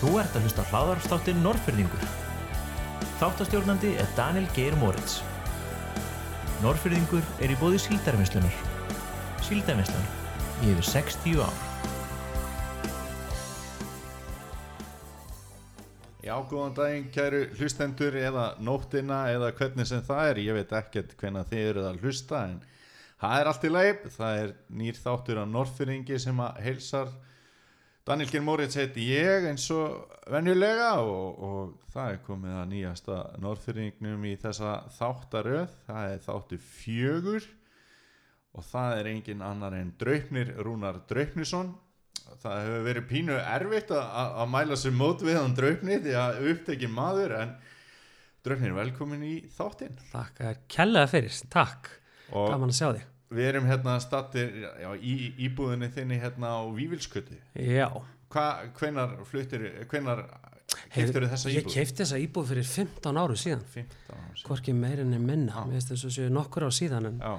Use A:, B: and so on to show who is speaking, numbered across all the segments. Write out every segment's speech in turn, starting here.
A: Þú ert að hlusta hláðarstáttin Norrfyrðingur. Þáttastjórnandi er Daniel Geir Moritz. Norrfyrðingur er í bóði síldarvinnslunar. Síldarvinslan í yfir 60 ár.
B: Já, góðan daginn, kæru hlustendur eða nóttina eða hvernig sem það er. Ég veit ekkert hvenna þið eruð að hlusta en það er allt í leip. Það er nýr þáttur á Norrfyrringi sem að heilsar. Daniel Geir Moritz heiti ég eins og venjulega og, og það er komið að nýjasta Norrfyrringnum í þessa þáttaröð. Það er þáttu fjögur og það er engin annar en Draupnir Rúnar Draupnisson. Það hefur verið pínu erfitt að, að mæla sér mót við hann draupni því að upptekið maður en draupni er velkomin í þáttinn.
C: Takk er kellega fyrir, takk,
B: og
C: gaman að sjá þig
B: við erum hérna stattir já, í íbúðinni þinni hérna á Vívilskötu
C: Já,
B: Hva, hvenar fluttir hvenar keftur þessa
C: ég
B: íbúð?
C: keipti þessa íbúð fyrir 15 áru síðan
B: 15 ára síðan.
C: Hvorki meirin en minna,
B: Já.
C: mér finnst þess að séu nokkur á síðan en,
B: Já,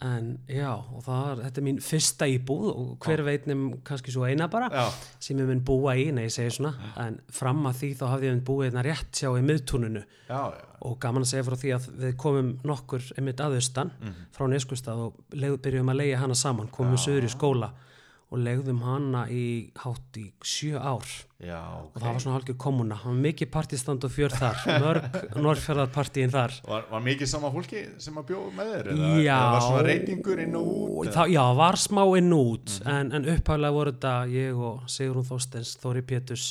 C: en já, og það þetta er mín fyrsta íbúð og hver veit nefn kannski svo eina bara
B: já,
C: sem ég mun búa í, nei ég segi svona. En fram að því þá hafði ég mun búið hérna rétt sjá í miðtúninu.
B: Já, já.
C: og gaman að segja frá því að við komum nokkur einmitt aðaustan frá Neskustad og byrjum að leiða hana saman komum við söður í skóla og leiðum hana í hátt í sjö ár
B: já
C: og það var svona halgjör kommuna, það var mikið partistand og fjör þar, mörg norrfjörðarpartíin þar
B: Var, var mikið sama fólki sem að bjóða með þér? Eða,
C: Já.
B: eða var svona reytingur inn og út?
C: Það, já, var smá inn og út en, en upphæflega voru þetta ég og Sigrún Þorstens, Þóri Péturs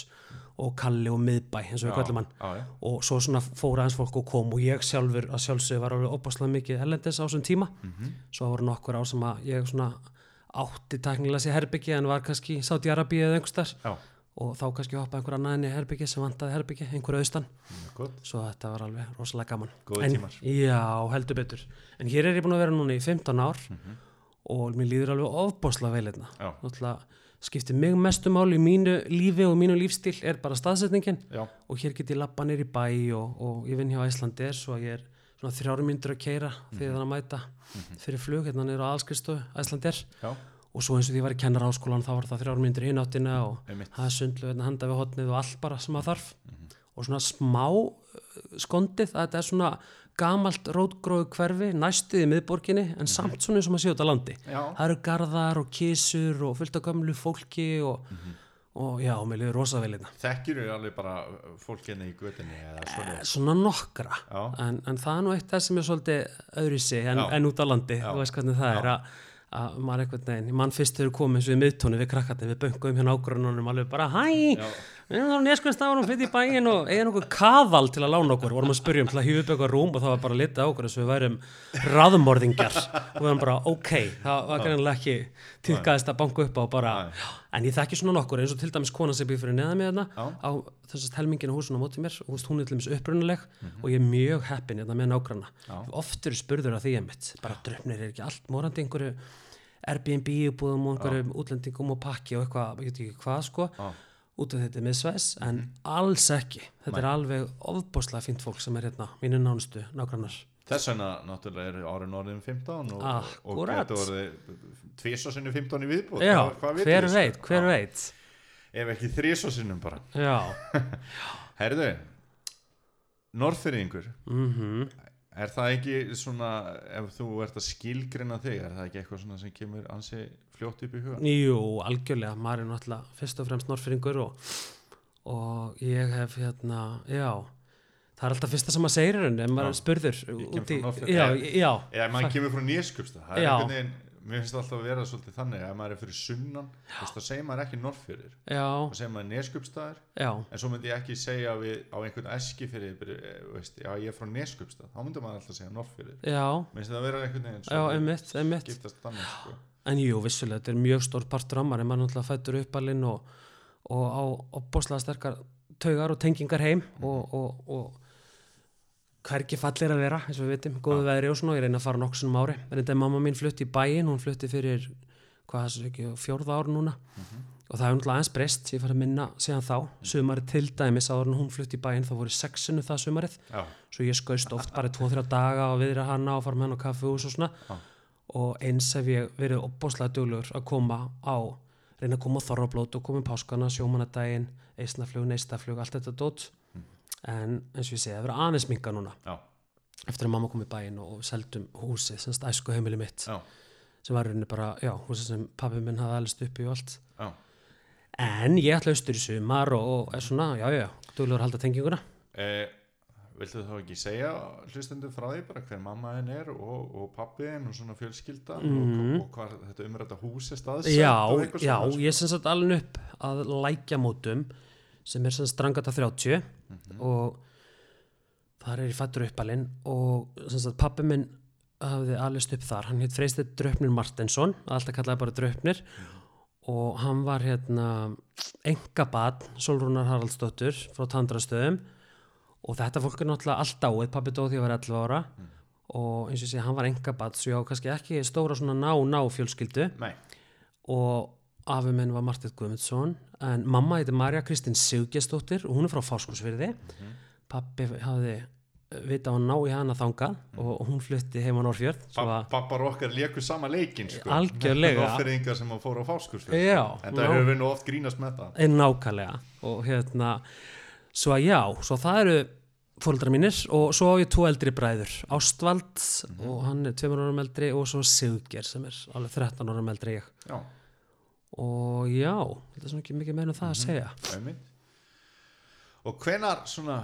C: og Kalli og Miðbæ eins og við kallum hann
B: já, já.
C: og svo svona fóra aðeins fólk og kom og ég sjálfur að sjálfsögðu var alveg opaslega mikið ellendis á þessum tíma svo voru nokkur ár sem að ég svona átti tæknilega sér herbyggi en var kannski í Sáti Arabíu eða einhverstaðar
B: Já,
C: og þá kannski hoppa einhver annað inn í herbyggi sem vantaði herbyggi, einhver austan.
B: Gott.
C: svo þetta var alveg rosalega gaman.
B: Góðir
C: en,
B: tímar.
C: Já, heldur betur. En hér er ég búin að vera núna í 15 ár
B: Mhm.
C: og mér líður alveg ofbáslega vel hérna. Skiptir mig mestu mál í mínu lífi og mínu lífstíl er bara staðsetningin.
B: Já,
C: og hér get ég lappa neyri bæ og, og ég vinn hjá Æslandi er svo að ég er svona þrjárum myndur að keira fyrir þannig að mæta fyrir flug hérna neyru á allskristofu Æslandi er
B: já,
C: og svo eins og því ég var í kennar áskólan þá var það þrjárum myndur hinn áttina og það er sundlu hérna handa við hotnið og allt bara sem að þarf. Og svona smá uh, skondið að þetta er svona gamalt rótgróðu hverfi næstuð í miðborginni en samt svona eins og maður sé út á landi.
B: Já.
C: það eru garðar og kísur og fullt af gömlu fólki og, og já, mér liður rosa vel hérna
B: þekkir eru alveg bara fólk hérna í götinni svona
C: svona nokkra
B: Já.
C: en, en það er nú eitt þess sem er svolítið öðru sig en,
B: Já.
C: en út á landi,
B: Já.
C: þú veist hvernig það er að, að maður einhvern veginn, mann fyrst þegar komið eins og við miðtónu við krakkandi, við böngum hérna ágrununum alveg bara hæ,
B: Já.
C: Við erum neskvæmst árum flytt í bæin og eigin okkur kaðal til að lána okkur, vorum að spyrja um til að hýfa upp eitthvað rúm og það var bara litið á okkur þess að við værum raðmorðingjar. Og við varum bara ok, það var kannilega ekki týrkaðist að banka upp á bara, en ég þekki svona nokkur. Eins og til dæmis kona sem býr fyrir neða með hérna á þessast helmingin á húsinu á móti mér. Og hún er til dæmis upprunaleg
B: Mhm.
C: og ég er mjög heppin hérna með nágranna. Oft eru spurður af því einmitt. Bara dröfnir er ekki allt morandi einhverju Airbnb íbúðum og einhverjum útlendingum og pakki og eitthvað, ég veit ekki hvað sko.
B: Já.
C: Út af þetta er miðsvæs en
B: Mhm.
C: alls ekki, þetta er alveg ofbúslega fínt fólk sem er hérna, mínu nánustu nágrannar
B: Þess vegna náttúrulega eru árin orðin 15 og, og
C: Akkúrat.
B: getur orðið tvisvarsinnum 15 í viðbúð
C: Já,
B: hvað vitið
C: hver veit,
B: sko?
C: hver
B: Já.
C: veit
B: Ef ekki þrísvarsinnum bara
C: Já,
B: Herðu, Norðfyrringur
C: mhm
B: Er það ekki svona ef þú ert að skilgrina þig er það ekki eitthvað svona sem kemur ansi fljótt upp í hugan?
C: Jú, algjörlega, maður er náttúrulega fyrst og fremst norfyringur og, og ég hef hérna, já það er alltaf fyrsta sem maður segir en ef maður spurður
B: Ég kem frá
C: já,
B: Eða- maður kemur frá Neskjöpsta það er einhvern veginn, mér finnst það alltaf að vera svolítið þannig að maður er fyrir sunnan, þá segir maður ekki
C: já,
B: þá segir maður Neskjöpstaðar en svo myndi ég ekki segja við á einhvern eski fyrir, veist, já ég er frá Neskjöpstað þá myndi maður alltaf segja
C: já,
B: mér finnst það að vera einhvern veginn
C: já, einmitt, einmitt.
B: þannig sko.
C: en jú, vissulega, þetta er mjög stór partur á maður en maður náttúrulega fættur uppalinn og, og á, á bóslega sterkar taugar og tengingar heim og, og, og hvergi fallir að vera, eins og við veitum, góðu veðri og svona, ég reyna að fara svona ári. En þetta er mamma mín flutti í bæinn, hún flutti fyrir hvað það sé ekki, fjórða ár núna. Og það hefur náttúrulega aðeins breyst ég farið að minna síðan þá, sumarið til dæmis áður en hún flutti í bæinn, þá voru sexinu það sumarið,
B: já,
C: svo ég skaust oft bara 2-3 daga og viðra hana og fara með hann á kaffihús og svona.
B: Já.
C: og eins hef ég verið opbóslega duglegur að koma á reyna að koma en eins og ég segi, það verður aðeins minga núna
B: já,
C: eftir að mamma kom í bæinn og seldum húsið, semst æsku heimili mitt
B: já,
C: sem var rauninni bara, já, húsið sem pabbi minn hafði alveg uppi og allt
B: já.
C: en ég ætla austur í sumar og, og er svona, já, já, duðlugur að halda tenginguna
B: Eh, viltu þá ekki segja hlustendum frá því bara hver mamma henn er og, og pappi henn og svona fjölskyldan
C: Mhm.
B: og, og hvað þetta umrætta hús er staðsett
C: já,
B: og eitthvað
C: já,
B: svona, sko.
C: ég sem sagt alveg upp að lækjamótum sem er sem strangata 30
B: Mhm.
C: og þar er ég fættur uppalinn og pappi minn hafði alveg upp þar, hann heit Freystedt Dröfnir Martensson, alltaf kallaði bara Dröfnir og hann var hérna engabad Solrúnar Haraldsdóttur frá Tandrastöðum. Og þetta fólk er náttúrulega allt áið, pappi dóð því að vera 11 ára. Og eins og segi, hann var engabad svo ég á kannski ekki stóra svona ná-ná fjölskyldu.
B: Nei,
C: og afi minn var Martið Guðmundsson en mamma heiti Marja Kristín Siggesdóttir og hún er frá Fáskursfyrði pappi hafði eh, vita á að ná í hana þangað og, hún flutti heim á Norrfjörð
B: pappar okkar léku sama leikin sko.
C: Algjörlega.
B: Offeringar sem að fóra á fáskursfjörð
C: Já,
B: En það hefur við nú oft grínast með það.
C: Er nákvæmlega. Og hérna svo að já, svo það eru fóldra mínir og svo á ég tvo eldri bræður Ástvald og hann er tveimur árum eldri og svo Sigger sem er alveg 13 árum eldri en ég.
B: Já,
C: og já, þetta er svona ekki mikið meina það að segja
B: auðvitað Og hvenar svona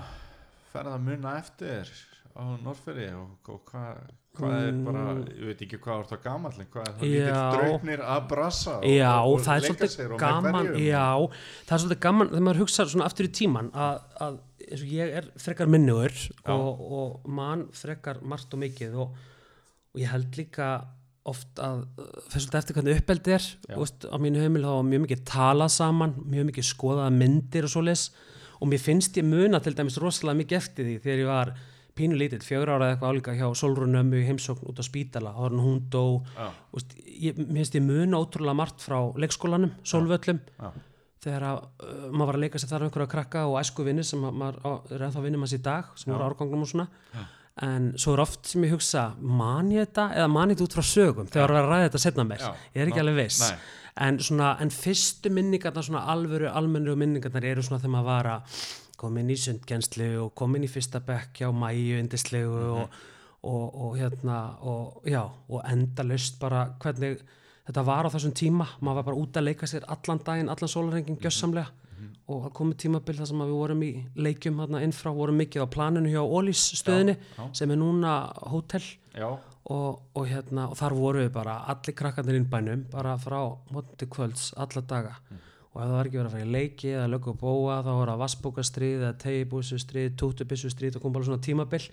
B: ferða að muna eftir á Norrferi og, og hvað hvað er bara, ég veit ekki hvað er það gamall en hvað er það lítill
C: Mm. Já.
B: draupnir að brassa og,
C: Já,
B: og,
C: það er
B: leika sér og
C: gaman? Já, það er svolítið gaman þegar maður hugsa svona aftur í tíman að, að eins og ég er frekar minnugur og, og mann frekar margt og mikið og, og ég held líka oft að fyrir svolítið eftir hvernig uppeldi er.
B: Já.
C: veist, á mínu heimil þá var mjög mikið talað saman mjög mikið skoðaða myndir og svoleiðis. Og mér finnst ég muna til dæmis rosalega mikið eftir því þegar ég var pínu lítill, fjögur ára eða eitthvað álíka hjá Solrunömmu í heimsókn út á spítala, en hún dó.
B: Já.
C: Úst, ég, mér finnst ég muna ótrúlega margt frá leikskólanum, sólvöllum.
B: Já.
C: þegar að, uh, maður var að leika sér þar um einhverja krakka og æsku vinni sem að, maður er ennþá vinnum hans í dag sem voru árgangnum og svona en svo er oft sem ég hugsa man ég þetta eða man ég þetta út frá sögum þegar var að ræða þetta setna mér
B: Já.
C: ég er ekki
B: Ná,
C: alveg viss. en, svona, en fyrstu minningarnar svona alvöru almennu minningarnar eru svona þegar maður var að koma inn í sundgjenslu og koma inn í fyrsta bekk hjá mæju indislegu
B: Mhm.
C: og, og, og hérna og, já, og endalaust bara hvernig þetta var á þessum tíma. Maður var bara út að leika sér allan daginn allan sólarhengin gjössamlega og það komið tímabil þar sem að við vorum í leikjum hérna innfrá, vorum mikið á planinu hjá Ólís stöðinni
B: Já, já.
C: sem er núna hótel. Og, og, hérna, og þar voru við bara allir krakkarnir innbænum bara frá móti kvölds alla daga. Og ef það var ekki verið að fara í leiki eða lögu og bóa þá var það vassbókastríð eða tegibúsustríð, tútubissustríð og kom bara svona tímabil.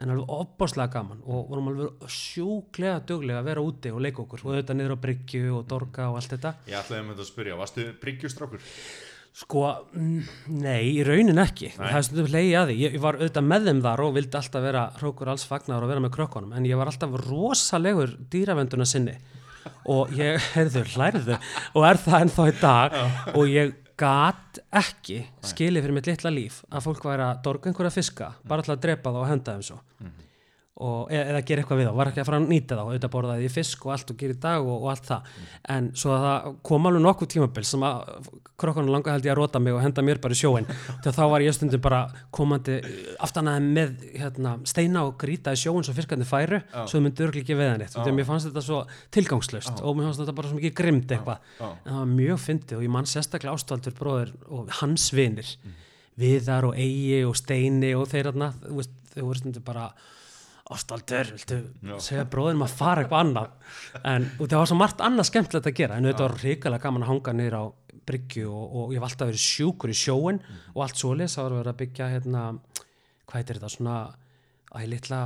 C: En alveg opbáslega gaman og vorum alveg sjúklega duglega að vera úti og leika okkur. Og auðvitað niður á bryggju og dorga og allt þetta.
B: Ég ætlaði um þetta að spyrja Varstu bryggjustrákur?
C: Sko, mm, nei, í raunin ekki.
B: Nei.
C: það er stundum leiði að því, ég, ég var auðvitað með þeim þar og vildi alltaf vera hrókur alls fagnar og vera með krökkunum, en ég var alltaf rosalegur dýravenduna sinni. Og ég, heyrðu, hlærðu og er það ennþá í dag? Og ég gat ekki skilið fyrir mitt litla líf að fólk væri að dorga einhverja fiska, bara til að drepa þá og henda þeim svo og, eða, gera eitthvað við þá, var ekki að fara að nýta þá auðvitað borðaði ég fisk og allt og gera í dag og, og allt það, en svo að það kom alveg nokkuð tímabil sem að krokkunum langa held ég að rota mig og henda mér bara í sjóin þegar þá var ég stundum bara komandi aftanaði með hérna, steina og gríta í sjóin svo fiskarnir færu svo þau myndi örgli ekki við henni þegar mér fannst þetta svo tilgangslöst og mér fannst þetta bara svo mikið grimmt eitthvað. En það var mjög fyndið og ég mann sérstaklega ástvaldur bróður Ástaldur, viltu
B: Já.
C: segja bróðinum að fara eitthvað annað? En og það var svo margt annað skemmtilegt að gera en þetta var hrikalega gaman að hanga niður á bryggju og, og ég hef alltaf verið sjúkur í sjóin og allt svoleiðis, það var verið að byggja hérna, hvað heitir þetta, svona æ, litla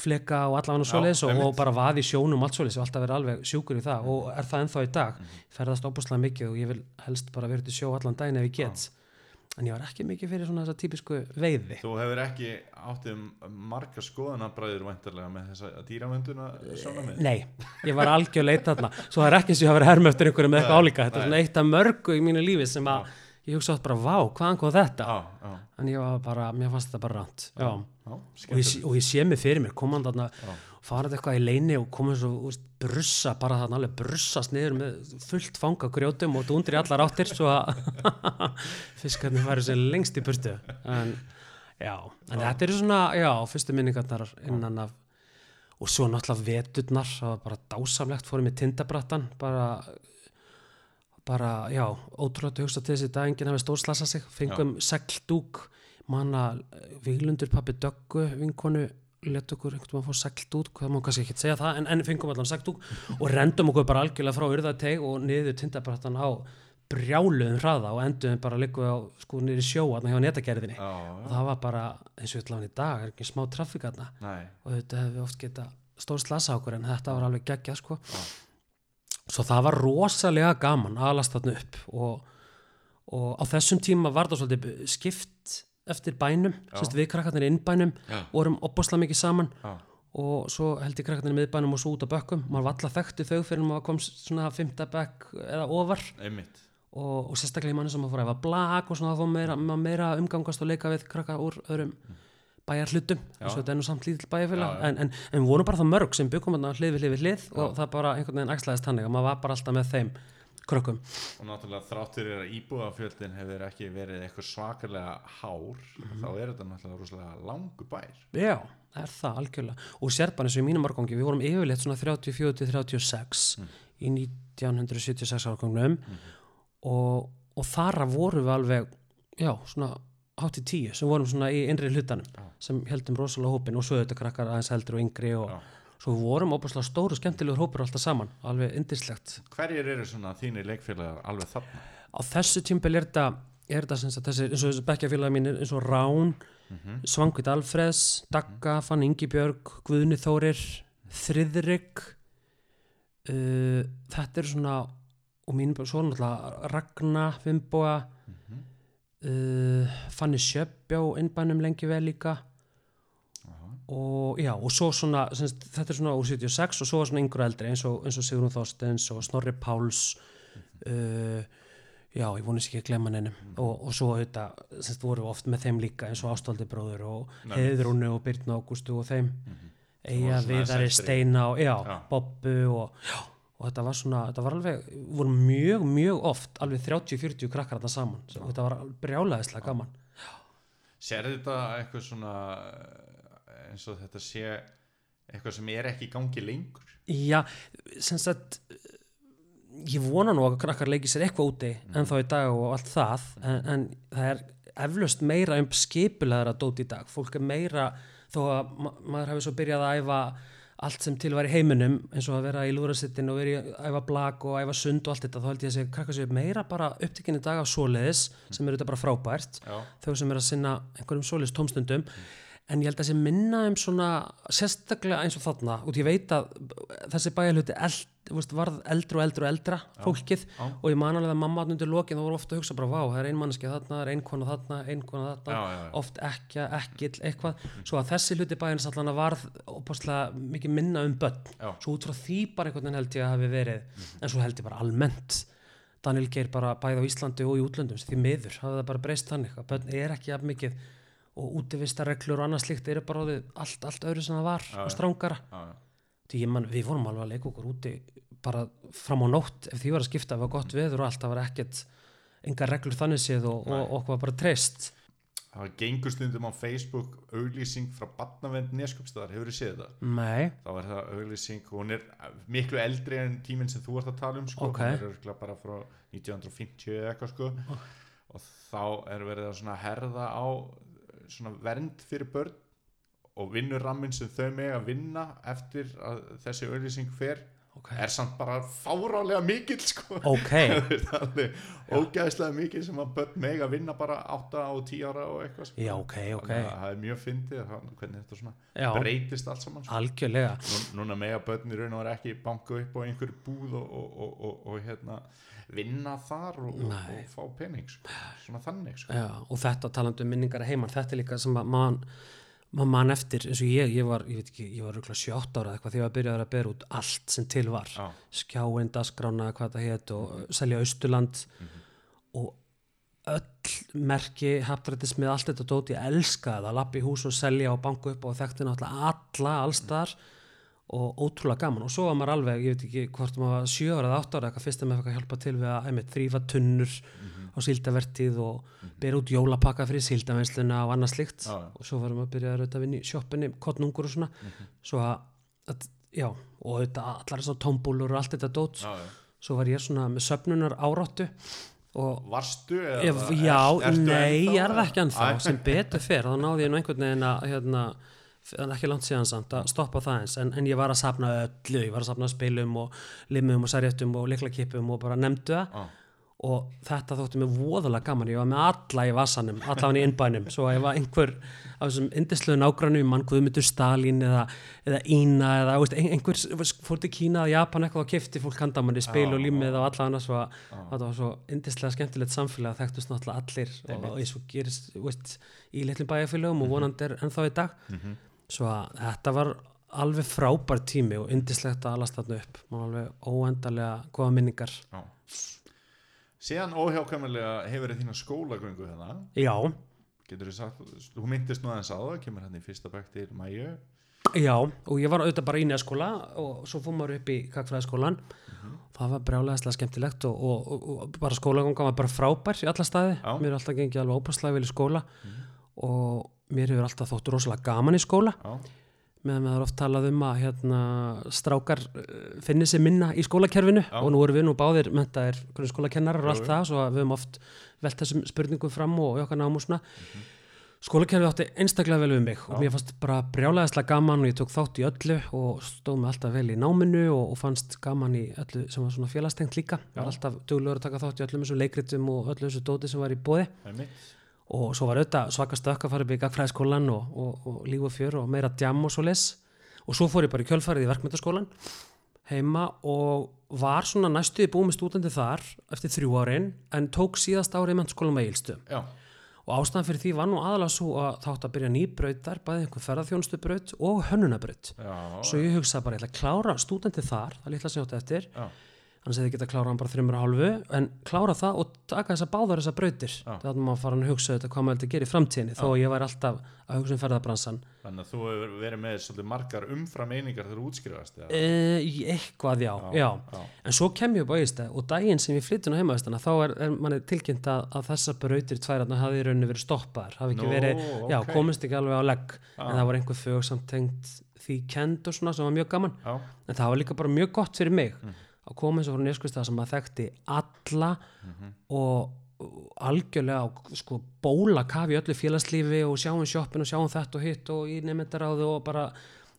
C: fleka og allavega svoleiðis og,
B: einmitt.
C: og bara vaði sjónum og allt svoleiðis. Og alltaf verið alveg sjúkur í það og er það ennþá í dag. Ferðast óbúslega mikið og ég vil helst bara verið til sjó allan daginn ef ég get en ég var ekki mikið fyrir svona þessa típisku veiði.
B: Þú hefur ekki átt um marga skoðanabræður væntarlega með þessa dýravönduna svona með
C: Nei, ég var algjör leit þarna. Svo það er ekki eins og ég hafa verið herm eftir einhverju með eitthvað álíka. Þetta er svona eitt af mörgu í mínu lífi sem að ég hugsa átt bara, vá, hvaðan kom þetta?
B: Já, já,
C: en ég var bara, mér fannst þetta bara já,
B: já,
C: og og ég sé mig fyrir mér komand þarna,
B: Já.
C: Farað eitthvað í leini og komið svo, veist, brussa bara þarna alveg brussast niður með fullt fanga grjótum og dundri allar áttir svo að fiskarnir væri sér lengst í burtu. En já, en þetta eru svona já, fyrstu minningarnar innan af og svo náttúrulega veturnar það var bara dásamlegt, fórum í tindabrattan bara bara, já, ótrúlega hugsa til þessi dag enginn hafi stórslasað sig, fengum segldúk manna Víglundur pappi Döggu, vinkonu let okkur einhvern veginn að fá segldúk það má kannski ekki segja það, en, en fengum allan segldúk og rendum okkur bara algjörlega frá yrðateg og niður tindabrattan á brjáluðum hraða og enduðum bara líku á sko niður í sjó þarna hjá netagerðinni.
B: Já,
C: og
B: já,
C: það var bara eins og við lágum í dag, er ekki smá trafík
B: nei,
C: og þetta hefði oft geta stór slasa okkur en þetta var alveg geggjað sko.
B: Já.
C: svo það var rosalega gaman að alast þarna upp og, og á þessum tíma var það svolítið skipt eftir bænum, sérst við krakkarnir innbænum vorum opbúslega mikið saman
B: já,
C: og svo held ég krakkarnir miðbænum og svo út á bökkum. Maður var alltaf þekkti þau fyrir maður kom svona fymta bekk eða ofar.
B: Einmitt.
C: Og, og sérstaklega í manni sem að fóra að efa blag og svona þá meira, maður meira umgangast og leika við krakka úr öðrum bæjar hlutum og svo þetta er nú samt lítill bæjarfélag. En, en, en við vorum bara það mörg sem byggum hlið við hlið við hlið og það bara einhvern veginn axlaðist þannig krökkum
B: og náttúrulega þráttur er að íbúðafjöldin hefur ekki verið eitthvað svakalega hár
C: Mhm.
B: þá er þetta náttúrulega rosalega langu bær
C: Já, er það algjörlega og sér bara eins og í mínum árgangi, við vorum yfirleitt svona 34-36 í 1976 árgangnum og, og þar vorum við alveg já, svona hátt í tíu sem vorum svona í innri hlutanum
B: Já.
C: sem heldum rosalega hópin og svo þetta krakkar aðeins eldri og yngri og
B: Já.
C: Svo vorum óbúslega stóru skemmtilegur hópur alltaf saman, alveg indislegt
B: hverjir eru svona þínir leikfélagar alveg þarna?
C: Á þessu tímpil er þetta er þetta sem þessi, eins og þessi bekkjafélagi mínir eins og Rán,
B: Mhm.
C: Svangvit Alfreðs Dagga, Fann Ingibjörg Guðni Þórir, Þriðrik uh, þetta er svona og mín, svo náttúrulega Ragna, Fimboa
B: Mhm.
C: uh, Fanny Sjöbbjá innbænum lengi vel líka og já, og svo svona semst, þetta er svona úr 76 og svo er svona yngur eldri eins og, eins og Sigrun Þorstens og Snorri Páls uh, já, ég vonist ekki að glemma neinum og, og svo þetta, semst, voru oft með þeim líka eins og Ástaldi bróður og
B: Nei.
C: Heiðrúnu og Birna Ágústu og þeim Eyja,
B: Svo svona
C: Viðari. Steina og já,
B: Já.
C: Bobbu og, já, og þetta var svona, þetta var alveg voru mjög, mjög oft alveg 30-40 krakkar þetta saman og þetta var brjálæðislega gaman
B: sér þetta eitthvað svona eins og þetta sé eitthvað sem er ekki í gangi lengur.
C: Já, sem sagt ég vona nú að krakkar leiki sér eitthvað úti en þá í dag og allt það en, en það er eflaust meira um skipulegar að dóti í dag. Fólk er meira þó að ma maður hefur svo byrjað að æfa allt sem til var í heiminum eins og að vera í lúrasittin og vera í að æfa blag og æfa sund og allt þetta þá held ég að sé krakkar sér meira bara upptekinn í dag af svoleiðis sem eru þetta bara frábært.
B: Já,
C: þau sem er að sinna einhverjum svoleiðis tómstundum en ég held að sé minna um svona sérstaklega eins og þarna og ég veit að þessi bæjarluti eld, varð eldra og eldra og eldra fólkið
B: já.
C: og ég man alveg að mamma undir lokin þá voru ofta að hugsa bara vá, það er ein manneski þarna, það er ein kona þarna, ein kona þarna.
B: Já, já,
C: oft ekki, ekkill, eitthvað. Svo að þessi hluti bæjarins allan varð opaslega mikið minna um börn. Svo út frá því bara einhvern veginn held ég að hafi verið en svo held ég bara almennt. Daniel Geir bara bæði á Íslandi og í útlöndum því miður, það bara breyst þannig að börn er ekki jafn mikið og útivistarreglur og annað slíkt eru bara allt, allt öðru sem það var
B: Já,
C: og strángara því man, við vorum alveg að leika okkur úti bara fram á nótt ef því var að skipta, það var gott veður og allt það var ekkert engar reglur þannig séð og, og okkur var bara treyst
B: það gengur stundum á Facebook auglýsing frá Batnavend Neskjöpstaðar hefur þið séð það?
C: Nei,
B: þá er það auglýsing hún er miklu eldri en tíminn sem þú ert að tala um sko.
C: Ok.
B: hún er bara frá 1950 eða eitthvað sko. og þá er verið að herða á svona vernd fyrir börn og vinnurrammin sem þau með að vinna eftir að þessi auglýsing fer
C: ok,
B: er samt bara fárálega mikill sko.
C: ok
B: Það alveg ógæðslega mikið sem að börn meg að vinna bara 8 og 10 ára og eitthvað sko.
C: Já, ok, ok.
B: Þannig að það er mjög fyndið hvernig þetta svona
C: Já.
B: breytist allt saman sko.
C: algjörlega
B: Nú, núna mega börn í raun og er ekki banka upp á einhverju búð og, og, og, og, og hérna, vinna þar og, og, fá pening sko. svona þannig sko.
C: Já, og þetta talandi um minningar að heiman þetta er líka sem að mann mann eftir, eins og ég, ég var ég veit ekki, ég var röglega 7-8 ára eða eitthvað þegar ég var byrjaður að bera út allt sem til var
B: Já.
C: skjáin, dasgrána, hvað það hétt og selja Austurland og öll merki, haptrættismið, allt þetta dót ég elskaði það, lappi hús og selja og banku upp og þekkti náttúrulega alla allstar og ótrúlega gaman og svo var maður alveg, ég veit ekki hvort maður var sjö ára eða átt ára eitthvað fyrst að maður fekk að hjálpa til við að einmitt, þrýfa tunnur á síldavertíð og bera út jólapakka fyrir síldavensluna og annað slikt
B: Já, já.
C: og svo varum við að byrja að rauta vinni í sjoppinni, kottnungur og svona svo að, já og þetta allar þessar tómbúlur og allt þetta dót
B: Já, já.
C: svo var ég svona með söfnunar áráttu
B: Varstu? Eða,
C: já, nei, ég er það
B: eða?
C: ekki ennþá sem betur fer, þá náði ég nú einhvern veginn að hérna, ekki langt síðan samt að stoppa það eins, en, en ég var að safna öllu, ég var að safna spilum og limum og særjættum og liklakipum og bara nefndu það.
B: Já.
C: og þetta þótti mér voðalega gaman, ég var með alla í vasanum, allan í innbænum. Svo að einhver af þessum indisluðu nágrannum, mann Guðmundur Stalin eða, eða Ína eða veist, ein- einhver fór til Kína eða Japan eitthvað og kefti fólk handamanni spil og límið og alla annars og þetta var svo indislega skemmtilegt samfélag þekktust náttúrulega allir. Og, og eins og gerist veist, í litlum bæjarfélögum og vonandi er ennþá í dag svo að þetta var alveg frábær tími og indislegt að alast þarna upp. Og alveg óendarlega góða minningar.
B: Já. Síðan óhjákvæmulega hefur þína skólagöngu hérna.
C: Já,
B: Getur þið sagt, þú myndist nú aðeins það kemur hann í fyrsta bektir mæju.
C: Já, og ég var auðvitað bara í neðskóla og svo fór maður upp í kakfræðaskólan það var brjálæðislega skemmtilegt og, og, og, og bara skólaganga var bara frábær í alla staði,
B: Já.
C: mér er alltaf gengið alveg ópastlega vel í skóla. Og mér hefur alltaf þótt rosalega gaman í skóla.
B: Já,
C: meðan við erum oft talað um að hérna, strákar uh, finni sér minna í skólakerfinu.
B: Já.
C: og nú erum við nú báðir mentaðir skólakennarar og allt það svo við höfum oft velt þessum spurningum fram og okkar náum og svona.
B: Mhm.
C: skólakerfið átti einstaklega vel við mig og mér fannst bara brjálæðislega gaman og ég tók þátt í öllu og stóð mig alltaf vel í náminu og, og fannst gaman í öllu sem var svona félagstengt líka. Alltaf duglegur að taka þátt í öllum þessum leikritum og öllu þessu dóti sem var í bóði og svo var auðvitað svaka stökk að fara upp í gagfræðskólan og, og, og líf og fjör og meira djam og svo les og svo fór ég bara í kjölfarið í verkmyndaskólan heima og var svona næstuði búið með stúdandi þar eftir þrjú árin en tók síðast árið mennskólan með
B: Já,
C: og ástæðan fyrir því var nú aðalega svo að þátt að byrja nýbrautar, bæði einhver ferðarþjónustubraut og hönnunabraut.
B: Já,
C: svo ég hugsaði bara, ég ætla að klára stúdandi þar það litla sem ég átti eftir.
B: Já,
C: annars hefði getað klárað hann bara þreymur og hálfu. En klára það og taka þessa báðar þessar brautir.
B: Já.
C: það er maður að fara að hugsa þetta hvað maður vildi gera í framtíðinni þó að ég væri alltaf að hugsa um ferðarbransan
B: Þannig að þú hefur verið með svolítið margar umfram einingar þegar þú útskrifast
C: e, í eitthvað já, já,
B: já.
C: en svo kem ég upp á Ístæð og daginn sem ég flyttin á heimavistana þá er, er manni tilkynnt að, að þessar brautir tværarna hafi í rauninni verið stoppaðar hafi ekki
B: Nú,
C: verið, já,
B: ókei.
C: komist ekki alveg á legg en það var einhver fög samt tengt því kend og svona sem var mjög gaman. En það var líka bara mjög gott fyrir mig að koma eins og frá neskustað sem að þekkti alla og og algjörlega á, sko, bóla kafi öllu félagslífi og sjáum sjoppin og sjáum þetta og hitt og í nefndaráðu og bara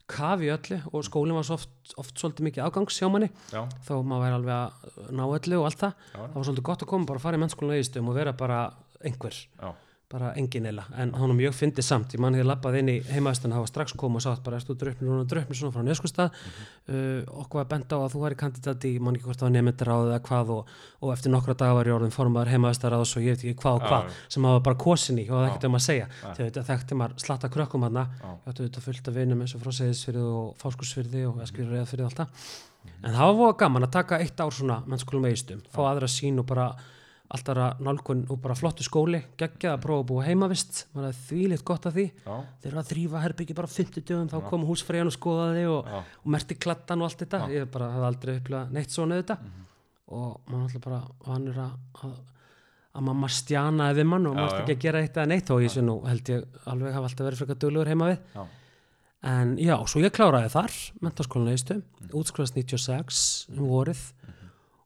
C: kafi öllu og skólinn var oft, oft svolítið mikið afgangs hjá manni
B: já,
C: þó maður væri alveg að ná öllu og allt það.
B: Já.
C: það var svolítið gott að koma bara að fara í mennskólinu eðistum og vera bara einhver.
B: Já,
C: bara engin eila, en hann var mjög fyndið samt. Ég mann því að lappaði inn í heimaðistan það var strax kom og sátt bara, erstu dröfnir núna? Dröfnir svona frá neskustad uh, okkur var bent á að þú væri kandidat í mann ekki hvort það var nefndir eða hvað og, og eftir nokkra daga var ég orðin formaður heimaðistar og ég veit ekki hvað og hvað
B: já.
C: sem var bara kosin í og það ekkert um að segja.
B: Já.
C: þegar þetta þekkti maður slatta krökkum hann
B: Já.
C: ég átti þetta fullt af vinum eins og frá Seyðisfyrði alltaf að sín og bara alltaf flottu skóli geggjað að prófa að búa heimavist. Maður er þvílitt gott að því.
B: Já,
C: þeir eru að þrýfa herbyggi bara 50 dögum þá kom húsfræðan og skoðaði og,
B: Já.
C: og merti kladdan og allt þetta. Ég bara hafði aldrei upplegað neitt svona þetta og maður alltaf bara vanur að, að, mamma stjanaði við mann og
B: Já,
C: maður
B: já.
C: ekki að gera eitt eða neitt og ég sé nú held ég alveg hafa alltaf verið frekar duglegur heima við
B: já,
C: en já, svo ég kláraði þar mentaskólan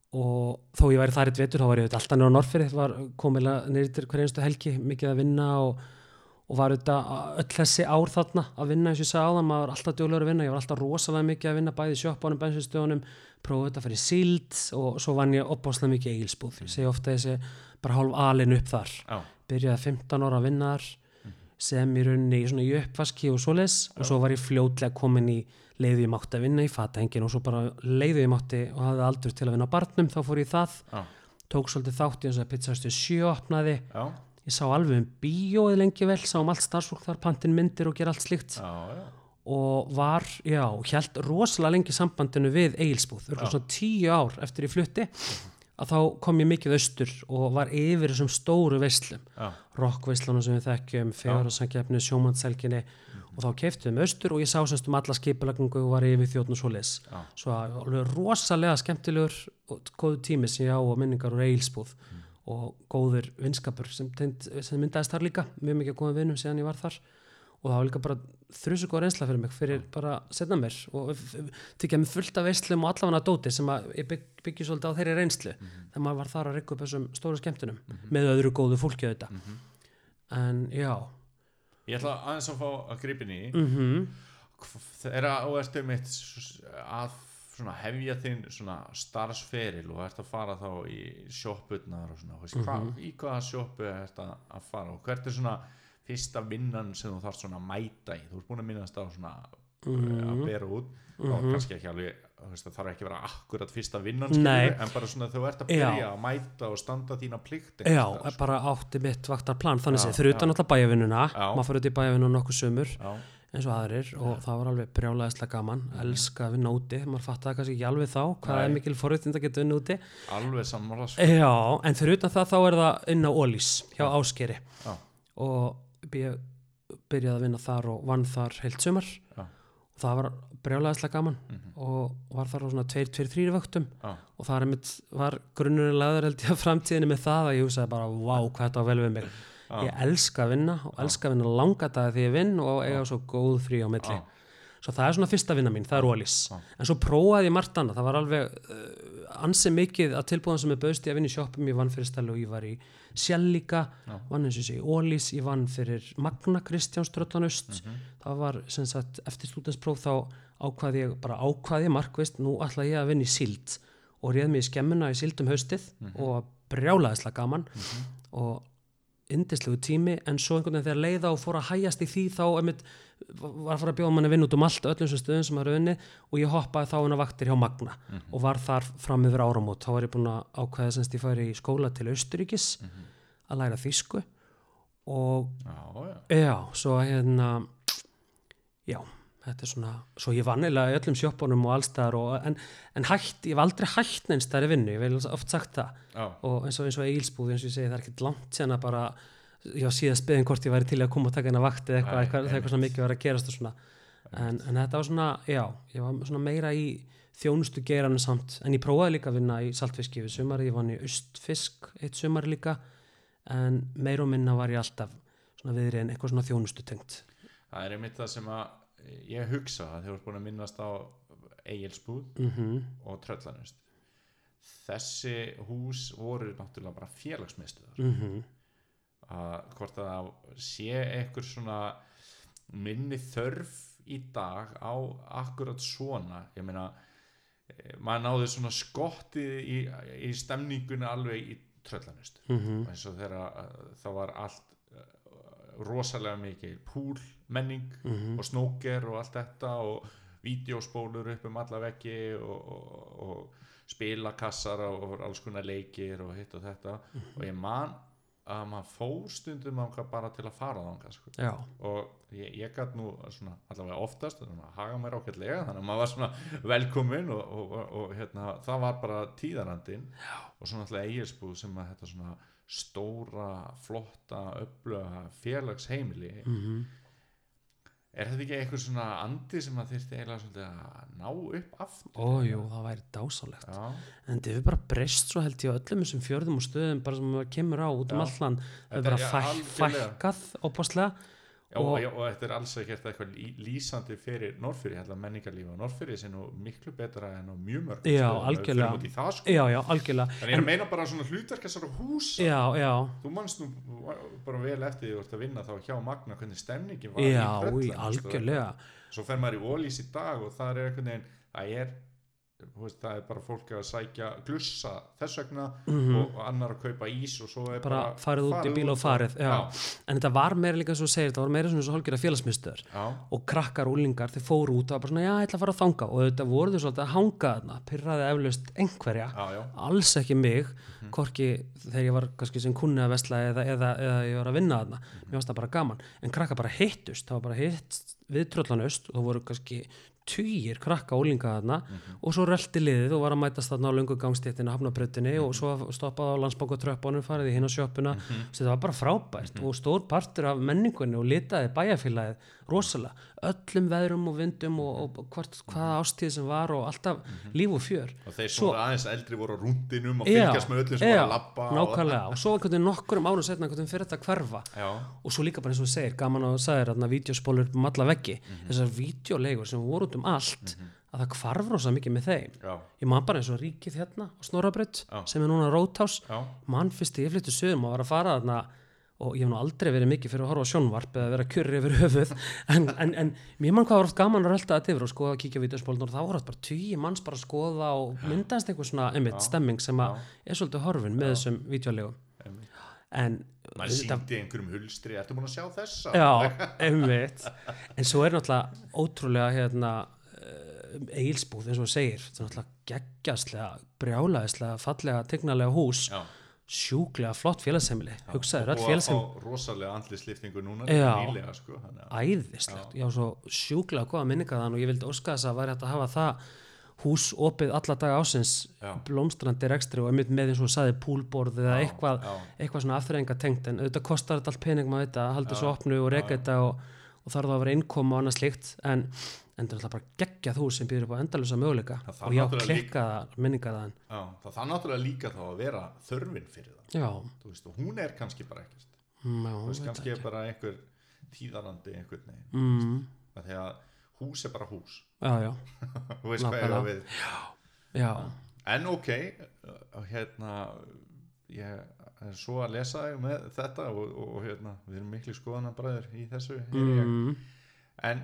C: og þó ég væri þar eitt vetur þá var ég auðvitað alltaf nýra á Norfyrir var komilega neyrir hver einstu helgi mikið að vinna og, og var auðvitað öll þessi ár þarna að vinna eins og ég sagði áðan, maður var alltaf duglegur að vinna. Ég var alltaf rosalega mikið að vinna bæði í sjoppunum, bensinstöðunum prófaði þetta að fara í síld og svo vann ég opbáslega mikið eigilsbúð ég segi ofta þessi bara hálf alin upp þar.
B: Já,
C: byrjaði 15 ára að vinna þar sem í rauninni í uppvaski og svoleiðis. Og svo var ég fljótlega komin í leiðu ég mátti að vinna í fatahengin og svo bara leiðu ég mátti og hafði aldur til að vinna á barnum þá fór ég það,
B: já,
C: tók svolítið þátt í eins og pizzastu sjö opnaði.
B: Já,
C: ég sá alveg um bíóið lengi vel sá um allt starfsfólk þar, pantin myndir og gera allt slíkt.
B: Já, já,
C: og var, já, held rosalega lengi sambandinu við
B: Já.
C: er svona tíu ár eftir ég flutti að þá kom ég mikið austur og var yfir þessum stóru veislum. Rockveislunum sem við þekkjum, fjárhásangefni, sjómannsselginni og þá keiftum við austur og ég sá semst um alla skipulagningu og var yfir þjóðn og svoleiðis.
B: Já.
C: Svo að alveg rosalega skemmtilegur og góðu tími sem ég á og minningar úr eilsbúð og góður vinskapur sem, sem myndaðist þar líka, mjög mikið góðum vinnum síðan ég var þar. Og það var líka bara þrjusu góð reynsla fyrir mig fyrir bara setna mér. Og tekja mig fullt af veislum og allavega dóti sem að ég bygg, byggju svolítið á þeirri reynslu þegar maður var þar að reyka upp þessum stóru skemmtunum með öðru góðu fólki auðvitað. En já
B: ég ætla aðeins að fá að gripin í.
C: Mm
B: þegar þú ert um eitt að svona hefja þinn svona starfsferil og ert að fara þá í sjoppurnar og svona, veist, hva, í hvaða sjoppu ert að, að fara og hvert er svona fyrsta vinnan sem þú þarfst svona að mæta í, þú ert búin að minnast á svona að bera út. Og kannski ekki alveg, það þarf ekki að vera akkurat fyrsta vinnan, en bara svona þú ert að byrja
C: Já.
B: að mæta og standa þína plikt
C: Já,
B: staðar, sko.
C: bara átti mitt vaktarplan þannig
B: Já,
C: séð, fyrir utan alltaf bæjavinnuna
B: Já.
C: maður fyrir út í bæjavinnuna nokkuð sömur
B: Já,
C: eins og aðrir og það var alveg brjálæðislega gaman elska að vinna úti, maður fattaði kannski ekki alveg þá hvað
B: Nei.
C: er mikil forréttind að geta vinna úti
B: alveg sammála sko.
C: Já, en fyrir utan það þá er það inn á Ólís hjá Áskeri
B: Já.
C: og byrjaði að vinna þar og vann þar heilt
B: Já.
C: og það var brjálæðislega gaman
B: Mhm.
C: og var þar á svona 2-3 vöktum
B: Já.
C: og það var grunnurinn laður held ég að framtíðinni með það að ég hugsaði bara vá hvað þetta var vel við mig
B: Já.
C: ég elska að vinna og elska að vinna langa daga því ég vinn og eiga svo góð frí á milli svo það er svona fyrsta vinna mín, það er
B: Já.
C: en svo prófaði ég margt annað, það var alveg uh, ansi mikið að tilbúðan sem er bauðst ég að vinna í sjoppum, ég vann fyrir stælu og ég var í Sjell líka,
B: Já.
C: vann eins og sé í Ólís, ég vann fyrir Magna Kristjáns Tröllanust
B: Mhm.
C: það var sem sagt eftir stúdenspróf þá ákvaði ég, bara ákvaði ég markvist, nú ætla ég að vinna í síld og réð mig í skemmuna í síld um haustið
B: Mhm.
C: og brjálaðislega gaman og indislegu tími en svo einhvern veginn þegar leiða og fór að hæjast í því þá einmitt, var að fara að bjóða manni vinn út um allt öllum sem stöðum sem maður unni og ég hoppaði þá á vaktir hjá Magna og var þar fram yfir áramót. Þá var ég búin að ákveða semst ég færi í skóla til Austuríkis að læra þýsku og
B: Já, já.
C: já, svo hérna já, þetta er svona svo ég vann eiginlega í öllum sjoppunum og allstaðar og, en, en hætt, ég hef aldrei hætt neins þar í vinnu, ég vil oft sagt það.
B: Já.
C: og eins og eins og Egilsbúð eins og ég segi það er ekkert langt sen að bara já síðast beðin hvort ég væri til að koma og taka hennar vakt eða eitthvað, eitthvað, eitthvað svona mikið var að gerast og svona. En, en þetta var svona, já, ég var svona meira í þjónustu geranum samt en ég prófaði líka að vinna í saltfiski við sumari, ég vann í austfisk eitt sumari líka en meira og minna var ég alltaf svona viðri en eitthvað svona þjónustu tengt
B: Það er einmitt það sem að ég hugsa að þeir voru búin að minnast á Egilsbúð
C: mm
B: og Tröllanust þessi hús voru náttúrulega bara félagsmiðstöðar
C: -hmm.
B: að hvort að það sé eitthvað svona minni þörf í dag á akkurat svona ég meina eh, maður náði svona skottið í, í stemningunni alveg í Tröllanust
C: Mm
B: eins og þegar uh, það var allt uh, rosalega mikið púl menning
C: Mhm.
B: og snóker og allt þetta og vídeospólur upp um alla veggi og, og, og spilakassar og alls konar leikir og hitt og þetta
C: Mhm.
B: og ég man að maður fór stundum bara til að fara þangað sko. og ég, ég gæt nú svona allavega oftast að haga mér ákveldlega þannig að maður var svona velkomin og, og, og, og hérna, það var bara tíðarandinn og svona alltaf eigilsbúð sem að þetta svona stóra, flotta, öfluga félagsheimili
C: mm
B: er þetta ekki eitthvað svona andi sem að þyrfti eiginlega svolítið að ná upp aftur?
C: ójú, það væri dásalegt
B: Já,
C: en þetta hefur bara breyst svo held ég á öllum þessum fjörðum og stöðum bara sem kemur á út um allan. Það er bara
B: er
C: fækkað opaslega
B: já, og,
C: Og-
B: og, og þetta er alls ekkert eitthvað lýsandi fyrir Norrfyrir, hérna menningarlífa Norrfyrir sem nú miklu betra en á mjög mörg
C: Já, algjörlega.
B: það, sko.
C: já, já, algjörlega.
B: Þannig ég er að meina bara svona hlutverk þessara húsa.
C: Já, já,
B: Þú manst nú bara vel eftir því þú ert að vinna þá hjá Magna hvernig stemningin var
C: já,
B: í Tröllanesi,
C: algjörlega.
B: Svo fer maður í Ólís í dag og það er veginn það er, veist, það er bara fólk að sækja glussa þess vegna
C: Mhm.
B: og, og annar að kaupa ís og svo er
C: bara
B: bara,
C: farið út í bíl og farið já. en þetta var meira líka svo segir þetta var meira svona svo hálfgerða félagsmyndstöður
B: já,
C: og krakkar og úlingar þeir fóru út og var bara svona já, ég ætla að fara að þanga og þetta voru þau svolítið að hanga þarna pyrraði eflaust einhverja.
B: Já, já,
C: alls ekki mig
B: Mhm.
C: hvorki þegar ég var kannski sem kunni að vesla eða, eða, eða ég var að vinna þarna. Mér varst það bara gaman, en krakka bara hittust það var bara hitt við tröllanust og það voru kannski tugir krakka ólinga þarna og svo rölti liðið og var að mætast þarna á löngu gangstéttina hafnabröttinni og svo stoppaði á landsbankotröppunum farið í hinn á sjoppuna þetta var bara frábært og stór partur af menningunni og litaði bæjarfélagið rosalega, öllum veðrum og vindum og, og hvort, hvaða ástíð sem var og alltaf líf og fjör.
B: Og þeir
C: Svo-
B: aðeins eldri voru á rúndinum og fylgjast með öllum sem voru að labba og-
C: og svo einhvern veginn nokkurum árum setna einhvern veginn fyrir þetta að hverfa.
B: Já,
C: og svo líka bara eins og þú segir, gaman að þú sagðir þarna vídeospólur um alla veggi. Þessar vídeolegur sem voru út um allt að það hvarf rosa mikið með þeim.
B: Já,
C: ég man bara eins og ríkið hérna á Snorabraut
B: Já.
C: sem er núna Rótás
B: já,
C: mann fyrst ég flyttu sögum og var að fara þarna og ég hef nú aldrei verið mikið fyrir að horfa á sjónvarp eða vera kjörri yfir höfuð. En, en, en mér mann hvað var oft gaman að rölda þetta yfir og skoða að kíkja vídeospólun og þá voru oft bara tíu manns bara að skoða og myndast einhver svona einmitt stemming sem að er svolítið horfin með þessum
B: einmitt.
C: en
B: maður síndi einhverjum hulstri. Ertu búin að sjá þessa?
C: Já, einmitt. En svo er náttúrulega ótrúlega hérna uh, eigilsbúð eins og þú segir. Þetta er náttúrulega geggjastlega brjálaðislega, fallega, tegnalega hús.
B: Já.
C: Sjúklega flott félagsheimili hugsaður, öll
B: og að
C: félagsheimili
B: fá rosalega andlisliftingu núna
C: Já.
B: nýlega sko að-
C: æðislegt, já svo sjúklega góða minninga þann og ég vildi óska þess að væri hægt að hafa það hús opið alla daga ásins
B: Já.
C: blómstrandi rekstri og einmitt með eins og saði púlborð eða
B: Já,
C: eitthvað,
B: já.
C: eitthvað svona afþreyinga tengt en auðvitað kostar þetta allt pening maður þetta að halda þessu opnu og reka þetta og, og þarf það að vera innkoma og annað slíkt en en það er alltaf bara geggjað hús sem býður upp á endalusa möguleika
B: Það
C: og já, þaðan
B: já, það þarf náttúrulega líka þá að vera þörfin fyrir það.
C: Já,
B: Þú veist, og hún er kannski bara ekkert.
C: Mm, já,
B: þú veist, kannski er bara einhver tíðarandi einhvern veginn
C: mm,
B: því að hús er bara hús.
C: Já, já,
B: þú veist hvað ég á
C: Nákvæmlega.
B: við.
C: Já.
B: En ok uh, hérna ég er svo að lesa þig með þetta og, og, hérna, við erum miklu skoðanabræður í þessu
C: mm,
B: en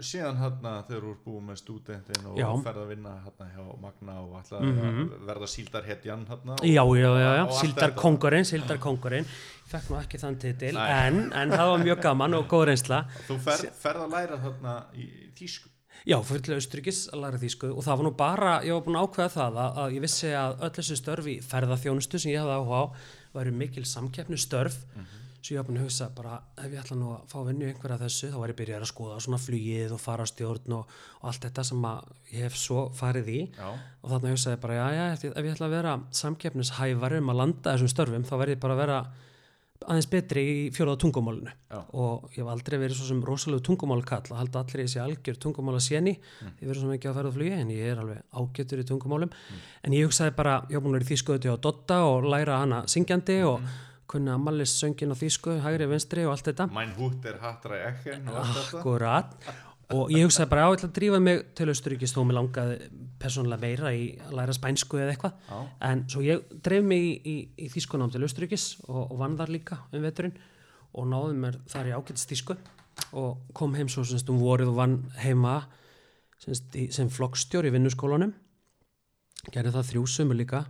B: síðan hérna þegar þú ert búið með stúdentin og
C: Já.
B: ferð að vinna hérna hjá Magna og ætla
C: Mhm.
B: að verða síldarhetjan hérna
C: Já, já, já, já,
B: og allt
C: síldar
B: þetta.
C: kongurinn, síldar kongurinn fekk nú ekki þann titil, en, en það var mjög gaman og góð reynsla.
B: Þú ferð, ferð að læra þarna í tísku
C: Já, fyrir til Austuríkis að læra þýsku og það var nú bara, ég var búin að ákveða það að, að ég vissi að öll þessu störf í ferðaþjónustu sem ég hafði áhuga á væru mikil samkeppnu störf svo ég var búin að hugsa bara ef ég ætla nú að fá vinnu einhverja þessu þá var ég byrjað að skoða svona flugið og fara á stjórn og, og allt þetta sem að ég hef svo farið í
B: já,
C: og þannig hugsaði ég bara, já, já, ef ég, ætla að vera samkeppnishæfari um að landa þessum störfum þá verð ég bara að vera aðeins betri í fjóraða tungumálinu
B: Já.
C: og ég hef aldrei verið svo sem rosalegu tungumálkall að halda allir í þessi algjör tungumála séni
B: Mm.
C: ég verið svo mikið að ferða flugi en ég er alveg ágættur í tungumálum en ég hugsaði bara, ég hef búin að vera í þýskuðu á Dotta og læra hana syngjandi og
B: Mm.
C: Kunna mallis söngin á þýsku, hægri, vinstri og allt þetta.
B: Mæn hútt er hattra ekken og allt þetta.
C: Akkurat. Og ég hugsaði bara á ég ætla að drífa mig til Austuríkis þó mér langaði persónulega meira í að læra spænsku eða eitthvað. En svo ég dreif mig í, í, í þýskunám til Austuríkis og, og vann þar líka um veturinn og náði mér þar í ágætst þýsku og kom heim svo semst um vorið og vann heima semst í, sem flokkstjóri í vinnuskólanum. Gerði það þrjú sömu líka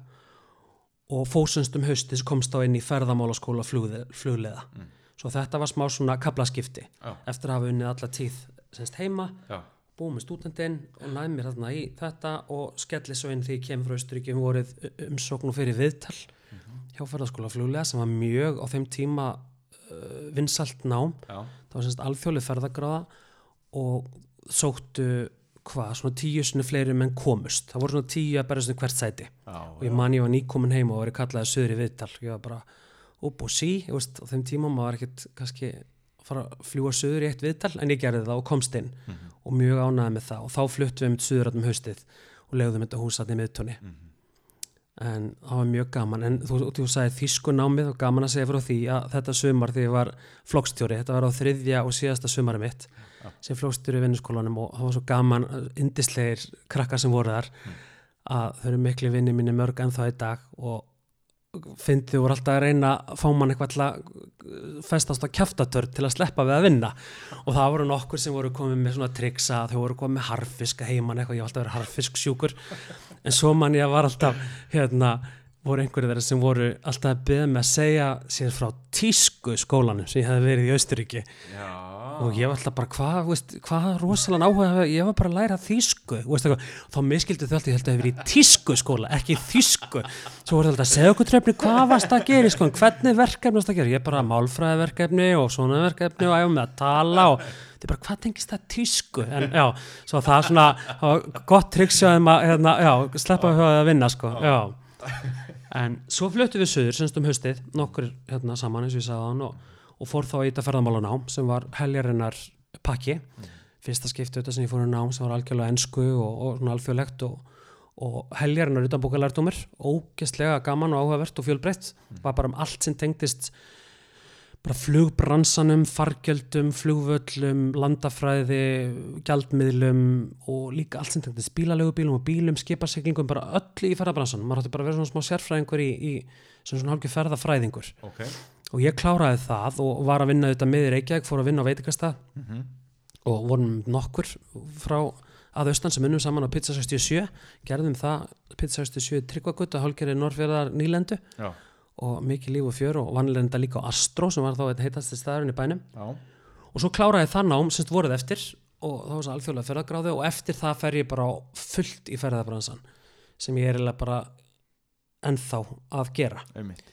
C: og fósumst um haustis komst á inn í ferðamálaskóla flugle, flugleða svo þetta var smá svona kaplaskipti
B: Já.
C: eftir að hafa unnið alla tíð semst heima,
B: já,
C: búið með stúdendin og næði mér þarna í þetta og skelli svo inn því ég kemur frá Austuríki um vorið umsókn og fyrir viðtal hjá ferðaskóla fluglega sem var mjög á þeim tíma uh, vinsalt nám.
B: Já,
C: það var semst alþjóðlega ferðagráða og sóttu hvað, svona tíu sinni fleiri menn komust. Það voru svona tíu að berja svona hvert sæti.
B: Já,
C: og ég man ég var nýkomin heim og verið kallaði söður í viðtal. Ég var bara upp og sí ég veist, á þeim tíma maður var ekkert kannski að fara að fljúa söður í eitt viðtal en ég gerði það og komst inn og mjög ánæði með það. Og þá fluttum við um söður um haustið og legðum þetta húsatni miðtóni en það var mjög gaman. En þú, þú sagði þýsku námið og gaman að segja frá því að þetta mitt sem flokkstjóri í vinnuskólanum og það var svo gaman indislegir krakkar sem voru þar að þau eru miklu vinni minni mörg ennþá í dag og fyndið voru alltaf að reyna að fá mann eitthvað til að festast á kjaftatörn til að sleppa við að vinna. Og það voru nokkur sem voru komið með svona triksa þau voru komið með harfiska heimann eitthvað, ég var alltaf að vera harfisk sjúkur en svo mann ég var alltaf hérna, voru einhverju þeirra sem voru alltaf að byggja með að segja sér frá tísku skólanum sem ég hefði verið í Austuríki og ég var alltaf bara hvað, hvað rosalega áhuga ég var bara að læra þýsku veist, þá miskildu þau alltaf, ég held að það hefur í tísku skóla, ekki þýsku. Svo voru alltaf að segja okkur trefni hvað varst að gera sko, hvernig verkefni varst að gera? Ég bara málfræðiverkefni og svona verkefni og æfum með að tala og er bara hvað tengist það tísku? En já, svo það er svona gott tryggsjáðum að hérna, já, sleppa að vinna sko, já. En svo fluttum við söður semst um haustið, nokkur hérna saman eins og ég sagði og, fór þá í þetta ferðamálanám sem var heljarinnar pakki fyrsta skipti auðvitað sem ég fór í nám sem var algjörlega ennsku og, og svona alþjóðlegt og, og heljarinnar utan bókalærdumir ógeðslega gaman og áhugavert og fjölbreytt var bara um allt sem tengdist bara flugbransanum, fargjöldum, flugvöllum, landafræði, gjaldmiðlum og líka allt sem tengdist bílalögubílum og bílum, skiparsiklingum, bara öll í ferðabransanum. Maður hætti bara vera svona smá sérfræðingur í, í svona hálfgeð ferðafræðingur.
B: ok
C: Og ég kláraði það og var að vinna þetta með í Reykjavík, fór að vinna á veitikasta og vorum nokkur frá að austan sem unnum saman á Pizza 67, gerðum það Pizza 67 tryggvagut að hálfgerði Norrfjörðar nýlendu.
B: Já,
C: og mikið líf og fjör og vanlega líka á Astro sem var þá einn heitasti staðurinn í bænum.
B: Já,
C: og svo kláraði það nám semst voruð eftir og það var svo alþjóðlega ferðagráði og eftir það fer ég bara fullt í ferðabransan sem ég er eiginlega bara ennþá að gera.
B: Einmitt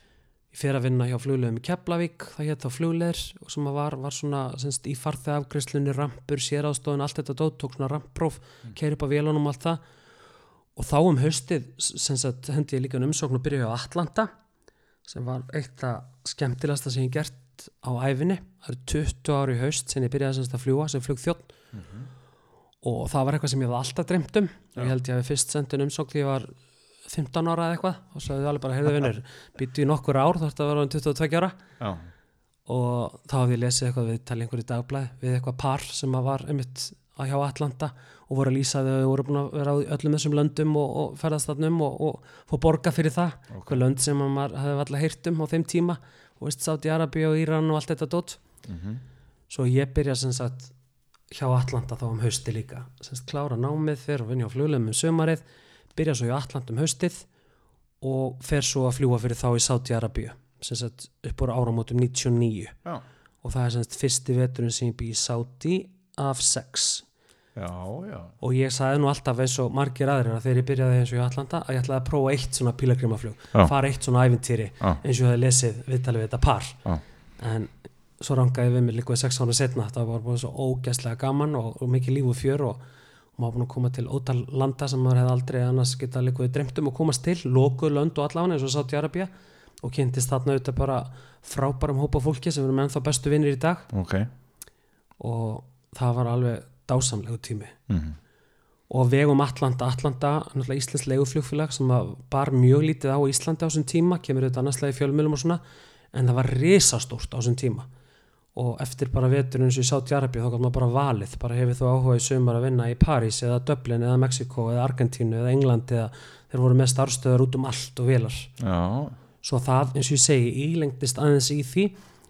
C: ég fer að vinna hjá fluglegum í Keflavík það hétt þá flugleir og sem að var, var svona semst í farþegafgreislunni rampur, sérástofun, allt þetta dót tók svona ramppróf, mm. keiri upp á vélunum allt það. Og þá um haustið semst hendi ég líka um umsókn og byrja á Atlanta sem var eitt að skemmtilegasta sem ég gert á æfinni það eru 20 ári í haust sem ég byrjaði semst að fljúa sem flugþjótt og það var eitthvað sem ég hafði alltaf dreymt um. Og ég held ég hafi fyrst sendin umsókn því ég var 15 ára eða eitthvað og svo hefði alveg bara, heyrðu vinnur, býttu í nokkur ár þú ert að vera um 22 ára.
B: Já,
C: og þá hafði ég lesið eitthvað við tala einhverju dagblæð við eitthvað par sem var einmitt hjá Atlanta og voru að lýsa þegar þau voru búin að vera á öllum þessum löndum og, og ferðast þarnum og, og fá borga fyrir það.
B: Ok.
C: okay. lönd sem að maður hefði alltaf heyrt um á þeim tíma og veist Saudi Arabi og Íran og allt þetta dót.
B: Mhm,
C: svo ég byrja sem sagt hjá Atlanta þá um hausti líka. Sem sagt klára námið fyrir að vinja á fluglegum um sömarið byrja svo í Atlanta um haustið og fer svo að fljúa fyrir þá í Saudi Arabíu sem sagt upp úr áramótum 99
B: já,
C: og það er sem sagt fyrsti veturinn sem ég bý í Saudi af sex.
B: Já, já.
C: Og ég sagði nú alltaf eins og margir aðrir að þegar ég byrjaði eins og í Atlanta að ég ætlaði að prófa eitt svona pílagrimaflug fara eitt svona ævintýri
B: Já.
C: eins og ég hefði lesið viðtalið við þetta par.
B: Já.
C: en svo rangaði við mig líka við sex ára setna það var bara svo ógæslega gaman og, og mikið líf og fjör og maður búin að koma til ótal landa sem maður hefði aldrei annars geta líka við dreymt um að komast til lokuð lönd og allavega eins og Saudi Arabia og kynntist þarna auðvitað bara frábærum hópa fólki sem erum ennþá bestu vinnir í dag.
B: Ok.
C: Og það var alveg dásamlegu tími.
B: Mhm,
C: og á vegum Atlanta, Atlanta náttúrulega Íslands leiguflugfélag sem bar mjög lítið á Íslandi á þessum tíma kemur auðvitað annarslega í fjölmjölum og svona en það var risastórt á þessum tíma og eftir bara veturinn eins og í Sáti Arabi þá gott maður bara valið, bara hefur þú áhuga í sumar að vinna í París eða Dublin eða Mexiko eða Argentínu eða England eða þeir voru með starfstöðar út um allt og velar
B: já,
C: svo það eins og ég segi ílengdist aðeins í því.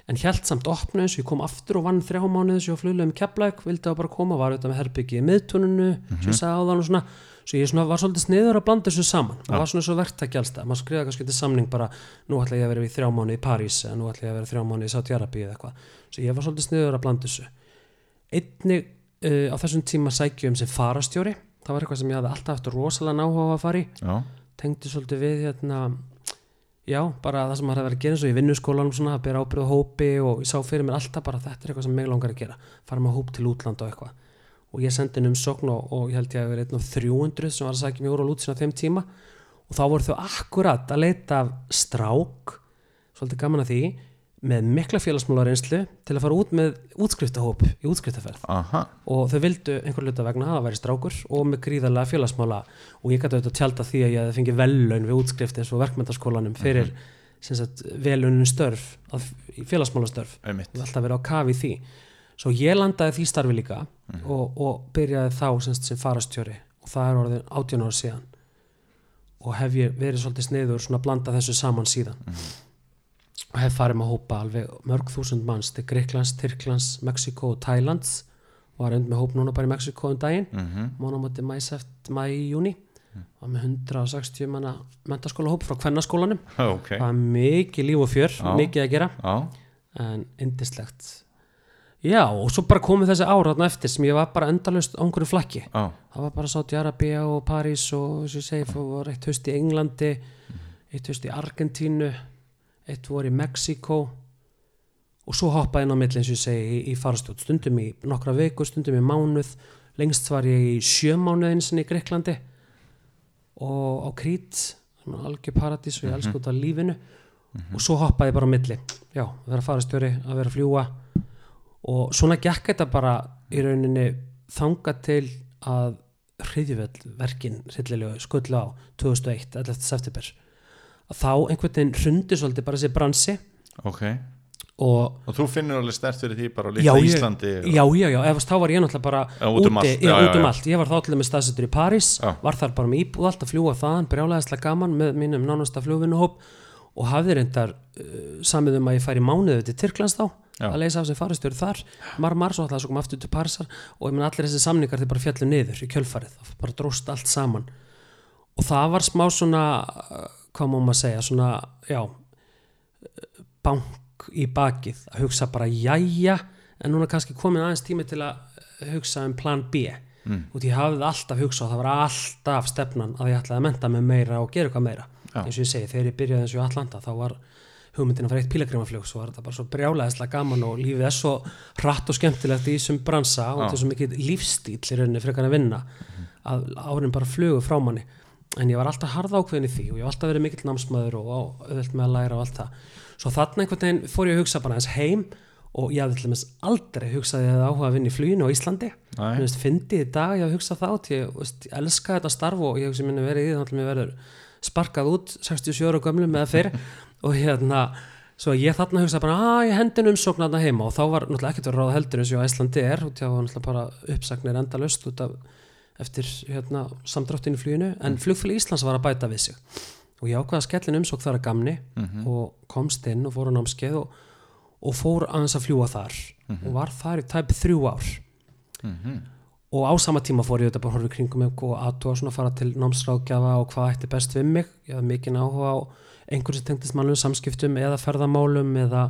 C: En hjælt samt opnu eins og ég kom aftur og vann þrjá mánuðis og fluglega um Keflæk vildi að bara koma, var auðvitað með herbyggi í miðtuninu, sem ég sagði á þann og svona svo ég var svolítið sniður að blanda þessu saman. Og var svona svo verktæki allstað, maður skrifa kannski til samning bara, nú ætla ég að vera í þrjá mánuði í París eða nú ætla ég að vera í þrjá mánuði í Sáti Arabi eða eitthvað, svo ég var svolítið sniður að blanda þessu. Einnig uh, á þessum tíma sækjum sem farastjóri það var eitthvað sem ég hafði alltaf eftir rosalega náhuga að fara í.
B: Já,
C: tengdi svolítið við hérna, já, bara það sem maður hefði verið að gera eins og í vinnuskólanum svona, að bera ábyrð á hópi og ég sá fyrir mér alltaf bara þetta er eitthvað sem mig langar að gera. Fara með hóp til útland og eitthvað og ég sendi inn um sókn og, og ég held ég að vera einn af 300 sem var að sækja mig úr á lútsina þeim tíma. Og þá voru þau akkurat að leita af strák svolítið gaman að því með mikla félagsmálareynslu til að fara út með útskriftahóp í útskriftaferð
B: aha.
C: Og þau vildu einhver hluta vegna að það væri strákur og með gríðarlega félagsmála. Og ég gæti auðvitað að tjálta því að ég fengið vellaun við útskrift eins og verkmyndaskólanum fyrir sagt, velunin störf félagsmálastörf. Og alltaf verið á kafi því svo ég landaði því starfi líka og, og byrjaði þá sem, sagt, sem farastjóri og það er orðin 18 ára síðan. Og hef ég verið svolítið sniður svona að blanda þessu saman síðan. Og hef farið með hópa alveg mörg þúsund manns til Greiklands, Tyrklands, Mexiko og Thailands og var undir með hóp núna bara í Mexiko um daginn.
B: Mhm,
C: mánamátti mæ, seft, mæ, júni var með 160 manna mentaskóla hóp frá kvennaskólanum.
B: Ok.
C: Það var mikið líf og fjör,
B: Já.
C: mikið að gera.
B: Já,
C: en indislegt já, og svo bara komið þessi ára þarna eftir sem ég var bara endalust á einhverju flakki.
B: Já,
C: það var bara Saudi Arabia og París og þess að ég segi, það var eitt haust í Englandi eitt haust í Argentínu eitt voru í Mexiko og svo hoppaði inn á milli eins og ég segi í, í farstjótt, stundum í nokkra viku stundum í mánuð, lengst var ég í sjömánuðin sinni í Greiklandi og á Krít svona algjör paradís og ég elsku út af lífinu. Og svo hoppaði bara á milli. Já, að vera farastjóri, að vera fljúa og svona gekk þetta bara í rauninni þanga til að hriðjuvell verkin hryllilegu skullu á 2001, 11. september að þá einhvern veginn hrundi svolítið bara þessi bransi
B: ok
C: og
B: Og þú finnur alveg stert fyrir því bara líka
C: ég-
B: Íslandi og-
C: já, já, já, ef þá var ég náttúrulega bara
B: Já, út um
C: úti,
B: allt,
C: já,
B: já,
C: út um
B: já.
C: allt ég var þá allir með staðsettur í París
B: Já.
C: var þar bara með íbúð allt að fljúa þaðan brjálæðislega gaman með mínum nánasta flugvinnuhóp og hafði reyndar uh, samið um að ég færi mánuðu til Tyrklands þá
B: Já.
C: að leysa af sem faristjóri þar marmar svo ætlaði svo koma aftur til Parísar og ég menn allir þessi samningar þeir bara fjallu niður í kjölfarið, það bara dróst allt saman og það var smá svona uh, hvað má maður segja svona, já uh, bank í bakið að hugsa bara jæja en núna kannski komin aðeins tími til að hugsa um plan B
B: Mm.
C: og því hafið alltaf hugsað það var alltaf stefnan að ég ætlaði að menta mig meira og gera eitthvað meira
B: Já.
C: eins og ég segi, þegar ég byrjaði eins og Atlanta þá var hugmyndin að fara eitt pílagrimaflug svo var þetta bara svo brjálæðislega gaman og lífið er svo hratt og skemmtilegt í þessum bransa og þetta er svo mikið lífstíl í rauninni frekar að vinna að árin bara flugu frá manni. En ég var alltaf harða ákveðin í því og ég var alltaf verið mikill námsmaður og auðvelt með að læra og allt það. Svo þarna einhvern veginn fór ég að hugsa bara eins heim og ég hafði til dæmis aldrei hugsað ég hefði áhuga að vinna í fluginu á Íslandi. Finnst í dag, ég hef hugsað þá því ég, ég elska þetta starf og ég minni verið í því að mér verður sparkað út 67 ára gömlum eða fyrr og hérna, svo ég þarna hugsa bara að ég hendin umsókn þarna heima. Og þá var náttúrulega ekkert verið ráð heldur eins og Íslandi er og það var náttúrulega bara uppsagnir endalust út af eftir hérna, samdráttinu í fluginu. En flugfélag Íslands var að bæta við sig. Og ég ákvaða skellin umsókn þar að gamni og komst inn og fór á námskeið og, og fór aðeins að fljúa þar. Og var þar í tæp þrjú ár.
B: Mhm.
C: og á sama tíma fór ég auðvitað bara að horfa í kringum og aðtúa að fara til námsráðgjafa og hvað ætti best við mig. Ég hafði mikinn áhuga á einhverju sem tengdist mannlegum samskiptum eða ferðamálum eða,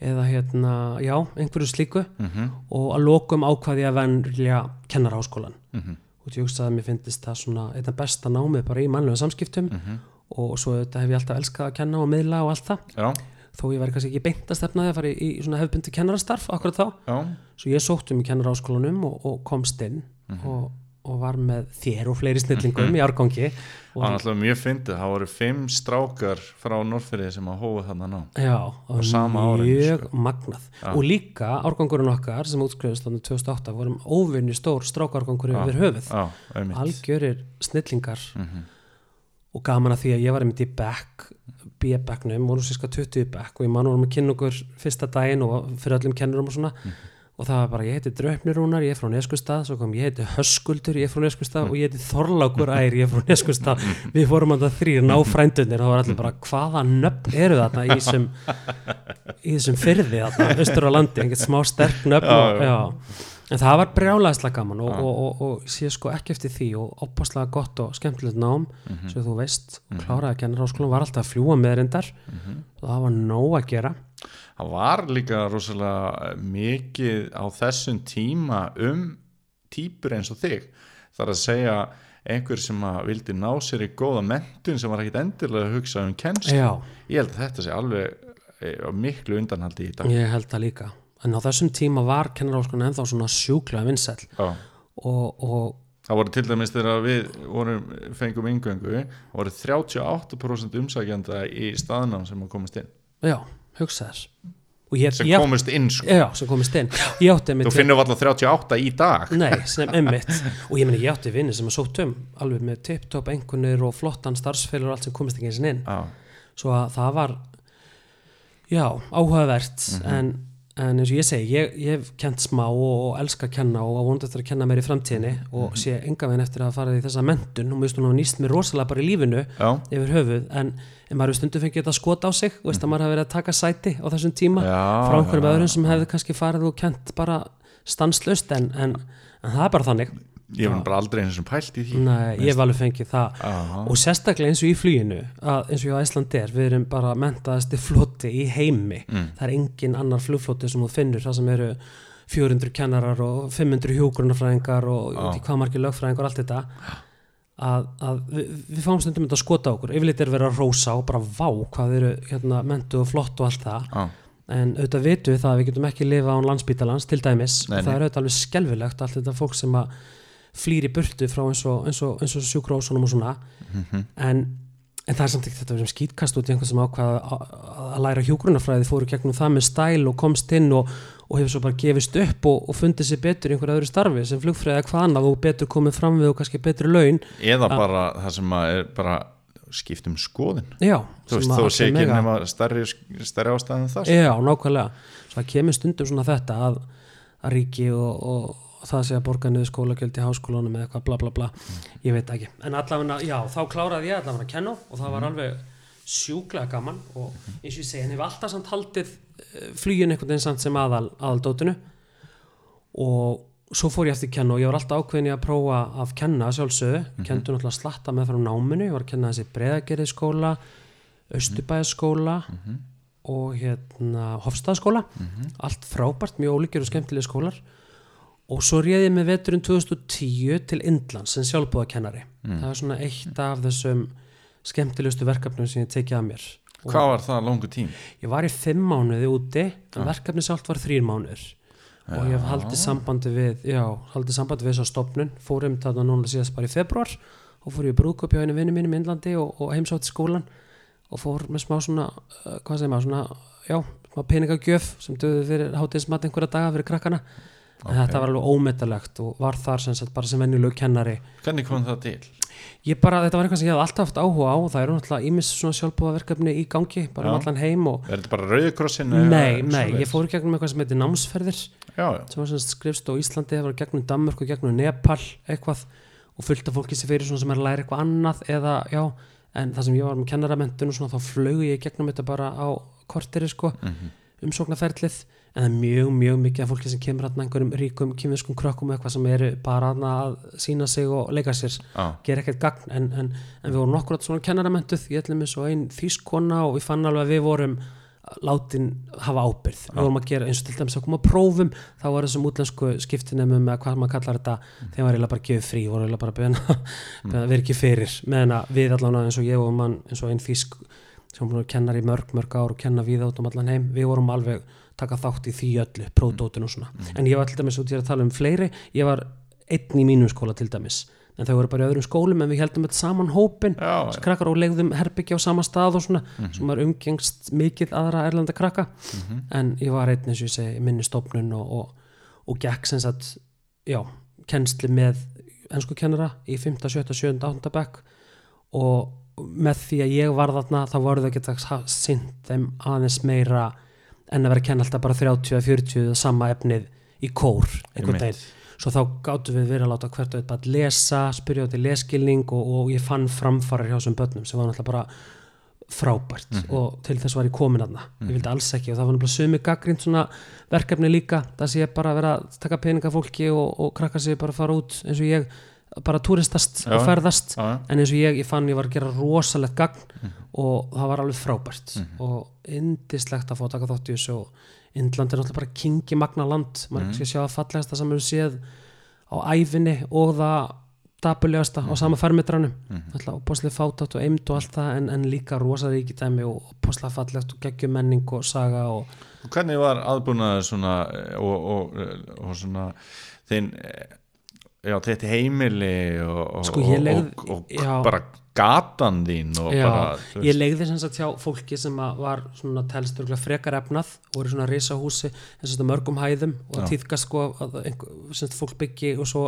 C: eða hérna, já, einhverju slíku.
B: Mhm.
C: og að lokum ákvaði að venja kennarháskólan
B: Mhm.
C: og ég hugsaði að mér finnist það svona einna besta námið bara í mannlegum samskiptum.
B: Mhm.
C: og svo þetta hef ég alltaf elskað að kenna og miðla og allt það.
B: Já,
C: þó ég væri kannski ekki beint að stefna því að fara í, í svona hefbundi kennarastarf akkurat þá.
B: Já,
C: svo ég sótt um í kennaraháskólanum og, og komst inn. Og, og var með þér og fleiri snillingum í árgangi.
B: Það var
C: og,
B: náttúrulega mjög fyndið. Það voru fimm strákar frá Norfriði sem að hófa þarna ná
C: já, var
B: sama árinu,
C: mjög
B: sko.
C: magnað.
B: Já.
C: og líka árgangurinn okkar sem útskrifist þannig 2008 vorum óvinni stór strákárgangur
B: Já.
C: yfir höfuð
B: einmitt.
C: Algjörir snillingar.
B: Mhm.
C: og gaman að því að ég var einmitt í bekk B-bekknum, vorum sérska 20 í bekk og ég man vorum að kynna okkur fyrsta daginn og fyrir öllum kennurum og svona og það var bara, ég heiti Draupnirúnar, ég er frá Neskustad svo kom, ég heiti Höskuldur, ég er frá Neskustad og ég heiti Þorlákur Ær, ég er frá Neskustad við fórum það þrýr náfrændunir og það var allir bara, hvaða nöfn eru þarna í þessum í þessum fyrði þarna, austur á landi? Einhvern smá sterk nöfn og,
B: já.
C: en það var brjálæðislega gaman og, og, og, og sé sko ekki eftir því og opaslega gott og skemmtilegt nám sem þú veist, kláraði að kenna ráskólan var alltaf að fljúa með reyndar. Og það var nóg að gera
B: Það var líka rosalega mikið á þessum tíma um típur eins og þig. Það er að segja einhver sem að vildi ná sér í góða mentun sem var ekkit endilega að hugsa um kennslu. Ég held að þetta sé alveg eh, miklu undanhaldi í dag.
C: ég held það líka en á þessum tíma var kennaráskólan ennþá svona sjúklega vinsæll
B: Já.
C: og, og
B: Það voru til dæmis þegar við vorum, fengum yngöngu, það voru 38% umsækjanda í staðnám sem að komast inn.
C: já, hugsa þess og ég,
B: Sem
C: ég,
B: komast inn, sko.
C: já, sem komist inn
B: Þú finnur alltaf 38 í dag.
C: Nei, sem emmitt og ég meni ég átti vinni sem að sótt um alveg með tip-top engunir og flottan starfsfélur og allt sem komist ekki eins og inn
B: Já.
C: svo að það var já, áhugavert en, en eins og ég segi, ég, ég hef kent smá og, og elska að kenna og vonandi eftir að kenna mér í framtíðinni og sé enga veginn eftir að fara í þessa mentun og finnst hún að nýst mér rosalega bara í lífinu
B: Já.
C: yfir höfuð. En, en maður stundu fengið þetta skot á sig og veist að maður hefur verið að taka sæti á þessum tíma
B: Já,
C: frá einhverjum öðrum sem hefði kannski farið og kent bara stanslust en, en, en það er bara þannig
B: Ég var bara aldrei eins og pælt í því.
C: Nei, ég hef alveg fengið það.
B: Já.
C: og sérstaklega eins og í fluginu að, eins og í Æsland er, við erum bara mentaðasti floti í heimi,
B: Mm.
C: það er engin annar flugfloti sem þú finnur, það sem eru 400 kennarar og 500 hjógrunarfræðingar og í hvað margir lögfræðingar og allt þetta. Að, að við, við fáum stundum að skota okkur. Yfirleitt er að rósa og bara vá hvað eru hérna, mentu og flott og allt það.
B: Já,
C: en auðvitað vitum við það að við getum ekki lifa án landsbítalans til dæmis.
B: Nei,
C: og það
B: nei.
C: er auðvitað alveg skelfilegt allt þetta fólk sem að flýr í burtu frá eins og, eins og, eins og sjúkrósunum og svona
B: Mhm.
C: en, en það er samt ekki þetta verið skýtkast út í einhvern sem ákvað að, læra hjúgrunafræði fóru gegnum það með stæl og komst inn og, og hefur svo bara gefist upp og, fundið sér betur í einhverju öðru starfi sem flugfræði eða hvað annað og betur komið fram við og kannski betri laun
B: eða bara það sem er bara skiptum skoðin
C: já,
B: þú veist,
C: sem
B: þó sé ekki nema stærri, stærri ástæðan það.
C: Já, nákvæmlega. Svo það kemur stundum svona þetta að, að ríki og, og, það sé að borga niður skólagjöld í háskólanum eða eitthvað bla bla bla, ég veit ekki. En allavega, já, þá kláraði ég allavega að kenna og það var alveg sjúklega gaman og eins og ég segi, en hef alltaf samt haldið eh, flugin einhvern veginn samt sem aðal, aðaldótinu. Og svo fór ég eftir að kenna og ég var alltaf ákveðin að prófa að kenna sjálfsögðu, mm kentu náttúrulega slatta með frá náminu, ég var að kenna þessi breðagerði skóla, Östubæðaskóla og hérna Hofstaðaskóla, allt frábært, mjög ólíkjur og skemmtilega skólar og svo réði ég með veturinn 2010 til Indlands sem sjálfbúðakennari það er svona eitt af þessum skemmtilegustu verkefnum sem ég tekið að mér. Og
B: hvað var það langu tím?
C: ég var í fimm mánuði úti en verkefni sjálft var þrýr mánuður og ég hef haldið sambandi við já, haldið sambandi við þessa stopnun fórum þarna núna síðast bara í februar og fór ég brúkup hjá einu vinnu mínum í Indlandi og, og heimsátt skólan og fór með smá svona uh, hvað segir maður, svona, já, smá peningagjöf sem döðu fyrir hátíðismat einhverja daga fyrir krakkana en þetta var alveg ómetalegt og var þar sem sagt bara sem venjulegu kennari
B: hvernig kom það til?
C: ég bara, þetta var eitthvað sem ég hafði alltaf haft áhuga á það eru náttúrulega ímis svona sjálfbúðaverkefni í gangi bara um
B: Já.
C: allan heim og
B: er þetta bara rauðkrossin?
C: nei, nei, ég fór gegnum eitthvað sem heitir námsferðir
B: já, já.
C: sem var skrifst á Íslandi, það var gegnum Danmörk og gegnum Nepal eitthvað og fullt af fólki sem fyrir svona sem er að læra eitthvað annað eða, já, en það sem ég var með kennaramentun og svona þá flög ég gegnum þetta bara á korteri sko
B: Mhm.
C: umsóknarferlið en það er mjög, mjög mikið af fólki sem kemur hérna einhverjum ríkum kynviskum krökkum eitthvað sem eru bara að sína sig og leika sér
B: Já.
C: gera ekkert gagn. En, en, en við vorum nokkur átt svona kennaramentuð. Ég ætlum eins og einn þýskona og við fann alveg að við vorum látin hafa ábyrð við vorum að gera eins og til dæmis að koma að prófum. Þá var þessum útlensku skiptinemum eða hvað maður kallar þetta þeim var eiginlega bara gefið frí voru eiginlega bara að beina að vera ekki fyrir. Meðan að við allan eins og ég og mann eins og einn þýsk sem var búin að kenna í mörg mörg ár og kenna við át um allan heim við vorum alveg taka þátt í því öllu pródótun og svona en ég var til dæmis út í að tala um fleiri ég var einn í mínum skóla til dæmis en þau voru bara í öðrum skólum en við heldum þetta saman hópin
B: Já,
C: krakkar og legðum herbyggja á sama stað og svona sem var umgengst mikið aðra erlenda krakka en ég var einn eins og ég segi minni stofnun og, og, og gekk sem sagt já, kennsli með ennsku kennara í 5. 7. 7. 8. bekk og með því að ég var þarna þá voru þau geta sint þeim aðeins meira en að vera að kenna alltaf bara 30 eða 40 eða sama efnið í kór einhvern veginn. Svo þá gáttum við verið að láta hvert og eitt bara lesa, spyrja út í leskilning og, og ég fann framfarar hjá þessum börnum sem var náttúrulega bara frábært og til þess var ég komin aðna ég vildi alls ekki og það var náttúrulega sumi gaggrind svona verkefni líka það sé bara að vera að taka peninga fólki og, og krakka sig bara að fara út eins og ég bara túristast
B: Já.
C: og ferðast
B: Já, já.
C: en eins og ég, ég fann ég var að gera rosalegt gagn og það var alveg frábært og indislegt að fá að taka þátt í þessu og Indland er náttúrulega bara kingi magna land maður mm. skal sjá að fallegasta sem hefur séð á æfinni og það dapulegasta á sama fermetranum mm. og poslega fátátt og eimd og allt það en, en líka rosaríki dæmi og poslega fallegt og geggjum menning og saga og
B: hvernig var aðbúnaður svona eh, og, og, og svona þinn eh, já, þetta heimili og, og,
C: Sko, ég leigð-
B: og, og, bara gatan þín og
C: Já,
B: bara
C: ég legði sem sagt hjá fólki sem að var svona telst örugglega frekar efnað og í svona risahúsi mörgum hæðum og tíðkast sko að einhver, fólk byggi og svo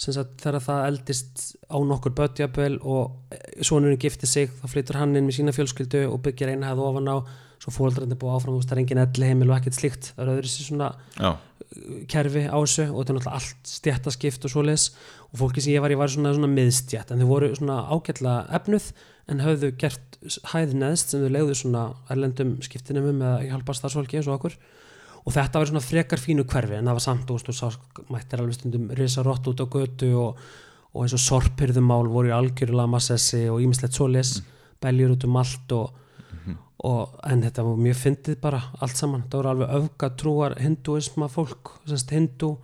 C: þegar það eldist á nokkur bötjabel og sonurinn gifti sig þá flytur hann inn með sína fjölskyldu og byggir eina hæð ofan á svo fóreldrarnir búið áfram, veist, það er engin elli heimil og ekkert slíkt, það er öðru sér svona
B: já,
C: kerfi á þessu og þetta er náttúrulega allt stjættaskipt og svoleiðis. Og fólki sem ég var, ég var svona, svona miðstjætt en þau voru svona ágætlega efnuð en höfðu gert hæð neðst sem þau legðu svona erlendum skiptinumum eða hjálpa starfsfólki eins og okkur. Og þetta var svona frekar fínu hverfi en það var samt og sá mættir alveg stundum risa rott út á götu og, og eins og sorpirðumál voru í algjörlega massessi og ímislegt svoleiðis. Beljur út um allt og og, en þetta var mjög fyndið bara allt saman, það voru alveg öfgatrúar hinduisma fólk, semst hindu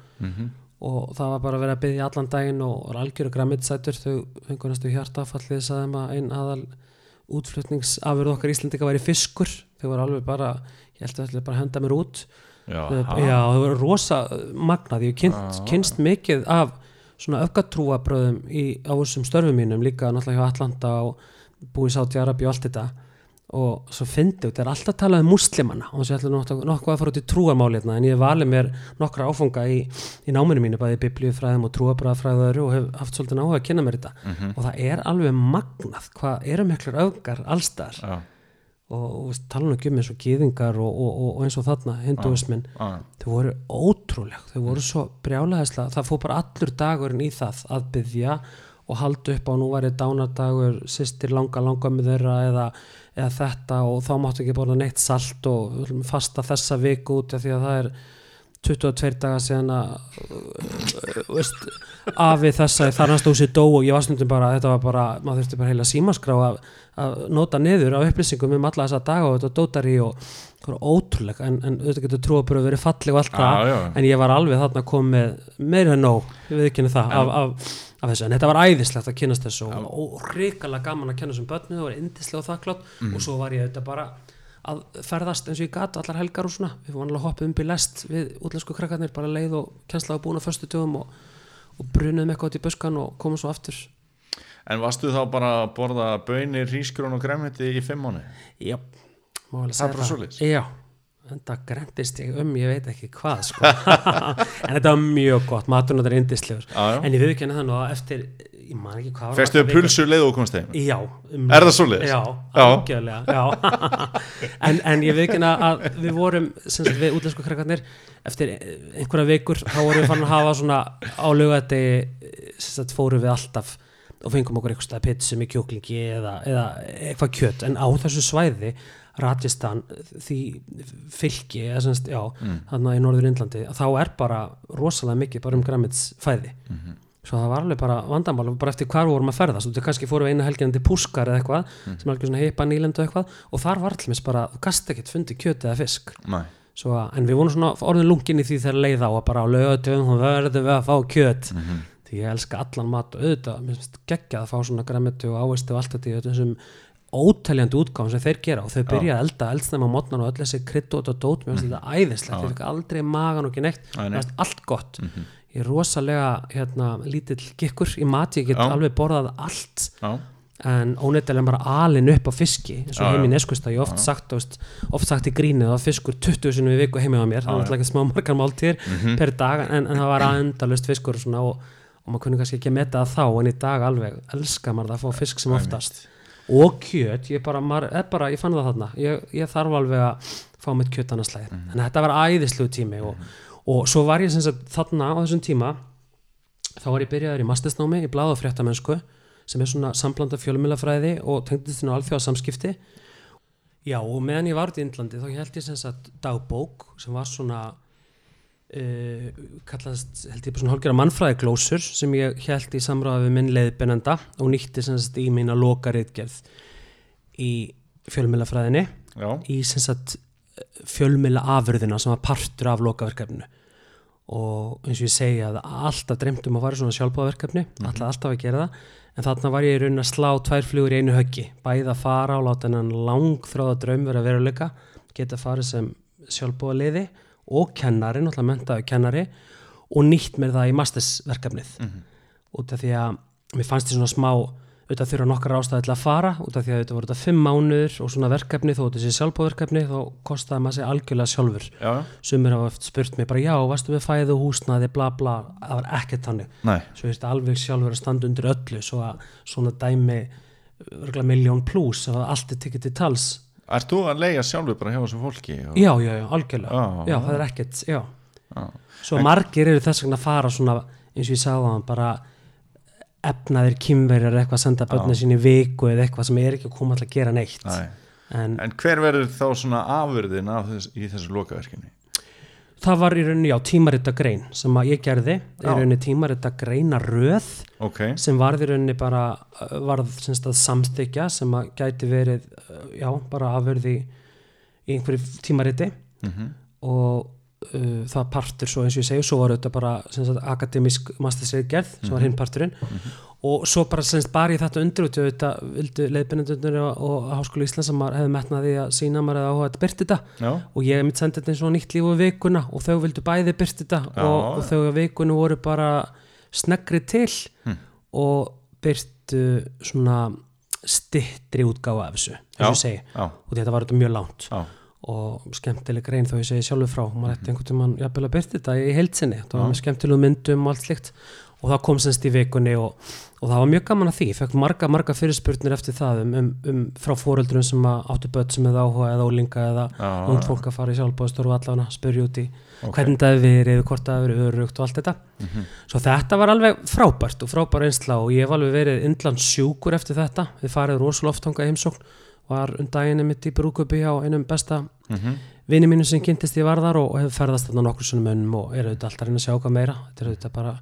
C: og það var bara að vera að byggja allan daginn og var algjöru grammitsætur þau fengur næstu hjartafallið sagðum að einn aðal útflutningsafurð okkar Íslandika væri fiskur. Þau voru alveg bara, ég held að það bara að henda mér út.
B: Já,
C: Þau- já það voru rosa magnað, ég hef kynnt, kynst mikið af svona öfgatrúabröðum í, á þessum störfum mínum líka náttúrulega hjá Atlanta og búið sátt í Arabi og allt þetta og svo fyndi þetta er alltaf talað um múslimana. Og þess að ég ætla nokkuð, að fara út í trúarmálið en ég hef valið mér nokkra áfunga í, í náminu mínu, bæði biblíufræðum og trúarbræðafræðu og hef haft svolítið náhuga að kynna mér þetta. Og það er alveg magnað hvað eru miklar öfgar allstar
B: Já,
C: og, og tala nú ekki um eins og gýðingar og, og, og, eins og þarna, hinduismin
B: já,
C: þau voru ótrúleg, þau voru svo brjálæðislega, það fór bara allur dagurinn í það að byggja og halda upp á nú væri dánardagur sýstir langa langa með þeirra eða, eða þetta og þá máttu ekki borða neitt salt og fasta þessa viku út af því að það er 22 daga síðan að uh, veist, afi þessa þar næst úr sér dó og ég var stundum bara þetta var bara, maður þurfti bara heila símaskrá að, að nota niður á upplýsingum um alla þessa daga og þetta dótari og það var ótrúlega en, en auðvitað getur trúabröð verið falleg og allt það en ég var alveg þarna komið meira en nóg, ég veit ekki það af, af, af þessu, en þetta var æðislegt að kynast þessu og, og hrikalega gaman að kenna þessum börnu það var indislega og þakklátt
B: Mm.
C: og svo var ég þetta bara að ferðast eins og ég gat allar helgar og svona, við fórum alveg hoppið um byrj lest við útlensku krakkarnir, bara leið og kjensla var búin á föstu dögum og, og brunuðum eitthvað út í buskan og komum svo aftur.
B: En varstu þá bara að borða bönir, rísgrón og gremmiti í fimm mánu?
C: Já, má
B: Það er
C: segja
B: bara svoleiðis?
C: Já, en það grendist ég um, ég veit ekki hvað sko. en þetta var mjög gott, maturinn þetta er indislegur en ég við ekki henni þannig að eftir ég man ekki hvað
B: þau pulsu leið og komst heim?
C: Já, um,
B: Er það svoleiðis?
C: Já,
B: Já.
C: algjörlega já. en, en ég ekki að við vorum sem sagt, við útlensku krakkarnir eftir einhverja vikur þá vorum við fann að hafa svona á lögati sem sagt, fórum við alltaf og fengum okkur eitthvað pitsu með kjóklingi eða, eða eitthvað kjött en á þessu svæði Rajasthan því fylki eða semst, já, mm. þannig í Norður Indlandi þá er bara rosalega mikið bara um græmitsfæði
B: Mhm.
C: svo það var alveg bara vandamál bara eftir hvar við vorum að ferðast, þú kannski fórum við eina helgina til Púskar eða eitthvað, sem er alveg svona heipa nýlendu eitthvað og þar var allir bara, þú gast ekkert fundið kjöt eða fisk. Að- en við vorum svona orðin lungin í því þegar leið á að bara á lögatöfum þá verðum við að fá kjöt. Því ég elska allan mat og auðvitað geggjað að fá svona græmitu og ávistu og allt þetta í þessum óteljandi útgáfum sem þeir gera og þau byrja að elda eldsnæma mótnan og öll þessi krydd og dót mér finnst þetta æðislegt, ég fikk aldrei magan og ekki neitt.
B: Nei, nei.
C: mér finnst allt gott. Ég er rosalega hérna, lítill gikkur í mati, ég get
B: Já.
C: alveg borðað allt.
B: Já,
C: en óneitt bara alin upp á fiski eins og
B: Já,
C: heim í
B: já.
C: neskvista, ég oft sagt veist, oft sagt í grínið að fiskur 20 sinni við viku heimið á mér, það er alltaf ekki smá margar máltíðir
B: Mhm.
C: per dag, en, en það var endalust fiskur og svona og, og maður kunni kannski ekki að meta það þá, en í dag alveg elskar maður það að fá fisk sem oftast og kjöt, ég bara, maður, er bara ég fann það þarna, ég, ég þarf alveg að fá mitt kjöt annars slæð,
B: Mhm.
C: en þetta var æðislu tími og, og svo var ég sagt þarna á þessum tíma þá var ég byrjaður í mastersnámi í bláð og fréttamennsku sem er svona samblanda fjölumilafræði og tengdist þinn á alþjóða samskipti já og meðan ég var út í Indlandi þá held ég sem sagt dagbók sem var svona uh, kallast held ég bara svona hálfgerða mannfræði glósur sem ég held í samráði við minn leiðbennenda og nýtti sagt í mína lokaritgerð í fjölumilafræðinni
B: já,
C: í sagt fjölmila afurðina sem var partur af lokaverkefninu. Og eins og ég segja að alltaf dreymd um að fara í svona sjálfbáðverkefni alltaf alltaf að gera það en þarna var ég í raunin að slá tvær flugur í einu höggi bæði að fara og láta hennan langþráða draum vera veruleika geta farið sem sjálfbáðaliði og kennari, náttúrulega mentaði kennari og nýtt mér það í mastersverkefnið. Út af því að mér fannst því svona smá auðvitað þurfa nokkar ástæði til að fara út af því að þetta voru þetta fimm mánuður og svona verkefni þó þetta sé sjálfbóðverkefni þá kostaði maður sig algjörlega sjálfur.
B: Já,
C: sumir hafa spurt mig bara já, varstu með fæðu húsnaði bla bla, það var ekkert
B: nei,
C: svo þetta alveg sjálfur að standa undir öllu svo að svona dæmi örgulega miljón pluss allt er tikið til tals
B: Ert þú að leia sjálfur bara hjá þessu fólki? Og...
C: já, já, já, algjörlega
B: Já,
C: já, það er ekkert, já
B: Já.
C: svo margir eru þess vegna að fara svona eins og ég sagði á hann bara efnaðir kýmverjar eitthvað að senda börnir sín í viku eða eitthvað sem er ekki að koma alltaf að gera neitt
B: Nei.
C: en
B: En hver verður þá svona afurðin af þess, í þessu lokaverkinni?
C: Það var í rauninni, já, tímarita grein sem að ég gerði, í rauninni tímarita greina röð
B: ok,
C: sem varð í rauninni bara varð semst að samþykja sem að gæti verið, já, bara afverði í einhverju tímariti.
B: Mhm,
C: og uh, það partur svo eins og ég segi, svo var þetta bara sagt, akademisk mastersreitgerð sem var hinn parturinn. Og svo bara sem sagt, bara í þetta undir og þetta vildu leiðbennendunir og, og Háskóla Íslands sem hefði metnaði að sína maður eða áhuga að byrta þetta
B: já,
C: og ég mitt sendið þetta eins og nýtt líf og vikuna og þau vildu bæði byrta þetta og, og þau að vikunu voru bara snegri til
B: Hm.
C: og byrtu svona stittri útgáfa af þessu eins og ég þetta var þetta mjög langt.
B: Já,
C: og skemmtileg grein þó ég segi sjálfur frá. Og maður ætti einhvern tímann jafnvel að byrta þetta í heilsinni það var með skemmtilegu myndum og allt slikt og það kom semst í vikunni og, og það var mjög gaman að því, ég fekk marga, marga fyrirspurnir eftir það um, um, um frá fóreldrum sem áttu börn sem eða áhuga eða ólinga eða
B: já,
C: ung fólk að fara í sjálfbóðstor og allavega spyrja út í
B: ok,
C: hvernig það hefur verið, hvort það hefur verið örugt og allt þetta.
B: Mhm,
C: svo þetta var alveg frábært og frábær einsla og ég hef alveg verið indland sjúkur eftir þetta, við farið rosalega oft hanga heimsókn, var um daginn mitt í brúkupi á einum besta
B: mhm,
C: vini mínu sem kynntist ég varðar og, og hefur ferðast þarna nokkur svona mönnum og er auðvitað alltaf að reyna að sjá hvað meira. Þetta er auðvitað bara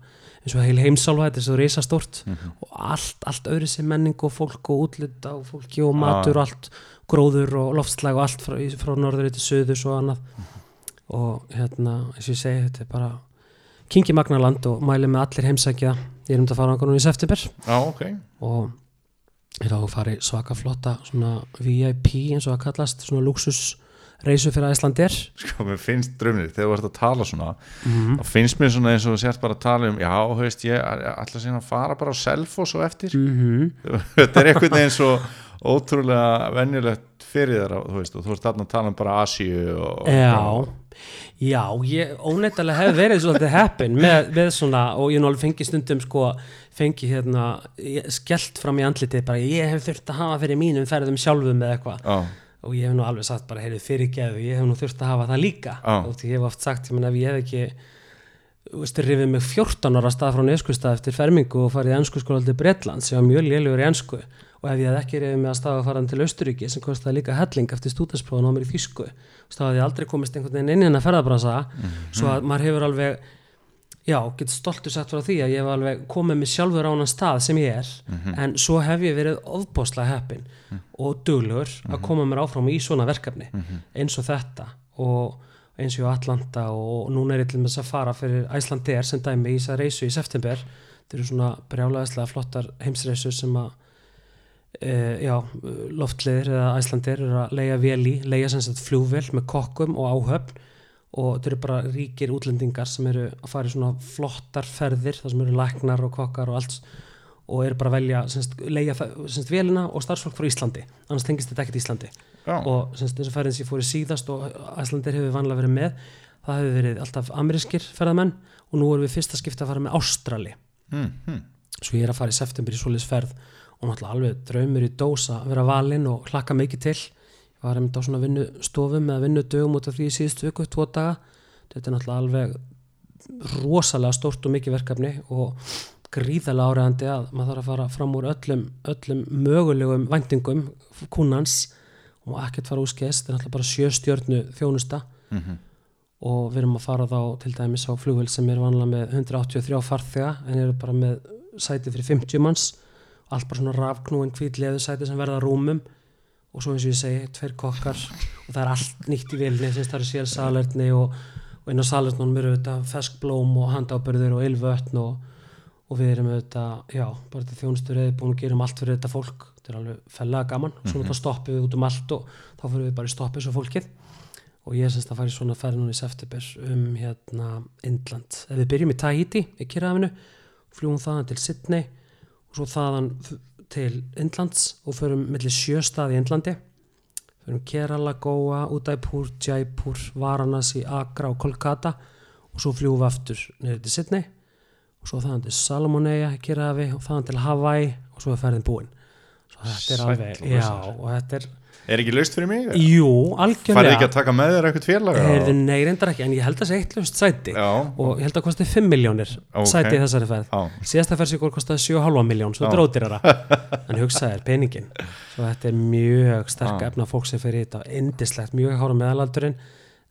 C: eins og heil heimsálfa þetta er svo risastórt
B: mhm,
C: og allt, allt öðru sem menning og fólk og útlit á fólki og matur og allt gróður og loftslag og allt frá, frá norður til söðus og annað. Og hérna, eins og ég segi þetta er bara kingi magnaland og mæli með allir heimsækja. Ég er um að fara á í september.
B: Já, ok.
C: Og er á að fara í svaka flotta svona VIP eins og það kallast svona luxus reisu fyrir Æslandir
B: sko, mér finnst drömnir, þegar þú ert að tala svona
C: mm.
B: þá finnst mér svona eins og þú sért bara að tala um já, veist, ég að sína að fara bara á Selfoss og eftir.
C: Mm
B: þetta er einhvern veginn svo ótrúlega venjulegt fyrir þér þú veist, og þú ert þarna að tala um bara Asíu og,
C: Já, já, ég óneittalega hef verið svolítið heppin með, með svona, og ég alveg fengi stundum sko, fengi hérna skellt fram í andlitið bara, ég hef þurft að hafa fyrir mínum ferðum sjálfum með eitthvað.
B: Já,
C: og ég hef nú alveg sagt bara, heyrðu fyrirgeðu, ég hef nú þurft að hafa það líka.
B: Já.
C: og því ég hef oft sagt, ég menn ef ég hef ekki rifið mig 14 ára stað frá neskustað eftir fermingu og farið í ennsku skóla til Bretland sem var mjög lélugur í ennsku og ef ég hef ekki rifið mig að staða að fara til Austuríki sem kostaði líka helling eftir stúdinsprófun á mér í þýsku þá hafði ég aldrei komist einhvern veginn inn í hennar ferðabransa svo að maður hefur alveg já, get stoltur sett frá því að ég hef alveg komið mig sjálfur á annan stað sem ég er. En svo hef ég verið ofbáslega heppin og duglegur að koma mér áfram í svona verkefni eins og þetta. Og eins og Atlanta og núna er ég til með að fara fyrir Æslandir sem dæmi í þess að reysu í september. Þetta eru svona brjálæðislega flottar heimsreysur sem að e, já, loftliðir eða Æslandir eru að leia vel í leia sem sagt flugvél með kokkum og áhöfn og þetta eru bara ríkir útlendingar sem eru að fara í svona flottar ferðir þar sem eru læknar og kokkar og allt og eru bara að velja semst, leia semst, velina og starfsfólk frá Íslandi. Annars tengist þetta ekkert Íslandi
B: já,
C: og og ferðin sem ég fór í síðast og Æslandir hefur vanlega verið með það hefur verið alltaf amerískir ferðamenn og nú erum við fyrsta skipta að fara með Ástrali.
B: Hm, hm,
C: svo ég er að fara í september í svoleiðis ferð og náttúrulega alveg draumur í dós að vera valinn og hlakka mikið til. Ég var einmitt á svona vinnustofum eða vinnudögum út af því í síðustu viku, tvo daga. Þetta er náttúrulega alveg rosalega stórt og mikið verkefni og gríðarlega áræðandi að maður þarf að fara fram úr öllum, öllum mögulegum væntingum kúnans og ekkert fara úskeist, þetta er náttúrulega bara sjöstjörnu þjónusta.
B: Mhm,
C: og við erum að fara þá til dæmis á flugvél sem er vanlega með 183 farþega en eru bara með sæti fyrir 50 manns. Allt bara svona rafknúin hvítleðu sæti sem verða rúmum. Og svo eins og ég segi, tveir kokkar. Og það er allt nýtt í vilni það er sér salerni og, og inn á salernunum eru þetta feskblóm og handábyrður og ylvötn og, og við erum auðvitað, já, bara til þjónustur eða búin að gera um allt fyrir þetta fólk þetta er alveg fellega gaman, svo náttúrulega stoppum við út um allt og þá fyrir við bara í stoppið svo fólkið. Og ég er semst að fara í svona ferð núna í september um hérna Indland. Ef við byrjum í Tahiti í Kirrafinu fljúum þaðan til Sydney og svo þaðan til Indlands og förum millir sjö staði í Indlandi. Förum Kerala, Goa, Udaipur, Jaipur Varanasi, Agra og Kolkata og svo fljúum við aftur niður til Sydney og svo þaðan til Salomoneia í Kirrafi og þaðan til Hawaii og svo er ferðin búin. svo þetta er alveg,
B: og
C: já og þetta er,
B: er ekki laust fyrir mig?
C: jú, algjörlega.
B: Ekki að taka með þér eitthvað félag?
C: Heyrðu, nei, reyndar ekki, en ég held að það sé eitt löst sæti.
B: Já,
C: og ég held að kosti 5 miljónir
B: Ok.
C: sæti í þessari ferð. Síðasta ferð gór kostaði 7,5 miljón svo drótirara, en hugsaði er peningin. Svo þetta er mjög sterk
B: Já.
C: efna fólk sem fer í þetta, indislegt, mjög hára meðalaldurinn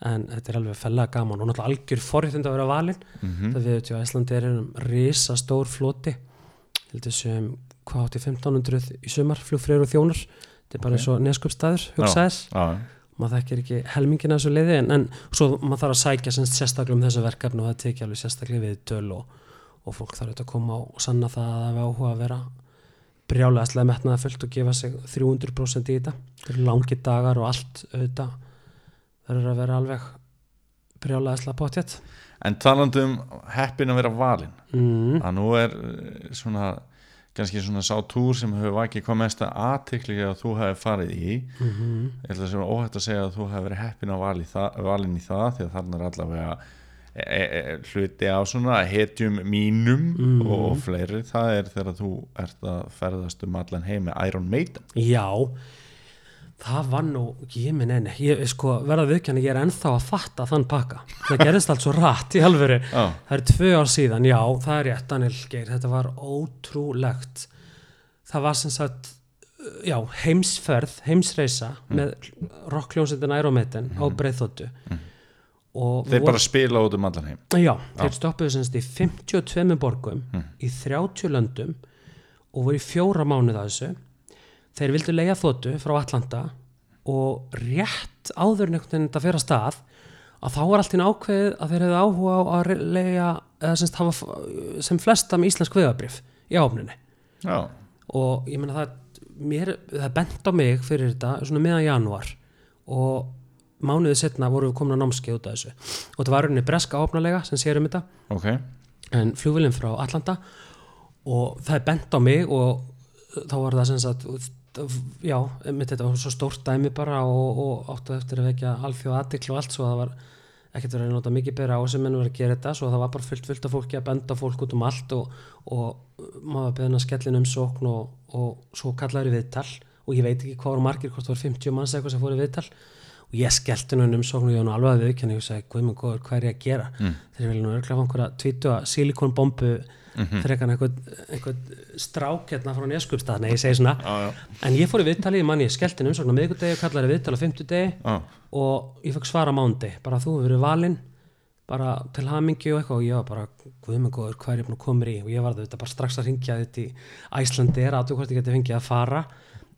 C: en þetta er alveg fellega gaman og náttúrulega algjör forréttind að vera valinn.
B: Mhm.
C: það við veitum að Íslandi er um risa stór floti sem hvað átti 1500 í sumar flugfreyður og þjónar. Þetta er bara
B: Ok.
C: eins og neskupstæður hugsaðis maður þekkir ekki helmingina þessu leiði en, en svo maður þarf að sækja semst sérstaklega um þessu verkefni og það tekja alveg sérstaklega við töl og, og fólk þarf auðvitað að koma og sanna það að það hefur áhuga að vera brjálega slega metnaða fullt og gefa sig 300% í þetta. Þetta eru langi dagar og allt auðvitað verður að vera alveg brjálega slega potjett
B: En talandi um heppin að vera valinn.
C: Mm.
B: að nú er eh, svona kannski svona sá túr sem hefur vakið hvað mesta aðtikli að þú hefur farið í.
C: Mm
B: ég held að það er óhætt að segja að þú hefur verið heppin að vali það, valin í það því að þarna er allavega e, e, hluti á svona hetjum mínum
C: Mhm.
B: og, og fleiri. Það er þegar þú ert að ferðast um allan heim með Iron Maiden.
C: Já, það var nú, ég minn enni, ég sko verða viðkjanni, ég er ennþá að fatta þann pakka. Það gerist allt svo rætt í alvöru.
B: Já,
C: Það er tvö ár síðan, já, það er rétt, Daniel Geir, þetta var ótrúlegt. Það var sem sagt, já, heimsferð, heimsreisa með rockljónsettin Iron á Breiðþóttu. Og
B: þeir
C: vor-
B: bara spila út um allan heim
C: Já, þeir stoppuðu semst í 52 borgum
B: Mm.
C: í 30 löndum og voru í fjóra mánuð að þessu þeir vildu leia þóttu frá Atlanta og rétt áður en einhvern veginn þetta fyrir að stað að þá var allt í ákveðið að þeir hefðu áhuga á að leia semst hafa sem flesta með íslensk vegabrif í áfninni og ég meina það mér, það bent á mig fyrir þetta svona meðan janúar og mánuðið setna voru við komin á námskeið út af þessu. Og þetta var rauninni breska áfnalega sem sér um þetta.
B: Ok.
C: En flugvillin frá Atlanta og það bent á mig og þá var það sem sagt já, mitt þetta var svo stórt dæmi bara og, og áttu eftir að vekja alþjóð aðtikl og allt svo. Það var ekkert verið að nota mikið bera á sem en verið að gera þetta svo það var bara fullt fullt af fólki að benda fólk út um allt og, og maður að skellin um sókn og, og svo kallaður viðtal. Og ég veit ekki hvað voru margir, hvort það voru 50 manns eitthvað sem fóru í viðtal. Og ég skellti nú um sókn og ég var nú alveg að viðkjanni og ég sagði, hvað er ég að gera?
B: Mm.
C: þeir vilja nú örglega að silikonbombu
B: Mhm.
C: frekar en einhvern, einhvern strák hérna frá neskupstað, nei ég segi svona
B: já,
C: en ég fór í viðtalið, mann ég skellti um sókn á miðgudegi og kallaði viðtal á fimmtudegi
B: já,
C: og ég fekk svara mándi bara þú hefur verið valinn bara til hamingju og eitthvað. Og ég var bara guðmengur hvað er ég búin að koma í? Og ég var þetta bara strax að ringja þetta í Æslandi er aðtöku hvort ég geti fengið að fara.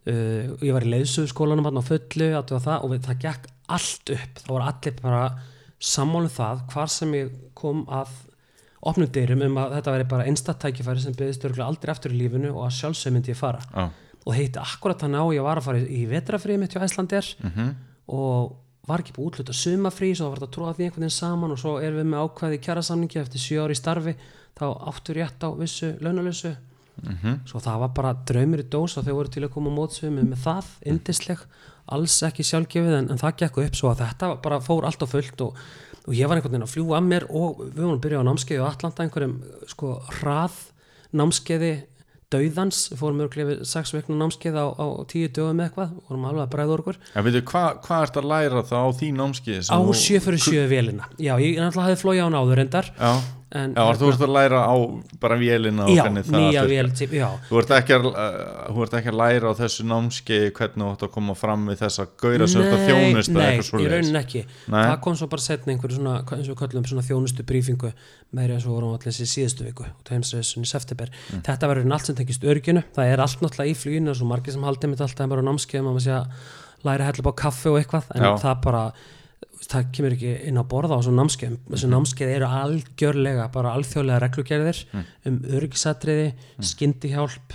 C: Uh, og ég var í leiðsögskólanum hann á fullu aðtöku það og við, það gekk allt upp. Það voru allir bara sammálum það hvar sem ég kom að opnum dyrum um að þetta væri bara einstattækifæri sem byggðist örgulega aldrei aftur í lífinu og að sjálfsög myndi ég fara
B: já.
C: og heiti akkurat þannig á ég var að fara í, vetrafrið mitt hjá Æslandir
B: Mhm.
C: og var ekki búið útluta sumafrí svo var þetta að tróða því einhvern veginn saman og svo erum við með ákvæði kjærasamningi eftir sjö ári í starfi þá áttur rétt á vissu launalösu
B: Mhm.
C: svo það var bara draumir í dós og þau voru til að koma með, með það, indisleg alls ekki sjálfgefið en, en það gekk upp svo að þetta bara fór allt á fullt og, og ég var einhvern veginn að fljúa að mér og við vorum að byrja á námskeiði á Atlanta einhverjum sko hrað námskeiði dauðans, við fórum örglega við sex vekna námskeið á, á tíu dögum eða eitthvað, vorum alveg að bræða okkur.
B: En veitu, hvað hva ert að læra þá á því námskið
C: á sjö fyrir sjö vélina. Já, ég náttúrulega hefði flóið á hann áður endar
B: Já,
C: en,
B: já þú ert að læra á bara vélina
C: já, nýja vél já,
B: Þú ert, ekki að, þú að læra á þessu námskeið hvernig þú ert að koma fram við þessa gauðra sem þetta þjónust eða
C: nei,
B: eitthvað
C: í raunin ekki
B: Nei.
C: það kom svo bara setna einhverju svona eins og við köllum svona þjónustu brýfingu meiri eins og vorum allir þessi síðustu viku og það heimsreðsun í september
B: Mm.
C: þetta verður allt sem tengist örginu það er allt náttúrulega í fluginu og svo margir sem haldið mitt alltaf bara á námskeiðum að maður sé að læra hella á kaffi og eitthvað en
B: Já.
C: það bara það kemur ekki inn á borða á námskeiðum
B: Mhm.
C: þessu námskeið eru algjörlega bara alþjóðlega reglugerðir
B: Mm.
C: um örgisatriði, skyndihjálp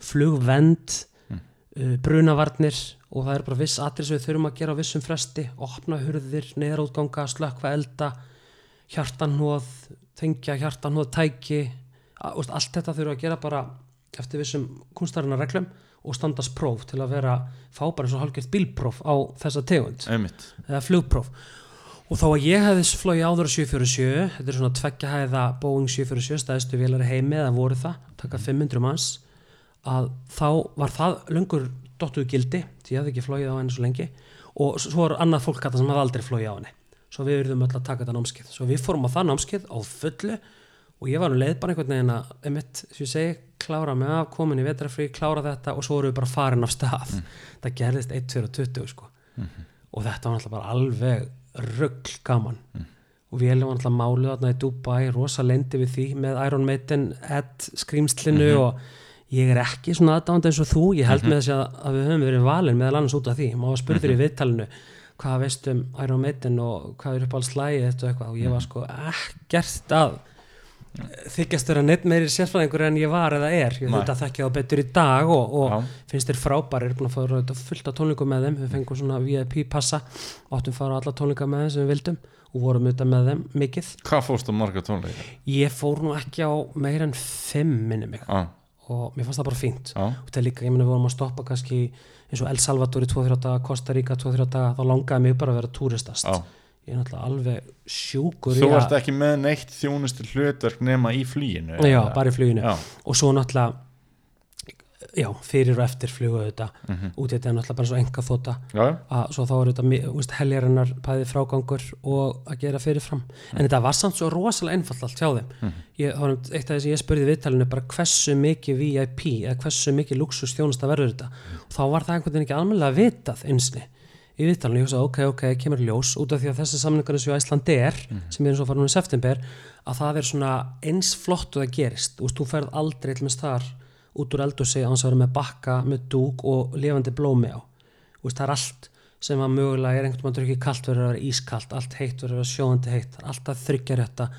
C: flugvend uh, brunavarnir og það er bara viss atrið sem við þurfum að gera á vissum fresti. Opna hurðir, neðraútganga, slökkva elda hjartanhóð þengja hjartanhóð tæki allt þetta þurfum að gera bara eftir vissum kunstarinnar reglum og standast próf til að vera fá bara eins og hálfgeitt bílpróf á þessa tegund.
B: Einmitt.
C: eða flugpróf. Og þó að ég hefði flóið áður á 747 þetta er svona tveggja hæða Boeing 747 stæðstu vélari heimi eða voru það taka 500 manns að þá var það löngur dottuðu gildi því ég hefði ekki flóið á henni svo lengi og svo er annað fólk þetta sem hafði aldrei flóið á henni. Svo við erum öll að taka þetta námskeið. Svo við fórum á það námskeið á fullu og ég var um leið bara einhvern veginn að emitt, sem ég segi, klára mig af, komin í vetrafrí klára þetta og svo erum við bara farin af stað. Það gerðist 1, 2 og 20 sko. Og þetta var náttúrulega bara alveg röggl gaman. Og vélum var alltaf máluð þarna í Dubai rosa lendi við því með Iron Maiden Ed skrýmslinu og ég er ekki svona aðdáðandi eins og þú. Ég held með þess að, að við höfum verið valin meðal annars út af því, maður spurður í viðtalinu hvað veistu um Iron Maiden og hvað er upp á slæði þetta og eitthvað. Og ég var sko ekkert að þykjast vera neitt meiri sérfræðingur en ég var eða er, ég
B: Nei.
C: þetta þekki það betur í dag og, og finnst þér frábærir, búin að fara þetta fullt af tónlingum með þeim, við fengum svona VIP passa. Og áttum að fara á alla tónlinga með þeim sem við vildum og vorum auðvitað með þeim mikið.
B: Hvað fórstu marga tónleika?
C: ég fór nú ekki á meir en fimm minni mig.
B: Já,
C: og mér fannst það bara fínt.
B: Já,
C: og það er líka, ég meina við vorum að stoppa kannski eins og El Salvador í 2-3 daga, Costa Rica 2-3 daga, þá langaði mig bara að vera túristast ég er náttúrulega alveg sjúkur
B: Þú ert ekki með neitt þjónustu hlutverk nema í flýinu
C: já, bara í fluginu.
B: Já,
C: og svo náttúrulega já, fyrir og eftir flugu þetta mm
B: Mhm.
C: út í þetta er náttúrulega bara svo enga þóta að svo þá er þetta heljarinnar bæði frágangur og að gera fyrirfram. En þetta var samt svo rosalega einfalt allt hjá þeim. Ég, það var einmitt eitt af því sem ég spurði í viðtalinu bara hversu mikið VIP eða hversu mikið luxus þjónusta verður þetta? Og þá var það einhvern veginn ekki almennilega vitað einsni í viðtalinu, ég hugsaði ok, ok, kemur ljós út af því að þessi samningar eins og Æslandi er sem er eins og fara núna í september að það er svona eins flott og það gerist veist, þú ferð aldrei til með þar út úr eldursi án þess að vera með bakka, með dúk og lifandi blómi á. Veist, það er allt sem að mögulega er einhvern veginn ekki kalt verður að vera ískalt, allt heitt verður að vera sjóðandi heitt, alltaf þryggjarétta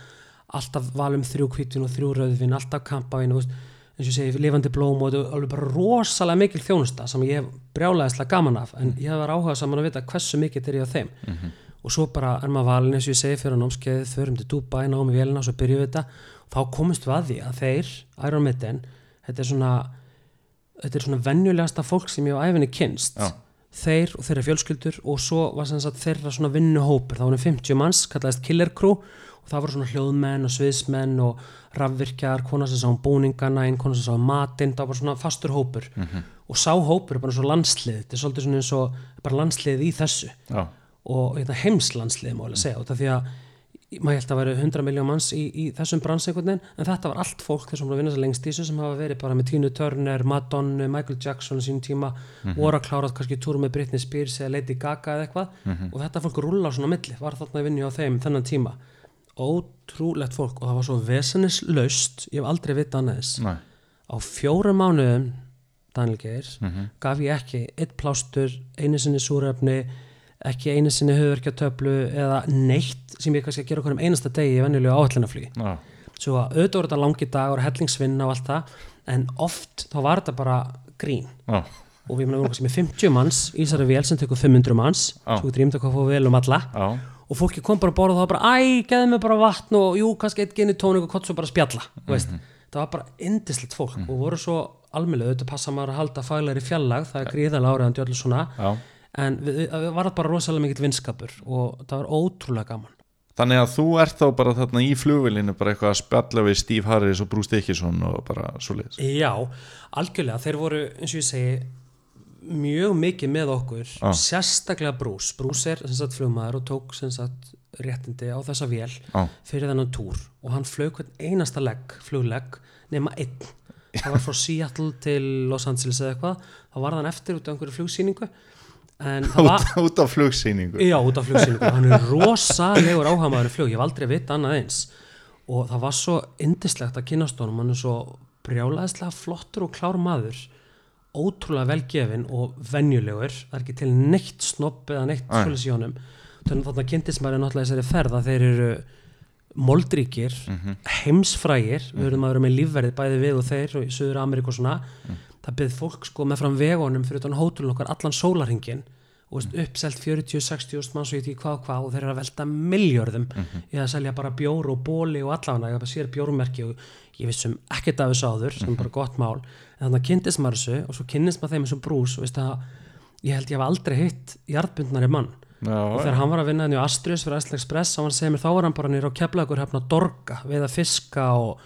C: alltaf valum þrjú hvítin og þrjú rauðvin alltaf kampavín, eins og segi lifandi blóm og þetta er alveg bara rosalega mikil þjónusta sem ég hef brjálæðislega gaman af en ég hef áhuga saman að vita hversu mikið þetta er ég á þeim og svo bara er maður valin eins og ég segi fyrir námskeiðið, förum til Dubai, náum í vélina og svo byrjuum við þetta, þá komumst við að því að þeir, Iron Maiden þetta er svona þetta er svona venjulegasta fólk sem ég á æfinni kynst
B: Já.
C: þeir og þeirra fjölskyldur og svo var sem sagt þeirra svona vinnuhópur. Það var 50 manns, kallaðist Killer Crew og það voru svona hljóðmenn og sviðsmenn og rafvirkjar, konar sem sá um búningana einn konar sem sá um matinn, það var svona fastur hópur. -hmm. og sá hópur er bara svo landslið þetta er svolítið svona eins og bara landslið í þessu.
B: Já,
C: og hérna, heimslandslið má alveg segja út af því að maður held að vera 100 miljón manns í, í þessum veginn en þetta var allt fólk þessum að vinna sér lengst í þessu sem hafa verið bara með Tina Turner, Madonna, Michael Jackson á sínum tíma, voru að klárað kannski túr með Britney Spears eða Lady Gaga eða eitthvað. Og þetta fólk svona á milli var þarna að vinna á þeim þennan tíma ótrúlegt fólk og það var svo vesenislaust, ég hef aldrei vitað annað þess á fjórum mánuðum Daniel Geir
B: Mhm.
C: gaf ég ekki eitt plástur einu sinni súrefni ekki einu sinni höfverkjatöflu eða neitt sem ég kannski að gera okkur um einasta degi í venjulegu áallinaflugi
B: já,
C: svo að auðvitað voru þetta langi dag og hellingsvinna og allt það en oft þá var þetta bara grín.
B: Já,
C: og við erum kannski með 50 manns í þessari vél sem tekur 500 manns
B: Já.
C: svo getur ímda hvað fóðu vel um alla.
B: Já,
C: og fólki kom bara að borða og það var bara æ, geði mig bara vatn og jú, kannski eitt geni tónik og hvort svo bara spjalla mm -hmm. það var bara indislegt fólk og voru svo almennlega, auðvitað passa maður að halda faglegri fjallag, það er gríðalega áriðandi öllu svona,
B: já.
C: En við, við var bara rosalega mikill vinskapur og það var ótrúlega gaman.
B: Þannig að þú ert þá bara þarna í flugvélinu bara eitthvað að spjalla við Steve Harris og Bruce Dickinson og bara svo leiðis
C: Já, algjörlega, þeir voru eins og ég segi mjög mikið með okkur
B: Já.
C: sérstaklega Brús, Brús er flugmaður og tók sagt réttindi á þessa vél
B: Já.
C: fyrir þennan túr og hann flög hvern einasta legg, fluglegg nema einn, það var frá Seattle til Los Angeles eða eitthvað. Þá var hann eftir út af einhverju flugsýningu. Var
B: út, af flugsýningu?
C: Já, út af flugsýningu, hann er rosalegur áhamaður flug, ég hef aldrei vita annað eins. Og það var svo indislegt að kynast honum, hann er svo brjálæðislega flottur og klár maður ótrúlega velgefin og venjulegur, það er ekki til neitt snopp eða neitt
B: Nei.
C: svolítið í honum. Þannig að þarna kynntist maður náttúrulega þessari ferð að þeir eru moldríkir, heimsfrægir. Við erum að vera með lífverðið bæði við og þeir og í Suður Ameríku og svona. Það byrð fólk sko með fram vegunum fyrir utan hótelun okkar allan sólarhingin og veist, uppselt 40-60 manns og ég ekki hvað og hvað og þeir eru að velta miljörðum í að selja bara bjór og bóli og allafana, ég sér bjórmerki og ég vissum ekkert af þessu áður sem er bara gott mál, en þannig að kynntist maður þessu og svo kynnist maður þeim eins og brús og veist að ég held ég hef aldrei hitt jarðbundnari mann. Og
B: Já,
C: þegar hann var að vinna henni á Astrius fyrir Æsla Express þá var hann að segja mér þá var hann bara nýra á keflagur hefna dorga, veiða fiska og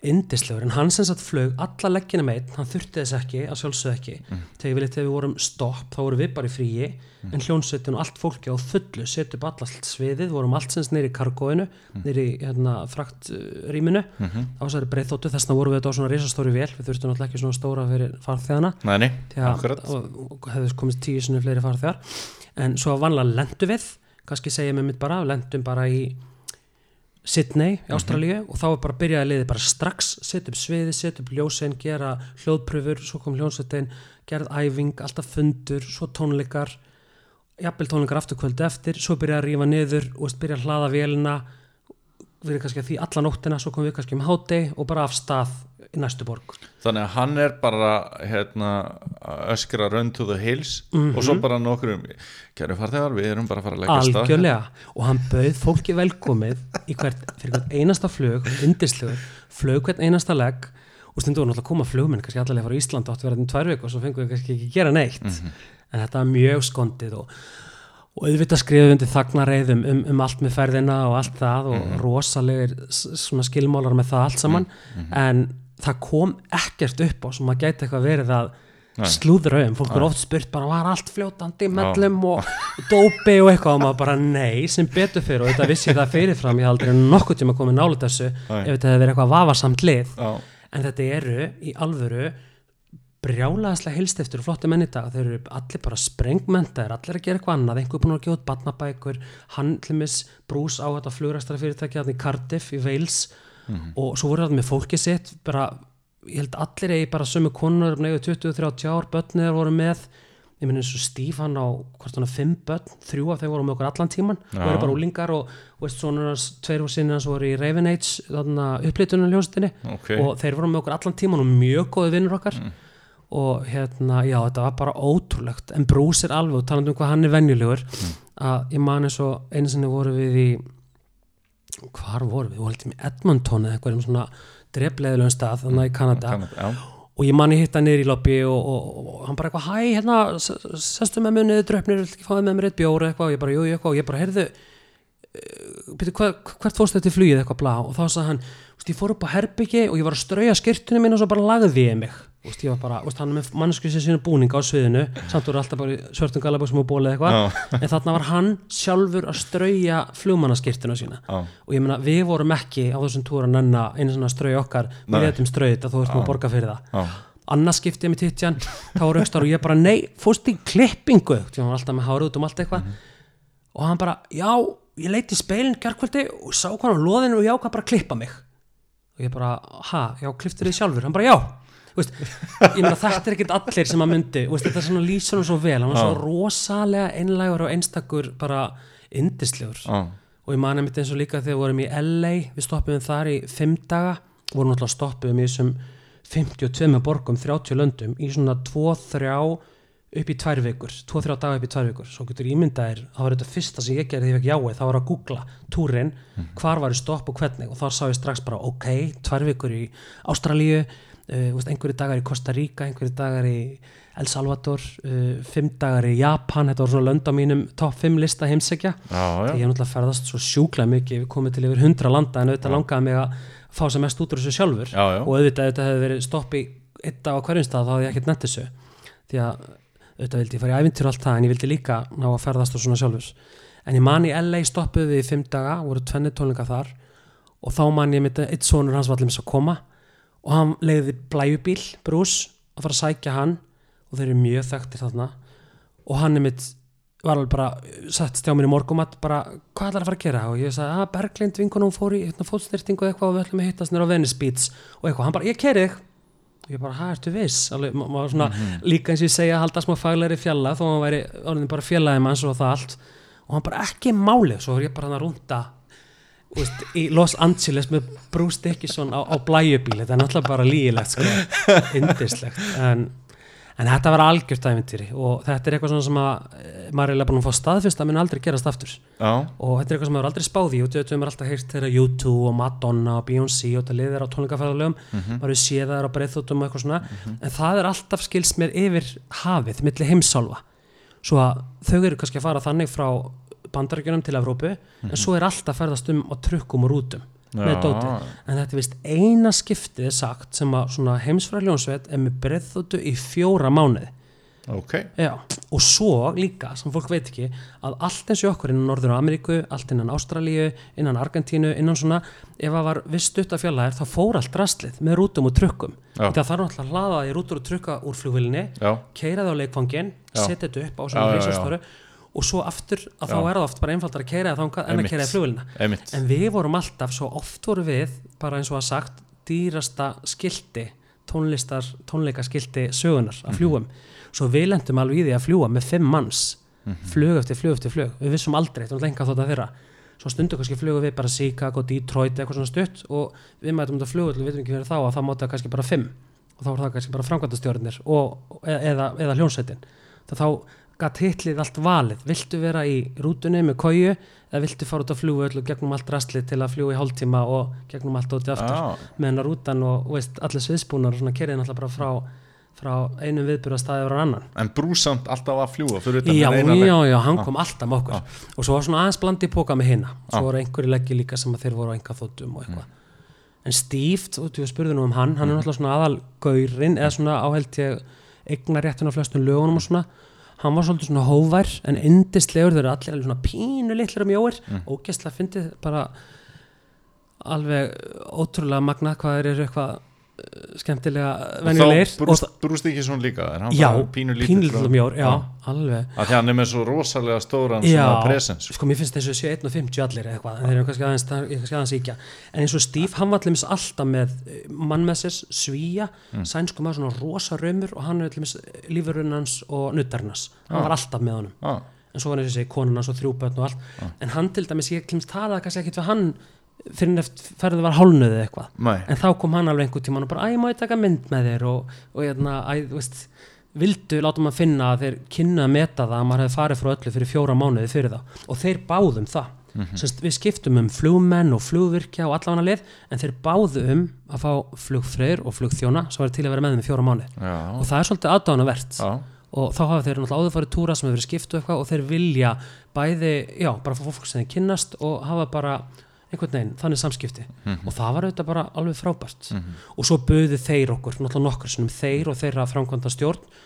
C: indislegur, en hann sem sagt flög alla leggina meitt, hann þurfti þess ekki að sjálfsög ekki, þegar við við vorum stopp, þá vorum við bara í fríi en hljónsettin og allt fólki á fullu setja upp allt sviðið, vorum allt sem nýri kargóinu, nýri hérna, frakt uh, rýminu, á þessari breyþóttu þess vegna vorum við þetta á svona risastóri vél við þurftum náttúrulega ekki svona stóra fyrir farþegana að
B: akkurat.
C: og, hefði komist tíu sinni fleiri farþegar. En svo vanlega lendu við kannski segja mér mitt bara, lendum bara í Sydney í Ástralíu og þá var bara byrjaði liðið bara strax setja upp sviði, setja upp ljósin, gera hljóðpröfur, svo kom hljónsettin gerð æfing, alltaf fundur, svo tónleikar jafnvel tónleikar aftur kvöldu eftir, svo byrjaði að rífa niður og byrjaði að hlaða vélina verið kannski að því alla nóttina svo kom við kannski um hátegi og bara af stað í næstu borg.
B: Þannig að hann er bara hérna, öskra run to the hills
C: Mhm.
B: og svo bara nokkrum kæru farþegar, við erum bara að fara að leggja stað
C: algjörlega. Og hann bauð fólki velkomið hvert, fyrir hvert einasta flug undislugur, flug hvert einasta legg. Og stundu voru náttúrulega að koma flugmenn kannski allavega frá Ísland átt vera þetta tvær viku og svo fengum við kannski ekki gera neitt. En þetta var mjög skondið og, og auðvitað skrifum undir þagnareiðum um, um allt með ferðina og allt það og rosalegir s- svona skilmálar með það allt saman. en það kom ekkert upp á sem að gæti eitthvað verið að slúðra um, fólk er oft spurt bara var allt fljótandi mellum og dópi og eitthvað? Og maður bara nei sem betur fyrir og þetta vissi það fyrirfram. Ég aldrei nokkuð tíma komið nála þessu.
B: Nei.
C: ef þetta hefði verið eitthvað vafasamt lið.
B: Já,
C: en þetta eru í alvöru brjálaðislega hilstiftur og flotti menn í dag, þeir eru allir bara sprengmentaðir, allir að gera eitthvað annað. Einhver búin að barnabækur. Hann tlumis brús á þetta flugræstara fyrirtæki hann í Cardiff í Wales. Og svo voru það með fólki sitt bara, ég held allir eigi bara sömu konur nefnir 20-30 ár, börnir voru með. Ég minn eins og hann á hvort hann á 5 börn, þrjú af þeim voru með okkur allan tíman
B: Já.
C: eru bara úlingar og, veist, svona hans, tveir og sinni hans voru í Raven Age þarna upplýtunum ljóstinni
B: ok.
C: Og þeir voru með okkur allan tíman og mjög góði vinnur okkar og hérna, já, þetta var bara ótrúlegt. En Bruce er alveg, og talandi um hvað hann er venjulegur að ég man eins og einu sinni voru við í hvar voru við, við vorum í Edmonton eða eitthvað um svona drefleðilegum stað þannig í Kanada.
B: Kanada, já,
C: og ég man ég hitta niður í lobby og, og, og hann bara eitthvað, hæ, hérna sestu með mér niður dröfnir, vil ekki fáið með mér eitt bjór eitthvað, og ég bara, jú, jú, eitthvað, og ég bara, heyrðu byrju, hva, hvert fórstu þetta flugið eitthvað blá, og þá sagði hann ég fór upp á herbyggi og ég var að strauja skirtunum mín og svo bara lagði ég mig. Úst, ég var bara, úst, hann með mannsku sér sínu búninga á sviðinu, samt voru alltaf bara svörtum galabóksum og bólið eitthvað, en þarna var hann sjálfur að strauja flugmannaskirtuna sína.
B: Já,
C: og ég meina, við vorum ekki á þessum túr að nenna einu svona strauja okkar.
B: Nei.
C: við letum strauja að þú ert nú að borga fyrir það.
B: Já,
C: annars skipti ég með tittjan þá var aukstar og ég bara, nei, fórst í klippingu? Því hann var alltaf með hára út um allt eitthvað. Og hann bara, já ég leiti í speilin gerkvöldi og sá hvað á loðinu og já, hvað bara klippa mig. Og ég bara, ha, já, klipptur þið sjálfur? Hann bara, já. Veist, ég meina þetta er ekkert allir sem að myndi veist, þetta er svona hann svo vel. Hann var svo rosalega einlægur og einstakur bara yndislegur. Og ég mani mitt eins og líka þegar við vorum í LA við stoppum þar í fimm daga. Vorum náttúrulega stoppuðum í þessum 52 borgum, 30 löndum í svona 2-3 upp í tvær vikur, 2-3 daga upp í tvær vikur. Svo getur ímyndaðir, það var þetta fyrsta sem ég gerði því ég fekk jáið, það var að googla túrin hvar var í stopp og hvernig. Og þar sá ég strax bara, ok, tvær vikur í Ástralíu, uh, veist, einhverju dagar í Costa Rica, einhverju dagar í El Salvador, uh, fimm dagar í Japan, þetta var svona lönd á mínum topp 5 lista heimsækja.
B: Já, já.
C: ég hef náttúrulega ferðast svo sjúklega mikið við komum til yfir hundra landa en auðvitað langaði mig að fá sem mest út úr þessu sjálfur.
B: Já, já.
C: og auðvitað auðvitað að auðvitað vildi ég fara í æfintir og allt það en ég vildi líka ná að ferðast og svona sjálfurs en ég man í LA stoppuð við í fimm daga voru tvenni tónleika þar. Og þá man ég mitt eitt sonur hans var allir að koma og hann leiði blæjubíl Bruce að fara að sækja hann. Og þeir eru mjög þekktir þarna. Og hann er mitt var alveg bara sett stjá mér í morgumat bara hvað ætlar að fara að gera? Og ég sagði að Berglind vinkunum fór í hérna, fótstyrtingu eitthvað og við ætlum að hittast nýra á Venice Beach og ég bara, hæ, ertu viss? Alveg, ma- maður svona, líka eins og ég segja að halda smá faglegri fjalla þó að hann væri orðin bara fjallaði manns og það allt. Og hann bara ekki málið, svo er ég bara hann að rúnda Úst, í Los Angeles með Bruce Dickinson á, á blæjubíl þetta er náttúrulega bara lígilegt sko, indislegt en, en þetta var algjört æfintýri og þetta er eitthvað svona sem að eh, maður er eiginlega búin að fá staðfyrst að mun aldrei gerast aftur.
B: Já,
C: og þetta er eitthvað sem maður aldrei spáði og þetta er alltaf heyrt þeirra U2 og Madonna og Beyoncé og þetta liðir á tónleikafæðalögum maður hefur séð þær á breyþóttum og eitthvað svona. En það er alltaf skils mér yfir hafið milli heimsálfa. Svo að þau eru kannski að fara þannig frá bandarækjunum til Evrópu en svo er alltaf ferðast um á trukkum og rútum með dóti en þetta er vist eina skiptið sagt sem að svona heimsfæra ljónsveit er með breyþóttu í fjóra mánuði.
B: Ok.
C: Já, og svo líka, sem fólk veit ekki að allt eins og okkur innan Norður Ameríku allt innan Ástralíu, innan Argentínu innan svona, ef það var viss stutt af fjallæðir þá fór allt rastlið með rútum og trukkum. Það þarf náttúrulega að hlaða í rútur og trukka úr flugvillinni
B: já,
C: keira það á leikfangin, setja þetta upp á svona reisastóru og svo aftur að þá
B: Já.
C: er það oft bara einfaldar að keira þangað en að keira í
B: einmitt.
C: En við vorum alltaf, svo oft voru við bara eins og að sagt, dýrasta skilti, tónlistar tónleikaskilti sögunar
B: Mhm.
C: að fljúum svo við lendum alveg í því að fljúa með fimm manns,
B: Mhm.
C: flug eftir flug eftir flug, við vissum aldrei, þetta var lenga þótt að þeirra svo stundu kannski flugum við bara Chicago, Detroit, eitthvað svona stutt og við mætum þetta flug, við veitum ekki verið þá að það mátti kannski bara fimm. Og þá var það kannski bara framkvæmdastjórnir og, e- eða, eða hljónsveitin þá þá gatt hitlið allt valið. Viltu vera í rútunni með kóju eða viltu fara út á flugvöll og gegnum allt rastlið til að fljúa í hálftíma og gegnum allt út aftur
B: Já.
C: með hennar rútan og, og veist, allir sviðsbúnar og svona kerið náttúrulega bara frá, frá einum viðbyrðastæði yfir á annan.
B: En brúsamt alltaf að fljúa fyrir utan
C: já, já,
B: leik.
C: já, hann kom alltaf með okkur. Og svo var svona aðeins blandi í póka með hinna svo
B: Já.
C: voru einhverju leggji líka sem að þeir voru á enga þóttum og eitthvað. En Steve, þú þú spurði nú um hann hann er náttúrulega svona aðal gaurinn eða svona áheld ég eignar réttin á flestum lögunum og svona hann var svolítið svona hóvær en indislegur, þeir eru allir alveg svona pínu litlir og mjóir
B: Mm.
C: og ógeðslega fyndið bara alveg ótrúlega magnað hvað eru eitthvað skemmtilega
B: og
C: venjulegir
B: þá brúst, ekki svona líka er hann
C: já,
B: pínu
C: og mjór, já, alveg.
B: Að því hann er með svo rosalega stóran
C: Já,
B: svona presens
C: sko. mér finnst þessu 71.50 allir eða eitthvað, þeir eru kannski aðeins, það kannski aðeins íkja en eins og Steve, hann var allir alltaf með eh, mannmessis, svíja
B: Mm.
C: sænsku maður svona rosa raumur og hann er allir lífurinn hans og nuttarnas hann
B: Já.
C: var alltaf með honum.
B: Já,
C: en svo var þessi konan hans og þrjú börn og allt. En hann til dæmis, ég klimst talaði kannski ekkit við hann fyrir eftir ferðið var hálnuðið eitthvað.
B: Nei.
C: en þá kom hann alveg einhvern tímann og bara, æ, má ég taka mynd með þér? Og, og hérna, æ, þú veist vildu láta maður finna að þeir kynna að meta það að maður hefði farið frá öllu fyrir fjóra mánuði fyrir það og þeir báðum það. Mm við skiptum um flugmenn og flugvirkja og allavega lið en þeir báðu um að fá flugfreyr og flugþjóna sem var til að vera með þeim í fjóra mánuði.
B: Já,
C: og það er svolítið aðdáðanavert
B: já,
C: og þá hafa þeir náttúrulega áður farið túra sem hefur skiptu eitthvað og þeir vilja bæði, já, bara fá fólk sem þeir kynnast og hafa bara einhvern veginn, þannig samskipti. Og það var auðvitað bara alveg frábært. Og svo buðu þeir okkur, náttúrulega nokkur sinnum þeir og þeirra framkvæmda stjórn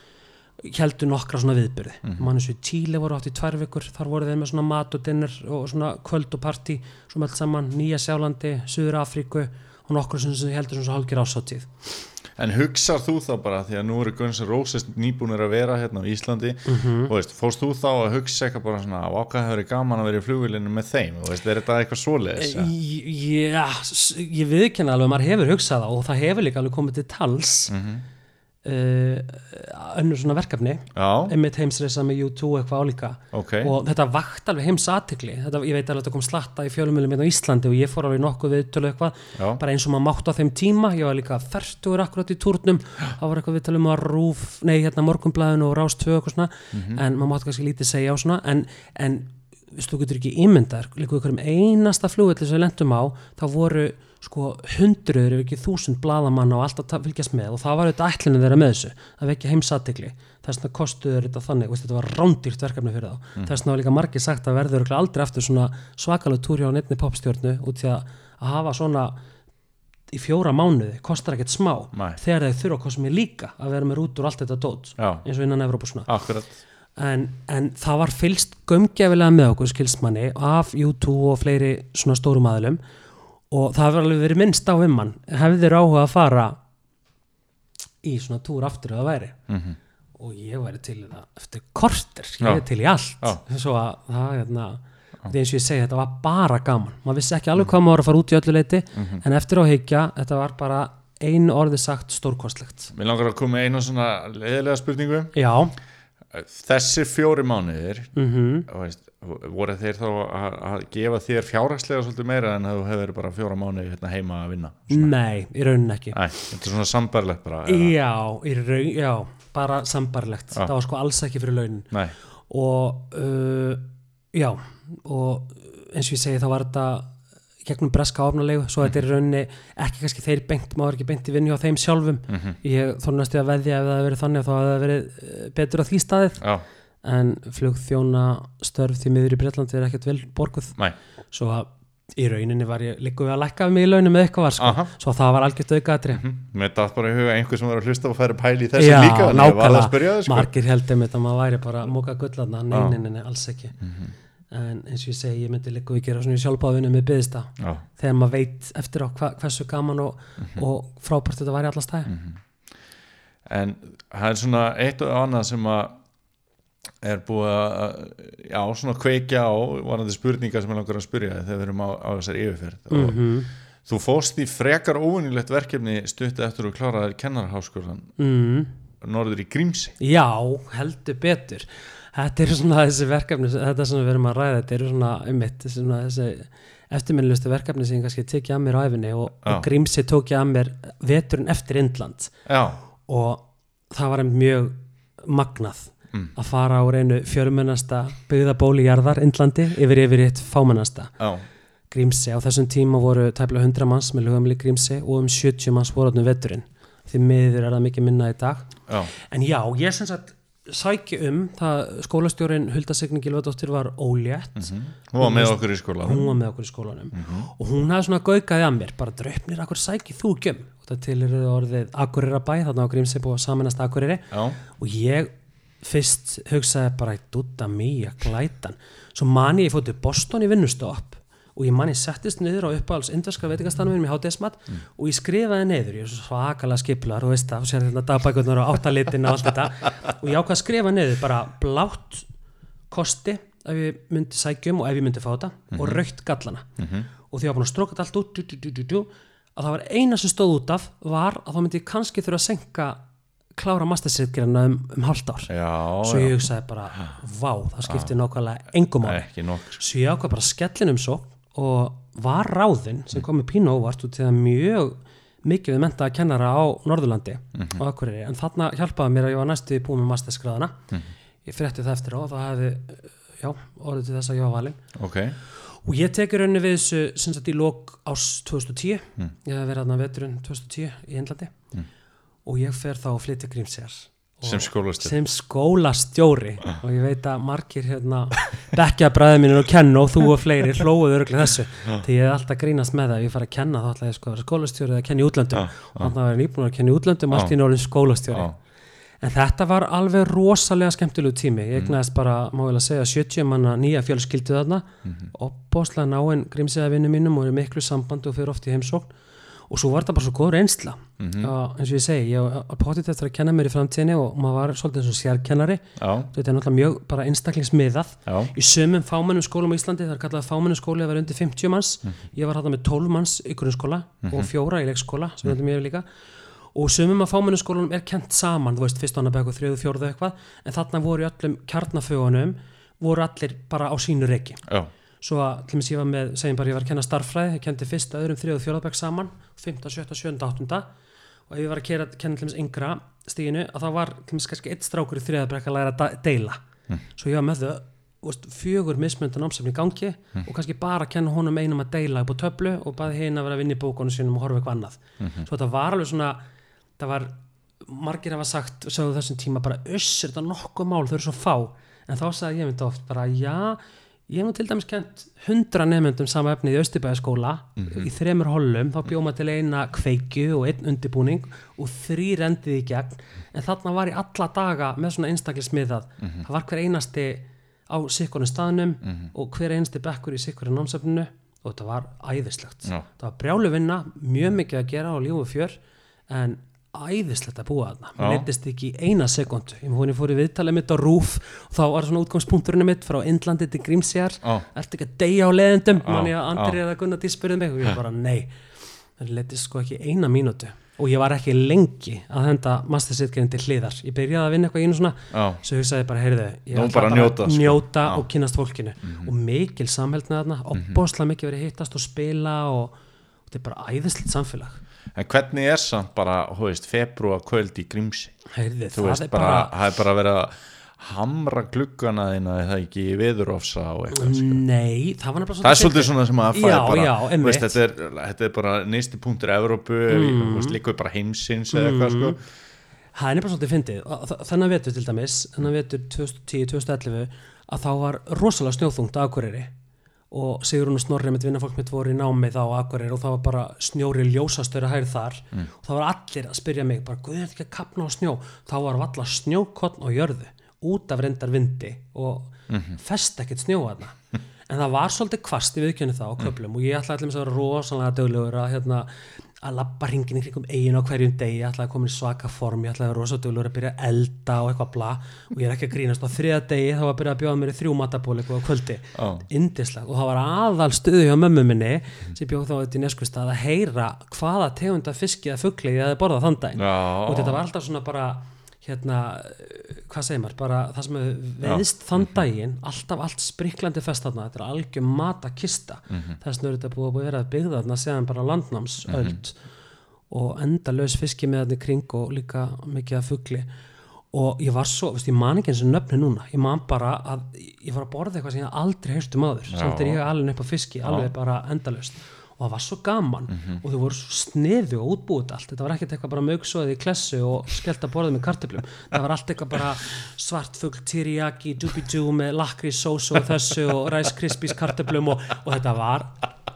C: heldur nokkra svona viðbyrði mm -hmm. mann eins og í Tíli voru átt í tvær vikur þar voru þeir með svona mat og dinner og svona kvöld og partí, svona allt saman. Nýja Sjálandi, Suður Afríku og nokkur sem heldur svona hálgir ásáttíð
B: En hugsar þú þá bara því að nú eru Guns N' Roses nýbúnir að vera hérna á Íslandi
C: Mhm.
B: og veist, fórst þú þá að hugsa eitthvað bara svona á ákvað hefur verið gaman að vera í flugvélinu með þeim og veist, er þetta eitthvað svoleiðis?
C: Já, ég viðkenna alveg að maður hefur hugsað það og það hefur líka alveg komið til tals
B: Mhm.
C: uh, önnur svona verkefni. Einmitt heimsreisa með U2 eitthvað álíka.
B: Ok.
C: Og þetta vakt alveg heims aðtikli ég veit alveg að þetta kom slatta í fjölumölum hérna á Íslandi og ég fór alveg nokkuð viðtölu eitthvað.
B: Já.
C: bara eins og maður mátt á þeim tíma. Ég var líka færtugur akkurat í túrnum. Það var eitthvað viðtölu með rúf nei, hérna morgunblæðinu og rást tvö eitthvað svona.
B: Mhm.
C: en maður mátt kannski lítið segja á svona. En, en þú getur ekki ímyndar líka um einasta flugvelli sem við lendum á þá voru sko hundruður ef ekki þúsund bladamanna og alltaf ta- fylgjast með og það var auðvitað ætlunum þeirra með þessu að vekja heimsatikli þess vegna kostuður þetta þannig veist, þetta var rándýrt verkefni fyrir þá. Mm. þess vegna var líka margir sagt að verður aldrei aftur svona svakalega túri á nefni popstjórnu út því að, að hafa svona í fjóra mánuði kostar ekkert smá
B: Nei.
C: þegar þeir þurfa að kosta mér líka að vera með rútur og allt þetta dót eins og innan Evrópa svona.
B: Akkurat.
C: En, en það var fylst gömgefilega með okkur skilsmanni af U2 og fleiri svona stórum aðlum og það hefur alveg verið minnst á um hann. Hefðir áhuga að fara í svona túr aftur eða væri?
B: Mhm.
C: og ég væri til það eftir korter, ég er til í allt.
B: Já.
C: svo að það hérna, því eins og ég segi þetta var bara gaman. Maður vissi ekki alveg hvað maður var að fara út í öllu leiti
B: Mhm.
C: en eftir á higgja, þetta var bara einu orði sagt stórkostlegt.
B: Mér langar að koma einu svona leðilega spurningu.
C: Já,
B: Þessi fjóri mánuðir og veist, voru þeir þá að, að gefa þér fjárhagslega svolítið meira en þú hefur bara fjóra mánuði hérna heima að vinna?
C: Nei, í rauninni ekki.
B: Æ, þetta er svona sambarlegt bara?
C: Já, raun, já, bara sambarlegt
B: Já.
C: það var sko alls ekki fyrir launin.
B: Nei,
C: og uh, já og eins og ég segi þá var þetta gegnum breska ofnalegu svo þetta er í rauninni ekki kannski þeir bengt maður ekki bengt í vinnu á þeim sjálfum.
B: Mhm.
C: ég þornast ég að veðja ef það hefði verið þannig þá hefði það verið eh, betur á því staðið.
B: Já,
C: en flugþjóna störf því miður í Breitlandi er ekkert vel borguð.
B: Nei.
C: Svo að í rauninni var ég líka við að lækka mig í launum með eitthvað var sko.
B: Aha.
C: svo það var algjört aukaðri
B: hm. Mér datt bara í huga einhver sem var að hlusta og færi pæli í þessu
C: Já,
B: líka þannig að ég var að spyrja
C: nákvæmlega,
B: þau sko.
C: margir heldum þetta að maður væri bara móka gullarna,
B: Mhm.
C: en eins og ég segi, ég myndi líka við gera svona í sjálfbáðinu með byðista
B: Já,
C: þegar maður veit eftir á hva, hversu gaman og,
B: Mhm.
C: og frábært þetta væri allast stæði
B: en það er svona eitt og annað sem að er búið að já, svona kveikja á varandi spurningar sem ég langar að spyrja þegar við erum á, á þessari yfirferð og
C: Mhm.
B: þú fóst í frekar óvinnilegt verkefni stutti eftir að klára þér kennarháskólan
C: mm.
B: norður í Grímsi
C: Já, heldur betur Þetta eru svona þessi verkefni þetta sem við erum að ræða, þetta eru svona ummitt, þessi eftirminnilustu verkefni sem ég kannski tekið að mér á æfinni og, og Grímsi tók ég að mér veturinn eftir Indland
B: já,
C: og það var mjög magnað
B: Mm.
C: að fara á reynu fjörumennasta byggðabóli jarðar Indlandi yfir yfir eitt fámennasta Grímsi. Á þessum tíma voru tæplega 100 manns með lögumli Grímsi og um 70 manns voru átnum veturinn. Því miður er það mikið minna í dag.
B: já,
C: En já, ég sem sagt sæki um, það skólastjórin Hulda Signing Gilvardóttir var ólétt.
B: Hún var með okkur í skóla
C: hún var með okkur í skólanum. Og hún hafði svona gaukaði að mér bara draupnir, akkur sæki þú göm og það til eru orðið Akureyra bæ þarna á Grímsi búið að saminast Akureyri.
B: Já,
C: og ég fyrst hugsaði bara dutta mýja glætan. Svo mani ég fóttu Boston í vinnustopp og ég mani settist niður á uppáhalds indverska veitingastanum mínum í hátíðismat og ég skrifaði niður, ég er svakalega skiplar og veist það, og sér þetta dagbækurnar og áttalitin og allt þetta. Og ég ákvað að skrifa niður bara blátt kosti ef ég myndi sækjum og ef ég myndi fá þetta og raukt gallana. Og því var búin að stróka þetta allt út dú, dú, dú, að það var eina sem stóð út af var að þá myndi ég kannski þurfa að senka klára mastersitgerina um, um halvt ár.
B: Já,
C: svo ég hugsaði bara, vá, það skipti nákvæmlega engum
B: nokk.
C: Svo ég ákvað bara skellin um svo og var ráðinn sem kom með pínu óvart út til það mjög mikið við menta að kennara á Norðurlandi
B: Mhm.
C: og Akureyri, en þarna hjálpaði mér að ég var næstu búið með masterskráðana
B: Mhm.
C: ég frétti það eftir á og það hefði já, orðið til þess að ég var valinn.
B: Ok,
C: og ég tekur raunni við þessu sem sagt í lok ás 2010
B: Mm.
C: ég hef verið hérna veturinn 2010 í Englandi og ég fer þá að flytja grímsér
B: sem skólastur
C: sem skólastjóri. Og ég veit að margir hérna bekkja bræðið mínir og kenna og þú og fleiri hlóuðu öruglega þessu. Því ég hef alltaf grínast með það ef ég fara að kenna þá ætla ég sko að vera skólastjóri eða kenna í útlöndum. Og þannig að vera nýbúin að kenna í útlöndum allt í norðin skólastjóri. En þetta var alveg rosalega skemmtilegu tími. Ég egnaðist bara, má vel að segja 70 manna nýja fjölskyldu þarna. Og bóslega náinn grímsiða vinnu mínum og er miklu sambandi og fyrir oft í heimsókn og svo var þetta bara svo góð reynsla. Og eins og ég segi, ég var potið eftir að kenna mér í framtíðinni og maður var svolítið eins og sérkennari. Þetta er náttúrulega mjög bara einstaklingsmiðað. Í sömum fámennum skólum á Íslandi það er kallað fámennum skóli að vera undir 50 manns. Ég var hérna með 12 manns í grunnskóla og fjóra í leikskóla sem við höfum ég líka. Og sömum af fámennum skólunum er kent saman þú veist, fyrst annað bekku, þriðu, fjórðu eitthvað. En þarna voru svo að, til dæmis ég var með, segjum bara ég var að kenna starffræði, ég kendi fyrsta, öðrum, þriðu, fjórðabæk saman 5, 7, 7, 8 og ef ég var að kera, kenna til dæmis yngra stíginu, að það var til dæmis kannski eitt strákur í þriðabæk að læra að deila. Svo ég var með þau veist, fjögur mismöndan námsefni í gangi og kannski bara að kenna honum einum að deila upp á töflu og baði hinn að vera að vinna í bókunum sínum og horfa eitthvað annað. Svo þetta var alveg svona það var, margir hafa sagt sögðu þessum tíma bara, uss, er þetta nokkuð mál þau eru svo fá, en þá sagði ég myndi oft bara, já, ég hef nú til dæmis kent hundra nefnendum sama efnið í Östubæðaskóla í þremur hollum þá bjóma til eina kveikju og einn undirbúning og þrýr endið í gegn. En þarna var ég alla daga með svona einstaklega smiðað það var hver einasti á sikkurinn staðnum og hver einasti bekkur í sikkurinn námsefninu og þetta var æðislegt.
B: Já.
C: það var brjálu vinna, mjög mikið að gera og líf og fjör en æðislegt að búa þarna.
B: Já.
C: mér neittist ekki eina sekundu ég fór, ég fór í viðtalið mitt á rúf og þá var svona útgangspunkturinn mitt frá Indlandi til Grímsjar
B: Já.
C: ertu ekki að deyja á leðendum mann ég að Andri
B: já.
C: eða Gunnar Dís spurði mig og ég bara nei. Það leittist sko ekki eina mínútu. Og ég var ekki lengi að henda mastersitgerinn til hliðar. Ég byrjaði að vinna eitthvað einu svona.
B: Já,
C: svo hugsaði ég bara, heyrðu, ég
B: Nú
C: ætla
B: bara að njóta, sko.
C: njóta.
B: Mhm.
C: og kynast fólkinu. Og mikil samheld með þarna, opbóðslega mikið verið hittast og spila og, og þetta er bara æðislegt samfélag
B: en hvernig er samt bara, hú veist, februar kvöld í Grímsi
C: heyrðu,
B: þú
C: það
B: veist,
C: er
B: bara,
C: bara,
B: það er bara verið að hamra gluggana þína eða ekki í veðurofsa og eitthvað sko.
C: nei, það var nefnilega
B: það er svolítið svona sem að fæði bara
C: já,
B: veist, þetta, er, þetta er bara nýsti punktur Evrópu, mm. líka bara heimsins eða eitthvað sko.
C: Það er nefnilega svolítið fyndið. Og þ- þennan vetur til dæmis, þennan vetur 2010-2011 að þá var rosalega snjóþungt á Akureyri og Sigrun og Snorri mitt vinnafólk mitt voru í námi þá á Akureyri og það var bara snjóri ljósastöru hægð þar. Og það var allir að spyrja mig bara, guð, er þetta ekki að kapna á snjó? Þá var valla snjókotn og jörðu út af reyndar vindi og fest ekkert snjó þarna. En það var svolítið kvast í viðkjönni þá á köflum og ég ætlaði allir að vera rosalega döglegur að, hérna, að labba hringin í kringum eigin á hverjum degi, ég ætlaði að koma í svaka form ég ætlaði að vera rosalega döglegur að byrja að elda og eitthvað bla. Og ég er ekki að grínast. Á þriða degi þá var að byrja að bjóða mér í þrjú matabóli eitthvað á kvöldi.
B: Já.
C: indislega og það var aðal stuðu hjá mömmu minni sem bjóð þá þetta í neskustad að heyra hvaða tegunda fiski eða fugli ég hefði borðað þann daginn.
B: Já.
C: og þetta var alltaf svona bara hérna, hvað segir maður bara það sem hefur veðist þann daginn alltaf allt spriklandi fest þarna þetta er algjör matakista. Mm -hmm. þess er þetta búið að vera byggða þarna séðan bara landnámsöld og endalaus fiski með þarna í kring og líka mikið af fugli. Og ég var svo, veist, ég man ekki eins og nöfni núna ég man bara að ég var að borða eitthvað sem ég aldrei heyrst um áður samt er ég alveg upp á fiski, alveg bara endalaust og það var svo gaman og þau voru svo sniðu og útbúið allt. Þetta var ekkert eitthvað bara mögsóðið í klessu og skellt að borða með kartöflum. Það var allt eitthvað bara svartfugl, teriyaki, doobie-doo með lakri sósu og þessu og rice krispies kartöflum og, og þetta var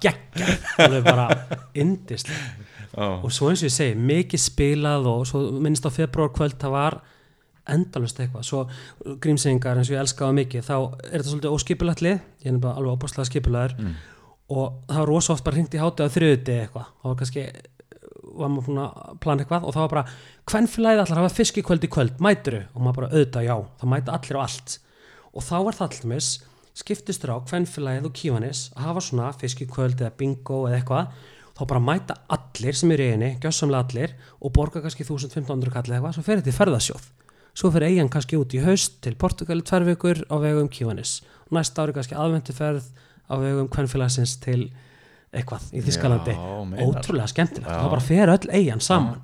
C: geggjað, alveg bara indislega
B: Já.
C: og svo eins og ég segi, mikið spilað og svo minnst á februar kvöld það var endalust eitthvað. Svo grímsengar eins og ég elskaði mikið þá er þetta svolítið óskipulagt lið. Ég er nefnilega alveg óbúslega skipulaður og það var rosa oft bara hringt í hátu á þriðuti eitthvað. Það var kannski var maður búin að plana eitthvað og það var bara hvernfélagið allar hafa fiskikvöld í kvöld mæturu og maður bara auðvitað já. Það mæta allir á allt. Og þá var það allmis skiptistur á hvernfélagið og kívanis að hafa svona fiskikvöld eða bingo eða eitthvað. Þá bara mæta allir sem eru í eini, gjössamlega allir og borga kannski 1500 kall eða eitthvað, svo fer þetta í ferðasjóð. Svo fer eigin kannski út í haust til Portugali tvær vikur á vegum Kívanis. Næsta ári kannski aðvendu ferð á vegum kvennfélagsins til eitthvað í Þískalandi
B: Já,
C: ótrúlega skemmtilegt,
B: Já.
C: þá bara fer öll eigin saman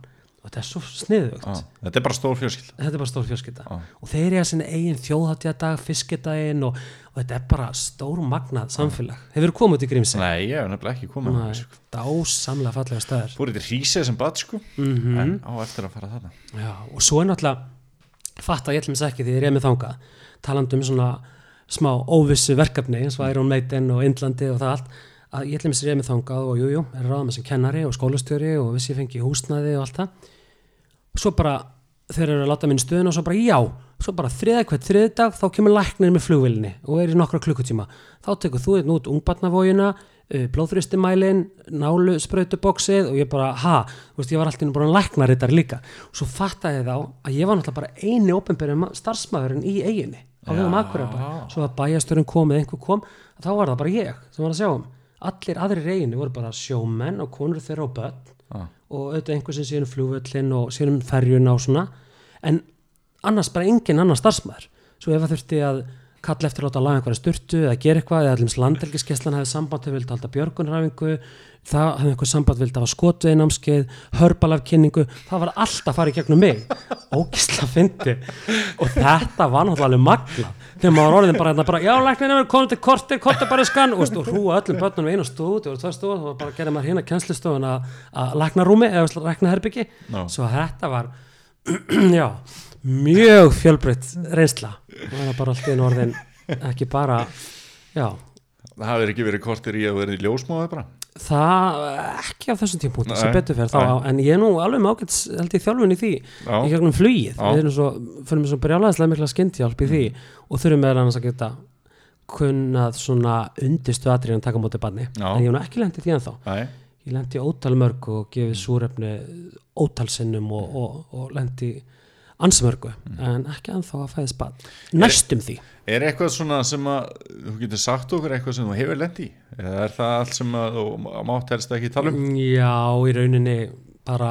C: og þetta er svo sniðugt
B: Já. Þetta er bara stór fjölskyld
C: þetta er bara stór fjölskylda
B: Já.
C: og þeir eru að sinna eigin þjóðháttjadag, fiskidaginn og, og þetta er bara stór magnað samfélag hefur þú komið út í Grímsi?
B: Nei, ég hef nefnilega ekki komið
C: Nei,
B: sko.
C: dásamlega fallega staður
B: Fór þetta hrísið sem bad sko
C: Mhm.
B: En á eftir að fara þarna
C: Já, og svo er náttúrulega fatt að ég ætlum þess ekki því ég er með þangað talandi um svona smá óvissu verkefni eins og Iron Maiden og Indlandi og það allt að ég ætlum þess að ég með þangað og jújú, jú, er ráða með sem kennari og skólastjóri og vissi ég fengi húsnæði og allt það. Og svo bara þeir eru að láta minn stöðun og svo bara já svo bara þriða hvert þriði dag þá kemur læknir með flugvillinni og er í nokkra klukkutíma. Þá tekur þú einn út ungbarnavógina blóðþristimælin, nálu sprautuboksið og ég bara, ha, veist, ég var alltaf bara læknarittar líka. Og svo fattaði ég þá að ég var náttúrulega bara eini ópenbyrjum starfsmæðurinn í eiginni á vegum akkurat bara, svo að bæjasturinn kom eða einhver kom, þá var það bara ég sem var að sjá um, allir aðrir í eiginni voru bara sjómenn og konur þeirra og börn.
B: Já.
C: og auðvitað einhver sem síðan flugvöllin og síðan ferjuna og svona. En annars bara engin annar starfsmæður svo ef það þurfti að kalla eftir að láta að laga einhverja sturtu eða gera eitthvað eða allir landelgiskeslan hefði samband hefði vildi halda björgunræfingu það hefði einhver samband vildi hafa skotveginamskeið hörbalafkynningu, það var alltaf að fara í gegnum mig. Ógisla fyndi og þetta var náttúrulega magla þegar maður orðin bara, hérna bara já, læknir er komið til kortir, kortir bara skan og, veist, og hrúa öllum börnum í einu stóð og tvær stóð og bara gerði maður hérna kennslustofun að, að lækna rúmi eða lækna herbyggi
B: Já.
C: svo þetta var já, mjög fjölbreytt reynsla. Og það var bara allt í einu orðin ekki bara já,
B: Það hafi ekki verið kortir í að vera í ljósmóði bara?
C: Það ekki á þessum tímpúti sem betur fer þá,
B: nei.
C: en ég er nú alveg ágætt held ég þjálfun í því,
B: Já.
C: í gegnum flugið.
B: Já.
C: við erum svo, fyrir með svo brjálæðislega mikla skyndhjálp í því og þurfum meðal annars að geta kunnað svona undistu atriðan taka á móti barni,
B: Já.
C: en ég hef nú ekki lendið því en þá ég lendi ótal mörg og gefið súrefni ótal sinnum og, og, og lendi ansmörgu en ekki ennþá að fæðis bann næstum því.
B: Er eitthvað svona sem að þú getur sagt okkur eitthvað sem þú hefur lent í? Eða er það allt sem að þú mátt helst ekki tala um?
C: Já, í rauninni bara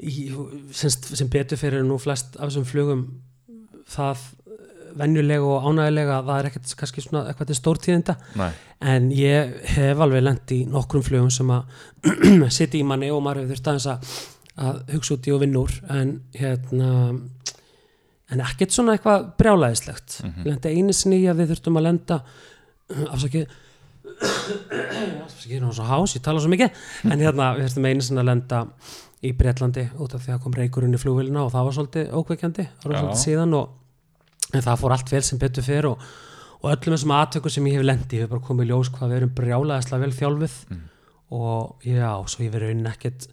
C: í, sem, sem betur fyrir nú flest af þessum flugum það venjulega og ánægilega það er ekkert kannski svona eitthvað til stórtíðinda.
B: Nei,
C: en ég hef alveg lent í nokkrum flugum sem að sitja í manni og maður hefur þurft aðeins að, að hugsa út í og vinna úr en hérna en ekkert svona eitthvað brjálæðislegt. Mm -hmm. lendi einu sinni að við þurftum að lenda afsakið afsakið, er nú svo hás, ég tala svo mikið en hérna, við þurftum einu sinni að lenda í Breitlandi út af því að kom reykurinn í flugvélina og það var svolítið ókveikjandi það var svolítið síðan og en það fór allt vel sem betur fyrir og, og öllum þessum aðtöku sem ég hef lendi ég hef bara komið ljós hvað við erum brjálæðislega vel þjálfið og já, svo ég verið raunin ekkert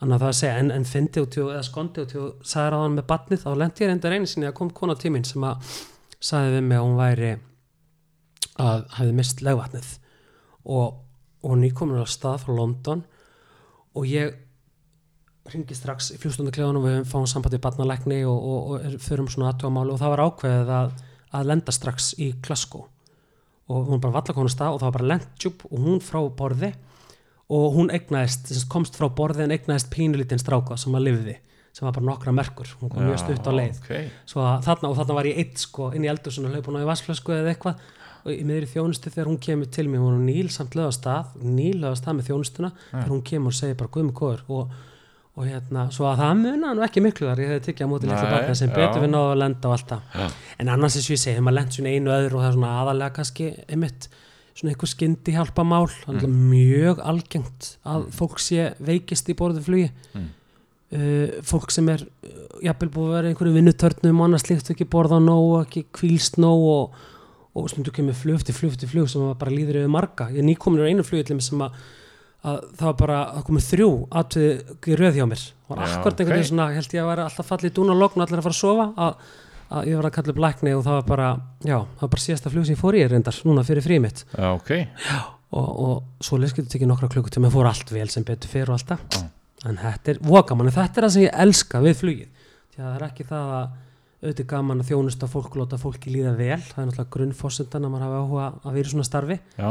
C: það að segja, en, en fyndi út eða skondi út og sagði ráðan með batnið þá lendi ég reyndar einu sinni að kom kona tíminn sem að sagði við mig að hún væri að hefði mist legvatnið. Og, og nýkomin á stað frá London og ég ringi strax í fljústundakleðunum við fáum samband við barnalækni og, og, og förum svona aðtúamáli og það var ákveðið að, að lenda strax í Glasgow. Og hún bara valla konu stað og það var bara lendjúb og hún frá borði og hún egnaðist, komst frá borði en egnaðist pínulítinn stráka sem að lifði sem var bara nokkra merkur, hún kom mjög stutt á leið.
B: okay.
C: svo að þarna og þarna var ég eitt sko inn í eldursun og hlaupun á í vassflösku eða eitthvað. Og í miðri þjónustu þegar hún kemur til mér hún níl samt löða stað níl löða stað með þjónustuna þegar hún kemur og segir bara guðum góður. Og, og hérna svo að það muna nú ekki miklu þar ég hefði tekið á móti litlu barna sem betur við náðu að lenda og allt það.
B: Já.
C: en annars eins og ég segi, þegar maður lent svona einu öðru og það er svona aðalega kannski einmitt svona eitthvað skyndi hjálpa mál mm. mjög algengt að fólk sé veikist í borðu flugi
B: Mm.
C: uh, fólk sem er uh, jafnvel búið að vera einhverju vinnutörnum og annars slíkt ekki borða nóg, ekki kvílst nóg og, og stundu kemur flug eftir flug sem bara líður yfir marga ég er nýkomin á einu flugillum sem að, að það var bara, það komið þrjú í röð hjá mér og akkurat einhvern
B: ok.
C: veginn svona, held ég að vera alltaf fallið dún og logn og allir að fara að sofa að, að ég var að kalla upp lækni og það var bara já, það var bara síðasta flug sem ég fór í reyndar núna fyrir frí mitt.
B: Já, ok.
C: Og, og svo getur tekið nokkra klukkutíma fór allt vel sem betur fyrir og alltaf
B: Já.
C: en þetta er vokamann, þetta er það sem ég elska við flugið, því að það er ekki það að auðvitað gaman að þjónusta fólk og láta fólki líða vel, það er náttúrulega grunnfórsendan að maður hafa áhuga að vera í svona starfi.
B: Já,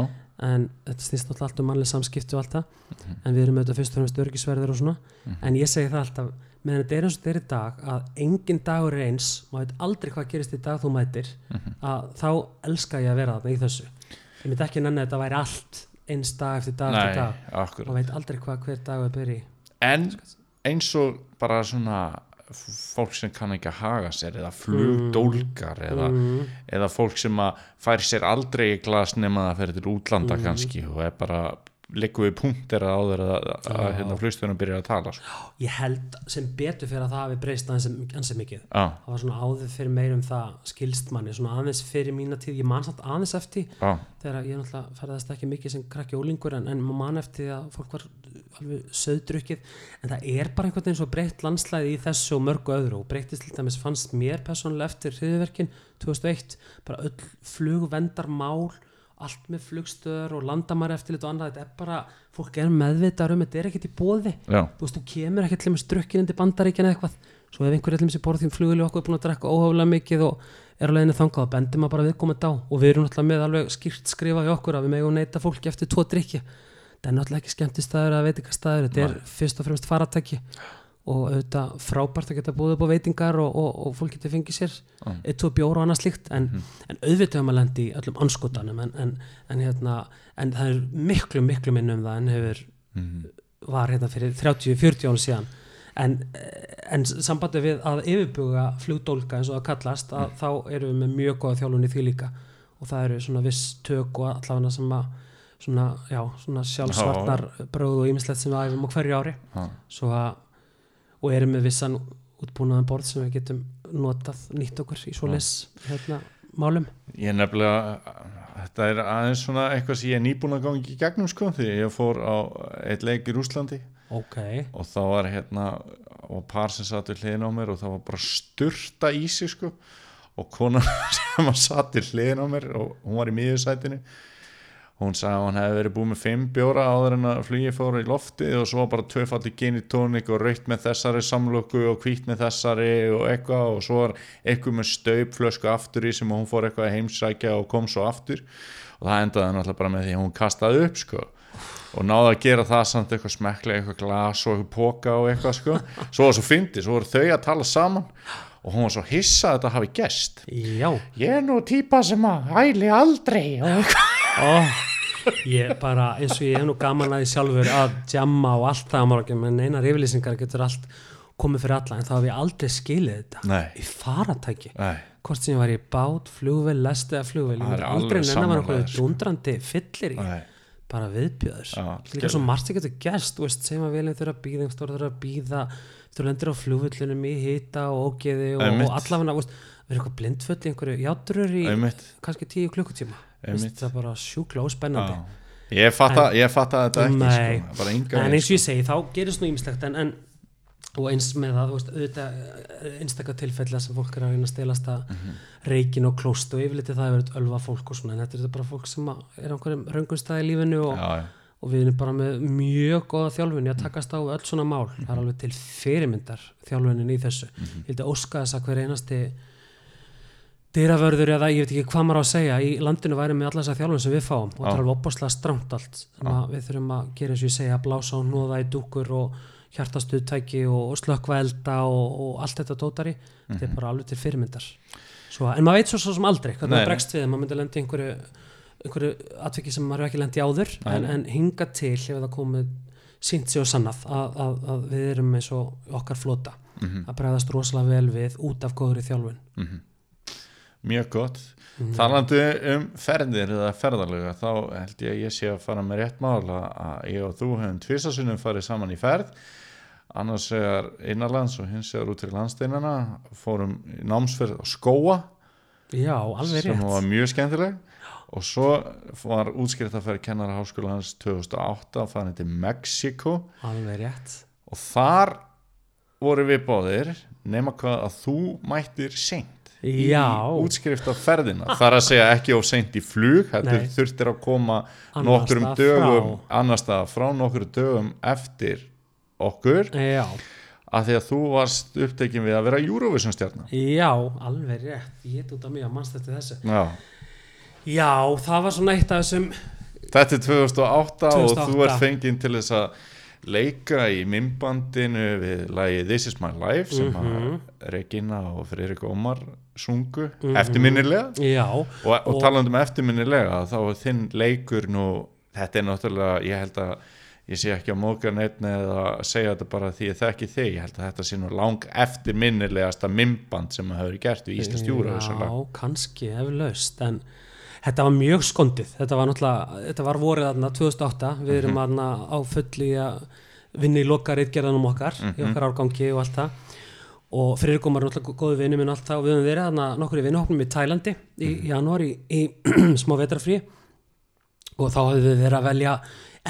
C: en þetta snýst náttúrulega allt um mannlega samskipti og allt það, en við erum auðvitað fyrst og fremst örgisverðir og svona, en ég segi það alltaf meðan þetta er eins og þetta er í dag að engin dagur er eins, maður veit aldrei hvað gerist í dag þú mætir, að þá elska ég að vera þarna í þessu. Ég myndi ekki nenni að þetta væri allt eins dag eftir dag
B: nei,
C: eftir dag,
B: akkurat.
C: Maður veit aldrei hvað hver dag er byrji.
B: En eins og bara svona fólk sem kann ekki að haga sér eða flugdólgar eða,
C: mm.
B: eða fólk sem að fær sér aldrei í glas nema að fer til útlanda
C: Mm.
B: kannski og er bara liggur við punktir að áður að, að, hérna, flugstjóðunum byrjar að tala sko.
C: ég held sem betur fyrir að það hafi breyst aðeins mikið.
B: Já,
C: það var svona áður fyrir meir um það skilst manni, svona aðeins fyrir mína tíð. Ég man samt aðeins eftir
B: já,
C: þegar ég náttúrulega ferðast ekki mikið sem krakki ólingur en, en man eftir að fólk var alveg söðdrukkið en það er bara einhvern veginn svo breytt landslæði í þessu og mörgu öðru. Og breyttist til dæmis fannst mér persónulega eftir hriðverkin 2001 bara öll flugvendarmál allt með flugstöður og landamæri eftirlit og annað, þetta er bara fólk er meðvitað um, þetta er ekkert í bóði
B: já,
C: þú veist, þú kemur ekkert til með strukkin undir bandaríkjan eða eitthvað, svo ef einhver allir sem borð því flugil okkur er búin að drekka óhaflega mikið og er á leiðinni þangað og bendir maður bara viðkomandi á. Og við erum náttúrulega með alveg skýrt skrifað í okkur að við megum neita fólki eftir tvo drikki það er náttúrulega ekki skemmtistæður er og auðvitað frábært að geta búið upp á veitingar og, og, og fólk getur fengið sér
B: Mm.
C: eitt, tvo bjóra og annað slíkt en, en auðvitað um að lendi í öllum anskotanum en, en, en, hérna, en það er miklu, miklu minn um það en hefur
B: Mhm.
C: var hérna fyrir 30-40 án síðan. En, en sambandi við að yfirbuga flugdólka eins og það kallast að þá erum við með mjög góða þjálfun í því líka. Og það eru svona viss tök og allavega sem að svona, já, svona sjálfsvarnar bröð og ýmislegt sem við æfum á hverju ári.
B: Já,
C: svo að og erum með vissan útbúnaðan borð sem við getum notað nýtt okkur í svoleiðs hérna, málum.
B: Ég nefnilega, þetta er aðeins svona eitthvað sem ég er nýbúin að gangi í gegnum sko því ég fór á eitt leik í Rúslandi
C: ok,
B: og þá var hérna og par sem satt við hliðin á mér og það var bara sturta í sig sko. Og konan sem satt við hliðin á mér og hún var í miðjusætinu hún sagði að hún hefði verið búið með fimm bjóra áður en að flugi fóru í loftið og svo bara tvöfaldi genitónik og raukt með þessari samlöku og hvít með þessari og eitthvað og svo var eitthvað með staupflösku aftur í sem hún fór eitthvað að heimsækja og kom svo aftur. Og það endaði náttúrulega bara með því að hún kastaði upp sko. Og náði að gera það samt eitthvað smekklega eitthvað glas og eitthvað póka og eitthvað sko. Svo var svo fyndi, svo voru þau að tala saman og hún var svo hissa að þetta hafi gest
C: já.
B: Ég er nú típa sem að hæli aldrei og eitthvað
C: oh, ég bara eins og ég hef nú gaman að því sjálfur að jamma og allt það á morgun en einar yfirlýsingar getur allt komið fyrir alla en þá hef ég aldrei skilið þetta
B: Nei.
C: í faratæki hvort sem ég var í bát, flugvél, lest eða ég
B: er
C: aldrei nennan var
B: sko.
C: dundrandi fyllir í.
B: Nei,
C: bara viðbjöður líka svo margt sem getur gerst segjum að vélinn þurfa að býða einhver þurfa að býða þú lendir á flugvöllunum í hita og ógeði og, og veist, verður eitthvað blindfull í einhverju játrur í kannski tíu klukkutíma það er bara sjúkla og spennandi
B: Já. Ég fatta, ég fatta þetta ekki sko,
C: en eins og ég segi, þá gerist nú ýmislegt en, en og eins með það, auðvitað einstakar tilfella sem fólk er að reyna að stelast að reikin og klóst og yfirleiti það hefur verið ölva fólk og svona, en þetta er bara fólk sem að er á einhverjum raungumstæði í lífinu og,
B: já,
C: og við erum bara með mjög góða þjálfun í að takast á öll svona mál. Það er alveg til fyrirmyndar þjálfunin í þessu. Ég held að óska þess að hver einasti dyravörður eða ég veit ekki hvað maður á að segja í landinu væri með alla þessa þjálfun sem við fáum og það er alveg opbáslega stramt allt við þurfum að gera eins og ég segja að blása og nóða í dúkur og hjartastuðtæki og slökkva elda og, og allt þetta tótari þetta er bara alveg til fyrirmyndar. Svo, en maður veit svo, svo sem aldrei hvernig það bregst við maður myndi lendi einhverju, einhverju atviki sem maður ekki lendi áður en, en hinga til hefur það komið sínt sig og sannað að, að, að við erum eins og okkar flota að bregðast rosalega vel við út af góðri þjálfun
B: mjög gott.
C: Mhm.
B: talandi um ferðir eða ferðarlega þá held ég að ég sé að fara með rétt mál að ég og þú hefum tvisasunum farið saman í ferð. Annars vegar innanlands og hins vegar út til landsteinana fórum námsferð á skóa
C: já, alveg
B: sem
C: rétt.
B: var mjög skemmtileg. Og svo var útskrift að ferð kennara háskólans 2008 að fara til Mexiko
C: alveg rétt.
B: Og þar voru við báðir nema hvað að þú mættir seint í
C: Já.
B: útskrift af ferðina þar að segja ekki of seint í flug
C: Nei.
B: þurftir að koma nokkrum
C: staðar
B: dögum
C: frá.
B: annars staðar frá nokkrum dögum eftir okkur
C: já,
B: að því að þú varst upptekin við að vera Eurovision stjarnar
C: já, alveg rétt ég er út af mig að mannst eftir þessu
B: Já.
C: já, það var svona eitt af þessum
B: Þetta er 2008, og
C: 2008.
B: þú ert fenginn til þess að leika í mymbandinu við lagi This is my life sem
C: Mhm.
B: að Regina og Friðrik Ómar sungu eftirminnilega.
C: Já,
B: og, og,
C: Og-
B: talandi um eftirminnilega þá þinn leikur nú þetta er náttúrulega, ég held að ég sé ekki á móka neitt eða segja þetta bara því ég þekki þig, ég held að þetta sé nú lang eftirminnilegasta mymband sem að hafa verið gert við Íslands júra
C: já, kannski eflaust, en þetta var mjög skondið, þetta var náttúrulega þetta var vorið þarna 2008 við erum
B: Mhm.
C: þarna á fulli að vinna í loka reitgerðanum okkar
B: Mhm.
C: í okkar árgangi og allt það og Friðrikomar er náttúrulega góðu vinnu minn allt það og við höfum verið þarna nokkur í vinnuhopnum í Tælandi í
B: Mhm.
C: janúar í, í smá vetrafrí og þá hefðu við verið að velja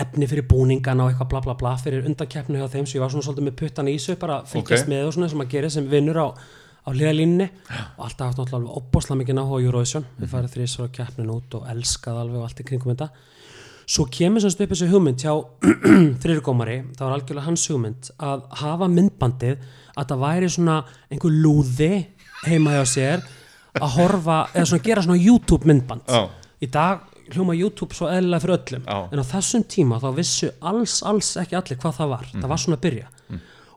C: efni fyrir búningana og eitthvað bla bla bla fyrir undankeppni hjá þeim sem ég var svona svolítið með puttan í þessu bara fylgjast
B: Ok.
C: með og svona sem að gera sem vinnur á, á hliðalínni og alltaf haft náttúrulega opbosla mikið náhuga á Eurovision. Við farið þrýsvar á keppnin út og elskað alveg og allt í kringum þetta. Svo kemur semst upp þessu hugmynd hjá þrýrgómari, það var algjörlega hans hugmynd að hafa myndbandið að það væri svona einhver lúði heima hjá sér að horfa, eða svona gera svona YouTube myndband.
B: Já.
C: í dag hljóma YouTube svo eðlilega fyrir öllum.
B: Já.
C: en á þessum tíma þá vissu alls, alls ekki allir hvað það var. Það var svona að byrja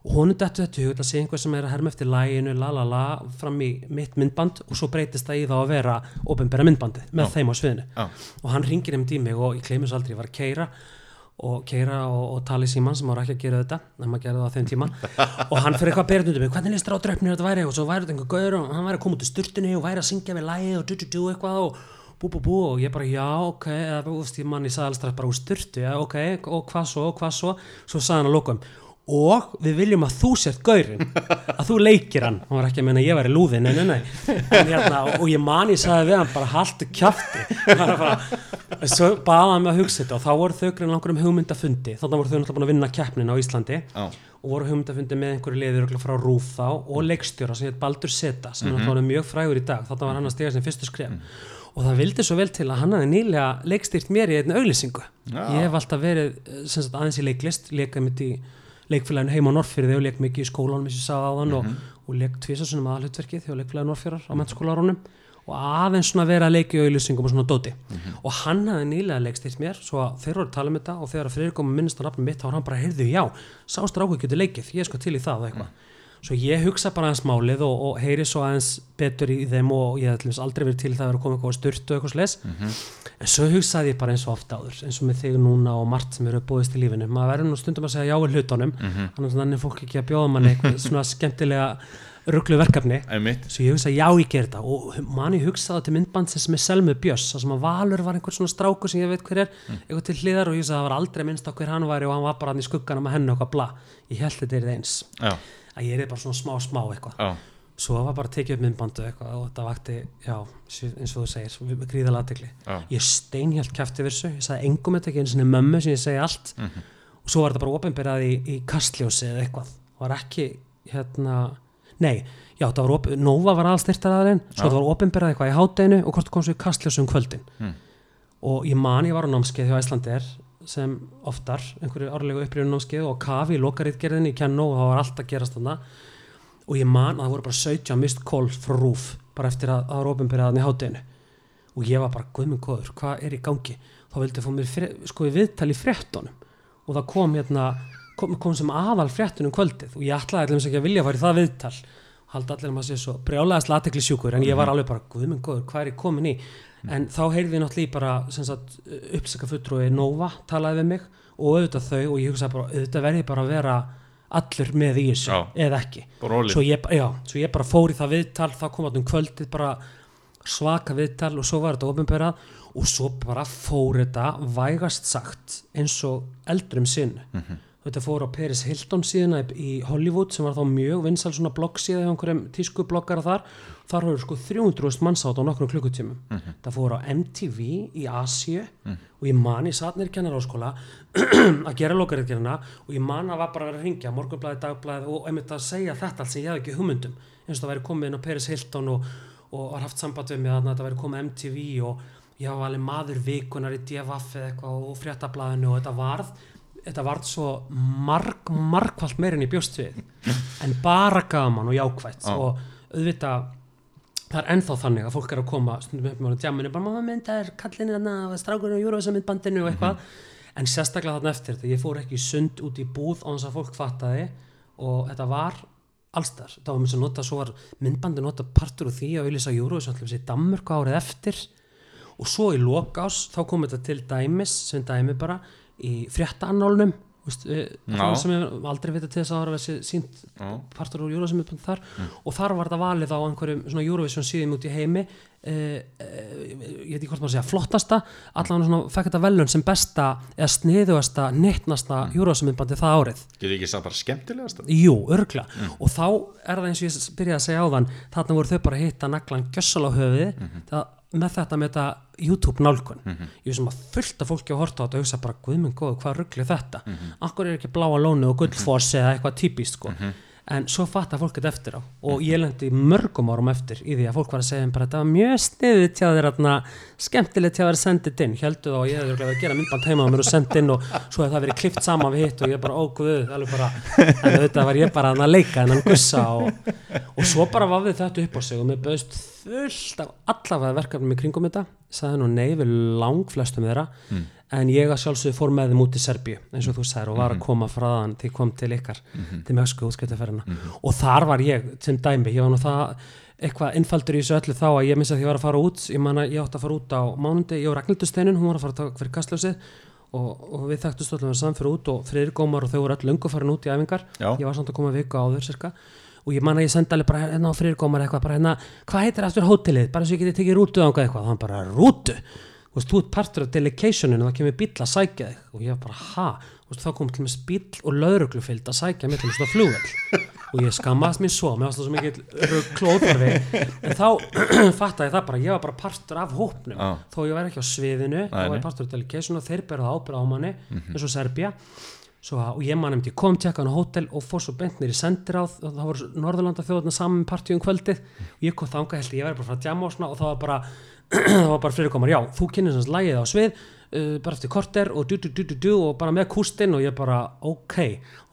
C: og honum dettu þetta hug að sé einhver sem er að herma eftir læginu la la la fram í mitt myndband og svo breytist það í þá að vera ofinbera myndbandið með þeim á sviðinu.
B: Já.
C: og hann ringir um tími og ég gleymis aldrei, ég var að keira og keira og, og tala í síman sem var ekki að gera þetta en maður gerði það á þeim tíma. Og hann fyrir eitthvað að bera þetta mig, hvernig listur á dröfnir þetta væri? Og svo væri þetta einhver gaur og hann væri að koma út í sturtunni og væri að syngja við lægi og du du du eitthvað og bú bú bú og ég bara já ok eða þú veist ég mann ég sagði alltaf bara úr sturtu já ok og hvað svo og hvað svo. Svo sagði hann að lokum og við viljum að þú sért gaurinn. Að þú leikir hann, hann var ekki að menna að ég væri lúði nei, nei, nei, en, hérna, og ég man ég sagði við hann bara kjafti. Bara, bara, svo baða hann með að hugsa þetta og þá voru þau grein langur um hugmyndafundi. Þannig voru þau náttúrulega búin að vinna keppnin á Íslandi
B: Já.
C: og voru hugmyndafundi með einhverju liður frá Rúf þá og leikstjóra sem heit Baldur Seta sem er náttúrulega mjög frægur í dag. Þannig var hann að stiga sem fyrstu skref. Og það vildi svo vel til að hann hafði nýlega leikstýrt mér í einni auglýsingu.
B: Já.
C: ég hef alltaf verið eh, sagt, aðeins í leiklist leikað mitt í leikfélaginu heima á Norrfyrði og leik mikið í skólanum eins og ég sagði á þann og, og leik tvisasunum aðalhutverkið hjá leikfélaginu Norrfjörðar á mennskólarunum og aðeins svona vera að leiki í auglýsingum og svona dóti og hann hafði nýlega leikstýrt mér svo að þeir voru að tala um þetta og þegar að Freyr kom að minnast á nafnum mitt þá var hann bara, heyrðu, já, sást ráku getur leikið, ég er sko til í það og eitthvað svo ég hugsa bara aðeins málið og, og heyri svo aðeins betur í þeim og ég dæmis aldrei verið til það að vera koma eitthvað á styrtu og eitthvað sles en svo hugsaði ég bara eins og oft áður eins og með þig núna og margt sem eru búðist í lífinu. Maður verður nú stundum að segja já við hlutunum annars þannig er fólk ekki að bjóða manni eitthvað svona skemmtilega rugglu verkefni. Svo ég hugsa já ég ger þetta og manni hugsaði til myndbandsins með Selmu Björs það sem að Valur var einhver svona strákur sem ég veit hver er eitthvað til hliðar og ég hugsaði að það var aldrei minnst á hver hann væri og hann var bara hann í skugganum að henni og eitthvað bla. Ég held þetta er eins.
B: Já.
C: Að ég er bara svona smá smá eitthvað
B: Já.
C: svo var bara að tekið upp myndbandu eitthvað og þetta vakti, já, eins og þú segir gríðal aðtekli
B: Já.
C: ég steinhjalt kæfti fyrir þessu, ég sagði engum þetta ekki eins og mömmu sem ég segi allt
B: Mhm.
C: og svo var þetta bara ofinberað í, í kastljósi eða eitthvað var ekki hérna, nei já, það var opið, Nova var aðalstyrtaraðarinn svo það var opinberað eitthvað í hádeginu og hvort kom svo í kastljósum kvöldin
B: Mm.
C: og ég man ég var á námskeið hjá Æslandir sem oftar, einhverju árlegu upprýðun námskeið og kafi í lokaritgerðinni í Kenno og það var allt að gerast þarna. Og ég man að það voru bara 17 mist kól frá rúf bara eftir að það var opinberaðan í hádeginu. Og ég var bara, guðminn góður, hvað er í gangi? Þá vildi ég fá mér sko í viðtal í fréttonum og það kom hérna kom, kom sem aðal fréttunum kvöldið. Og ég ætlaði allir ekki að vilja fara í það viðtal. Haldi allir um að sé svo brjálæðast latekli sjúkur en ég var alveg bara, guðminn góður, hvað er ég komin í en þá heyrði ég náttúrulega í bara sem sagt, uppsaka fulltrúi Nova talaði við mig og auðvitað þau og ég hugsaði bara, auðvitað verði bara að vera allur með í þessu
B: Já.
C: eða ekki. Svo ég, já, svo ég bara fór í það viðtal þá kom alltaf um kvöldið bara svaka viðtal og svo var þetta ofinberað og svo bara fór þetta vægast sagt eins og eldrum sinn. Þetta fór á Paris Hilton síðuna í- Hollywood sem var þá mjög vinsal svona bloggsíða hjá einhverjum tísku bloggara þar þar voru sko 300.000 mannsát á nokkrum klukkutímum. Það fór á MTV í Asíu og ég man ég satt nýr kennaráskóla að gera lokaritgerina og ég man að var bara að ringja morgunblæði, dagblæði og einmitt að segja þetta allt sem ég hafði ekki hugmyndum. Eins og það væri komið inn á Paris Hilton og, og var haft samband við mig að þetta væri komið MTV og ég var alveg maður vikunar í DFF eða eitthvað og fréttablaðinu og þetta varð þetta varð svo marg, margfalt meir en ég bjóst við. En bara gaman og jákvætt
B: Já.
C: og auðvitað það er ennþá þannig að fólk er að koma stundum upp með djaminu, bara mamma mynda er kallinni þarna strákurinn og Júruvísa myndbandinu og eitthvað. En sérstaklega þarna eftir þegar ég fór ekki í sund út í búð á þess að fólk fattaði og þetta var allstar, það var mér sem nota svo var myndbandi nota partur úr því að auðvisa alltaf sér Danmörku árið eftir. Og svo í lokás þá kom þetta til dæmis sem dæmi bara í
B: Já.
C: Sem ég aldrei vitað til þess að það var þessi sínt partur úr Eurovision þar. Og þar var þetta valið á einhverjum svona Eurovision síðum út í heimi uh, uh, ég veit ekki hvort maður segja flottasta, allan svona fekk þetta velun sem besta eða sniðuasta nittnasta mm. Eurovision myndbandi það árið.
B: Getur ekki sagt bara skemmtilegast
C: Jú, örgla og þá er það eins og ég byrjaði að segja áðan þarna voru þau bara að hitta naglan gjössal á höfuði það, með þetta með þetta YouTube nálgun. Ég veist sem að fullt af fólki að horta á þetta og hugsa bara guðminn góð, hvað ruggli þetta? Akkur er ekki bláa lónu og gullfoss eða eitthvað típist sko en svo fattar fólk þetta eftir á. Og ég lendi mörgum árum eftir í því að fólk var að segja bara þetta var mjög sniðið til að þeirra skemmtilegt til að vera sendið inn. Heldur að ég hefði verið að gera myndband heima á mér og sendið inn og svo hefði það verið klift saman við hitt og ég bara óguð alveg bara, en auðvitað var ég bara að leika en hann gussa og, og svo bara vafði þetta upp á sig og mér bauðst fullt af allavega verkefnum í kringum þetta. Sagði nú nei við lang flestum þeirra en ég að sjálfsögðu fór með þeim út í Serbíu eins og þú sagðir og var að koma frá þann til kom til ykkar til Mösku útskiptaferðina og þar var ég sem dæmi, ég var nú það eitthvað innfaldur í þessu öllu þá að ég missi að ég var að fara út ég man að ég átti að fara út á mánundi ég og Ragnhildur Steinin, hún var að fara að taka fyrir kastljósið og, og við þekktum stóðlega saman fyrir út og Friðrik Ómar og þau voru öll löngu farin út í æfingar.
B: Já.
C: ég var samt að koma viku áður cirka og ég man að ég sendi alveg bara hérna á Friðrik Ómar eitthvað bara hérna, hvað heitir aftur hótelið? Bara svo ég geti tekið rútu á eitthvað, hann bara rútu þú veist, þú ert partur af delegationinu og það kemur bíll að sækja þig. Og ég var bara, ha, þú veist, þá kom til með bíll og lauruglufylgd að sækja mig til með svona flugvell og ég skammaðist mér svo, mér það svo mikið klóðarfi en þá fattaði ég það bara, ég var bara partur af hópnum.
B: Já.
C: þó ég væri ekki á sviðinu, var
B: nei.
C: ég partur af delegation og þeir berða ábyrða á manni eins og Serbia svo, og ég man eftir, kom tjekka hann á hótel og fór svo bent nýri sendiráð og það voru Norðurlanda þjóðuna saman með partíum kvöldið. Og ég kom þangað held ég, ég væri bara frá djama og svona og það var bara það var bara fyrir komar, já, þú kynir þess lægið á svið uh, bara eftir korter og du, du, du, du, du, og bara með kústinn og ég bara ok,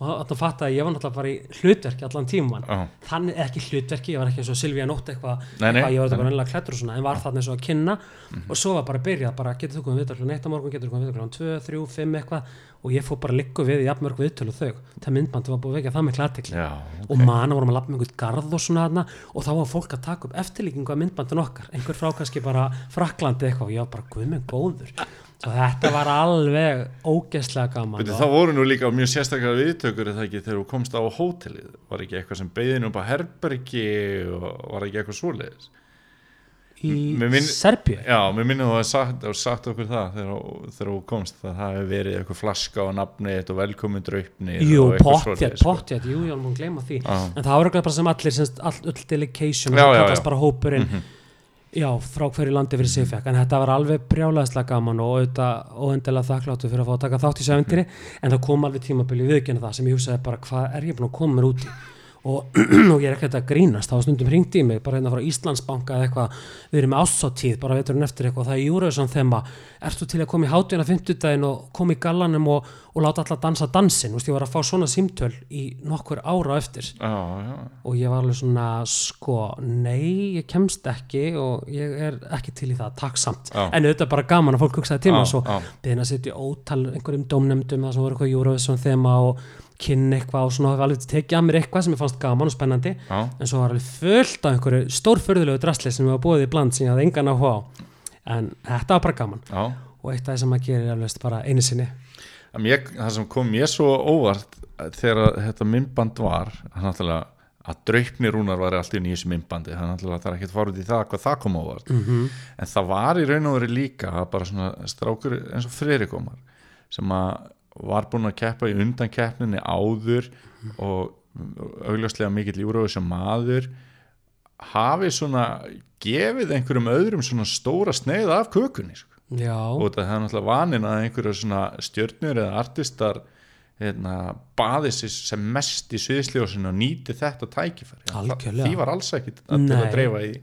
C: og þannig fatt að ég var náttúrulega bara í hlutverki allan tíman
B: Já.
C: þannig ekki hlutverki, ég var ekki eins og Silvíja Nótt eitthvað, eitthvað ég var bara ennilega klættur og svona, en var þarna eins og að kynna. Og svo var bara að byrja, bara getur þú komið viðtal klukkan eitt á morgun, getur þú komið viðtal klukkan 2, 3, 5 eitthvað? Og ég fór bara að liggu við í jafnmörg viðtöl og þau, það myndbandi var búið vekja það með klartikli
B: Já,
C: og manna vorum að lappa með einhvern garð og svona þarna. Og þá var fólk að taka upp eftirlíkingu af myndbandin okkar, einhver frá kannski bara Fraklandi eitthvað. Og ég var bara guð með góður svo þetta var alveg ógeðslega gaman.
B: Beti,
C: og-
B: það voru nú líka mjög sérstaklega viðtökur það ekki þegar þú komst á hótelið? Var ekki eitthvað sem beðin upp á herbergi og var ekki eitthvað svoleiðis?
C: Í
B: minn-
C: Serbíu?
B: Já, mér minnum þú að sagt, að sagt okkur það þegar, þú- komst það hafi verið eitthvað flaska á nafni og velkomin draupni
C: Jú,
B: og eitthvað
C: pottjætt,
B: svoleiðis, sko.
C: pottjætt, jú, ég að gleyma því.
B: Já.
C: en það var bara sem allir, all, öll delegation
B: já,
C: kallast bara hópurinn já, frá hverju landi fyrir sig fekk en þetta var alveg brjálæðislega gaman og auðvitað óendilega þakkláttu fyrir að fá að taka þátt í sævendiri en það kom alveg tímabili viðkynna það sem ég hugsaði bara hvað er ég búin að koma mér út í og, og ég er ekkert að grínast. Þá stundum hringt í mig, bara hérna frá Íslandsbanka eða eitthvað, við erum með ásáttíð bara veiturinn eftir eitthvað, það er Júraðsson þema. Ertu til að koma í hátíðina 50 og koma í gallanum og, og láta alla dansa dansin, Vist, ég var að fá svona símtöl í nokkur ára eftir.
B: Já, já,
C: og ég var alveg svona sko, nei, ég kemst ekki og ég er ekki til í það. Takk samt,
B: Já.
C: en auðvitað bara gaman að fólk hugsaði til
B: Já,
C: mér, svo beðin að setja ótal einhverjum dómnefndum það kynna eitthvað og svona alveg tekið að mér eitthvað sem ég fannst gaman og spennandi.
B: Já,
C: en svo var alveg fullt af einhverju stórförðulegu drasli sem ég var búið í bland sem ég hafði engan áhuga á. En þetta var bara gaman.
B: Já.
C: og eitt af því sem maður gerir alveg bara einu sinni.
B: Mér, það sem kom mér svo óvart þegar þetta myndband var að draupni rúnar var allt í nýjus myndbandi hann náttúrulega það er ekkert farið í það hvað það kom óvart.
C: Mm
B: en það var í raun og veri líka bara svona strákur eins og Friðrikomar sem að var búinn að keppa í undan keppninni áður og augljóslega mikill Eurovision maður hafi svona gefið einhverjum öðrum svona stóra sneið af kökunni sko. og það er náttúrulega vanin að einhverju svona stjörnur eða artistar hérna, baði sér sem mest í sviðsljósinu og nýti þetta tækifæri. Því var alls ekkit að, að dreifa í,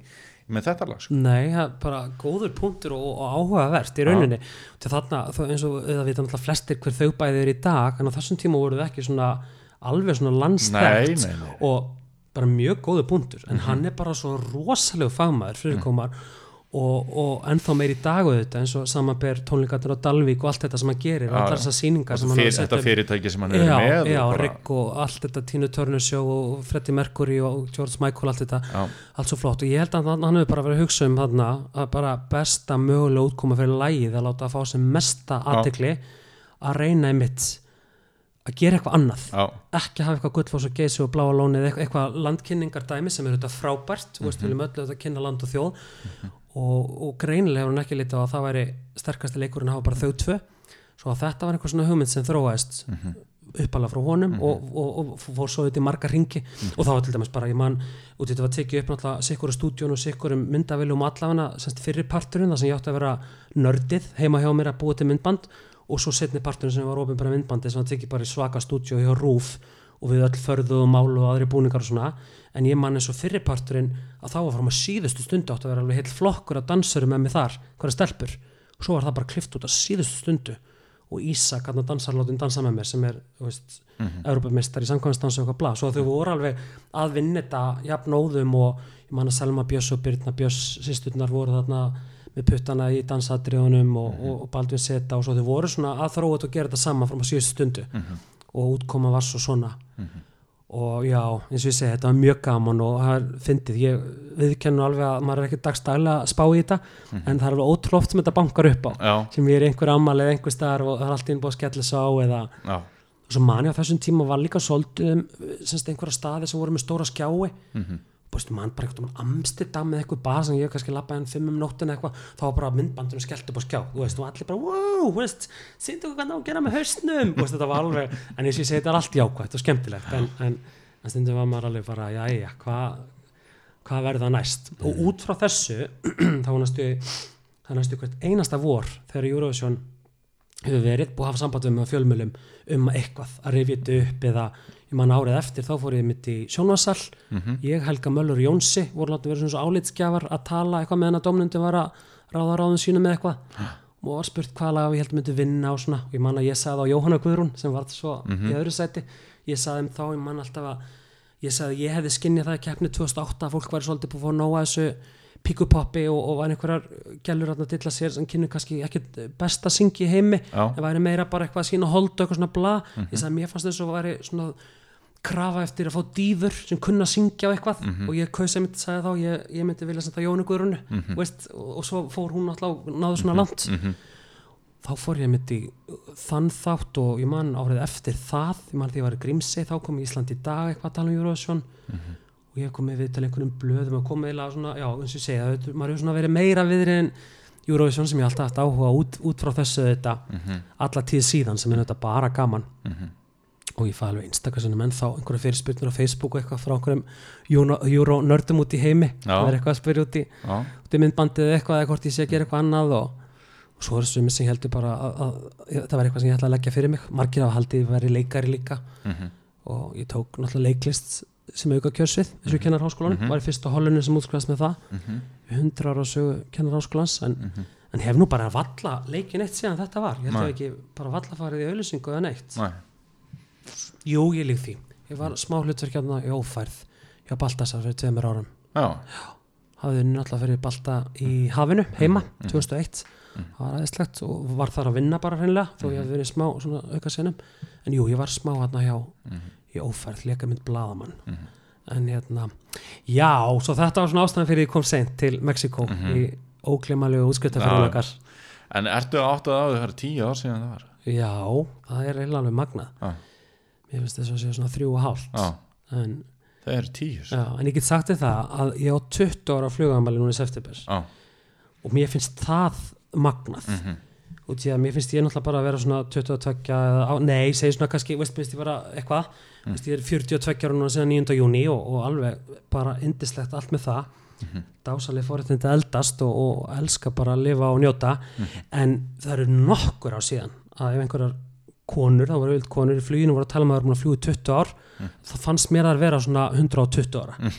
B: með þetta lag sko.
C: Nei, bara góður punktur og, og áhugavert í rauninni. Til þarna, eins og það vita náttúrulega flestir hver þau bæði er í dag en á þessum tíma voru það ekki svona alveg svona landstækt og bara mjög góður punktur. En hann er bara svo rosalegu fagmaður fyrir komar og, og ennþá meir í dag auðvitað eins og samanber tónleikarnir á Dalvík og allt þetta sem hann gerir, allar þessar hann
B: Fyr,
C: að setja
B: þetta fyrirtæki sem hann er
C: já,
B: með
C: já,
B: bara-
C: og allt þetta Tina Turner show og Freddie Mercury og George Michael allt þetta.
B: Já,
C: allt svo flott. Og ég held að hann, hefur bara verið að hugsa um þarna að bara besta mögulega útkoma fyrir lægið að láta að fá sem mesta aðtekli að reyna einmitt að gera eitthvað annað.
B: Já,
C: ekki hafa eitthvað gullfoss og geysi og bláa lónið eitthvað, landkynningardæmi sem er þetta frábært. Mm -hmm. við viljum öllu þetta kynna land og þjóð og, og greinilega hefur hann ekki litið á að það væri sterkasti leikurinn að hafa bara þau tvö. Svo að þetta var einhver svona hugmynd sem þróaðist mm -hmm. uppalega frá honum og, og, og fór svo þetta í marga ringi og þá var til dæmis bara, ég man út í þetta var tekið upp náttúrulega sikkur stúdjón og sikkur um myndavilum allafana semst fyrir parturinn það sem ég átti að vera nördið heima hjá mér að búa til myndband. Og svo setni parturinn sem var opinbara myndbandi sem var tekið bara í svaka stúdjó hjá Rúf og við öll förðu og málu og aðri búningar og svona en ég man eins og fyrir parturinn að þá var fram að síðustu stundu átti að vera alveg heilt flokkur að dansurum með mig þar, hverja stelpur. Og svo var það bara klift út að síðustu stundu og Ísak, hann dansarlótin dansa með mér sem er, þú veist, mm -hmm. í samkvæmstans og eitthvað blá, svo þau voru alveg að vinna þetta jafnóðum og ég man að Selma Björns og Birna Björns sýsturnar voru þarna með puttana í dansadriðunum og, og, og Baldvin Seta og svo þau voru svona að þróa þetta og gera þetta saman frá síðustu stundu og útkoma var svo svona. Og já, eins og ég segi, þetta var mjög gaman og það er fyndið, ég viðkennu alveg að maður er ekki dagstæðilega að spá í þetta en það er alveg ótrúft sem þetta bankar upp á
B: já,
C: sem ég er einhver ammali eða einhver staðar og það er alltaf innbúið að skella sig á eða
B: já,
C: og svo mani á þessum tíma var líka svolítið um, einhverja staði sem voru með stóra skjái.
B: Mhm.
C: Búist mann bara eitthvað um Amsterdam með eitthvað bar sem ég kannski lappaði en fimm um nóttin eitthvað. Þá var bara myndbandunum skellt upp á skjá. Þú veist, og allir bara, wow, þú veist sýndu hvað ná að gera með hausnum. Veist, þetta var alveg, en ég segi, þetta er allt jákvæmt og skemmtilegt, en, en, en stundum var maður alveg bara, jæja, hvað hvað verður það næst? Og út frá þessu þá var næstu það næstu hvert einasta vor þegar Eurovision hefur verið búið að hafa samband með fjölmjölum um eitthvað að rifja þetta upp eða ég man árið eftir þá fór ég mitt í sjónvarsal ég, Helga Möllur Jónsi voru látið verið svona svo álitsgjafar að tala eitthvað meðan að domnundi var að ráða ráðum sínu með eitthvað. Og var spurt hvaða lag ég held myndi vinna og svona. Og ég man að ég sagði á Jóhanna Guðrún sem var svo í öðru sæti. Ég sagði þeim þá, ég man alltaf að ég sagði að ég hefði skinnið það í keppni 2008 að fólk væri svolítið búið að fá nóga þessu píkupoppi og, og var einhverjar gælur að dilla sér sem kynnu kannski ekki besta syngi í heimi.
B: Já.
C: en væri meira bara eitthvað að sína hold og eitthvað svona bla. Ég sagði að mér fannst þess að væri svona krafa eftir að fá dýfur sem kunna að syngja á eitthvað. Og ég kausa mitt sagði þá, ég, ég myndi vilja senda Jónu Guðrunu veist, og, og svo fór hún alltaf náðu svona langt. Þá fór ég mitt í þann þátt og ég man árið eftir það ég man því að ég var í Grímsey, þá kom Ísland í dag eitthvað að tala um Eurovision. Og ég kom með við til einhvernum blöðum og kom með svona, já, eins og ég segja, það, maður hefur svona verið meira viðri en Eurovision sem ég alltaf áhuga út, út frá þessu þetta alla tíð síðan sem er þetta bara gaman og ég fæ alveg einstakar sinni menn þá einhverja fyrirspyrnur á Facebook og eitthvað frá einhverjum Euro- Euro-nördum út í heimi. Það er eitthvað að spyrja út í, í myndbandið eitthvað eða hvort ég sé að gera eitthvað annað og, og svo er þessu sem heldur bara að, að, að það var eitthvað sem ég ætla að leggja fyrir mig. Margir af haldið að vera leikari líka.
B: Mhm,
C: og ég tók náttúrulega leiklist sem auka kjörsvið eins og ég kennar háskólanum
B: Mhm.
C: var í fyrsta hollunni sem útskrifast með það.
B: Mhm,
C: 100 ára sögu kennar háskólans en,
B: mhm.
C: en hef nú bara valla leikin eitt síðan þetta var. Ég held ég ekki bara valla farið í auðlýsingu eða neitt.
B: Nei,
C: jú ég lík því. Ég var smá hlutverkjarna í ófærð hjá Baltasar fyrir tveimur árum.
B: Já,
C: hafði náttúrulega fyrir Balta í hafinu heima
B: Mhm.
C: 2001
B: Mhm.
C: það var aðeinslegt og var þar að vinna bara hreinlega þó ég hef verið smá svona auka senum en jú ég var smá hérna hjá
B: mhm,
C: í ófærð leka mynd bladamann en hérna já, svo þetta var svona ástæðan fyrir ég kom seint til Mexiko
B: Mhm.
C: í óglimalegu útskriftarfyrirleikar
B: En ertu áttað á því það er tíu ár síðan það var?
C: Já, það er eiginlega alveg magnað.
B: Já,
C: mér finnst þess að sé svona þrjú og hálft en,
B: það eru tíu sko.
C: já, en ég get sagt þér það að ég á 20 ára flugamæli núna í september
B: Já,
C: og mér finnst það magnað
B: mhm,
C: og því að mér finnst ég náttúrulega bara að vera svona 22 eða, nei, segi svona kannski veist, veist ég bara eitthvað
B: Mm.
C: veist, ég er 42 ára núna síðan 9. júni og, og alveg bara indislegt allt með það
B: Mhm.
C: dásaleg fóréttindi að eldast og, og elska bara að lifa og njóta
B: Mhm.
C: en það eru nokkur á síðan að ef einhverjar konur, það voru vild konur í fluginu voru að tala um að það voru fljúi 20 ár.
B: Mm.
C: það fannst mér að vera svona 120 ára.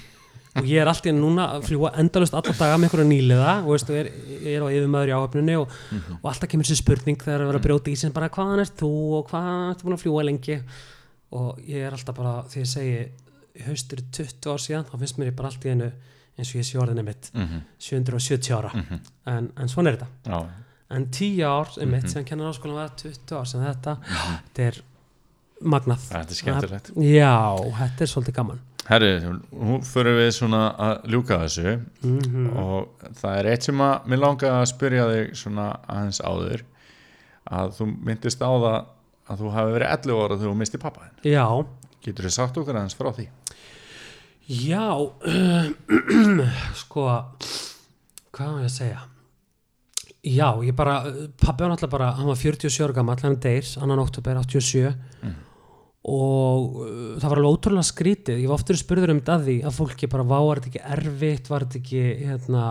C: Og ég er alltaf núna að fljúa endalust alla daga með einhverja nýliða og veist, og er, ég er á yfirmaður í áhöfnunni og,
B: mhm.
C: og alltaf kemur þessi spurning þegar það er að brjóta í sem bara hvaðan ert þú og hvaðan ertu búin að fljúa lengi? Og ég er alltaf bara því ég segi haustur 20 ár síðan þá finnst mér ég bara allt í einu eins og ég sé orðinni mitt.
B: Mhm,
C: 770 ára.
B: Mhm.
C: en, en svona er þetta.
B: Já,
C: en 10 ár einmitt
B: Mhm.
C: sem kennar áskólan var 20 ár sem þetta þetta er magnað.
B: Þetta er skemmtilegt.
C: Já, þetta er svolítið gaman.
B: Herri, nú fyrir við svona að ljúka þessu.
C: Mm
B: og það er eitt sem að mér langa að spyrja þig svona aðeins áður. Að þú myndist á það að þú hafi verið 11 ára þegar þú misti pappa þinn.
C: Já,
B: Getur þið sagt okkur aðeins frá því?
C: já sko hvað var ég að segja já, ég bara pabbi var náttúrulega bara, hann var 47 ára gammal hann deyr, annan oktober 87
B: Mhm.
C: og uh, það var alveg ótrúlega skrítið, ég var oftur spurður um þetta að því að fólki bara vá, var þetta ekki erfitt? Var þetta ekki hérna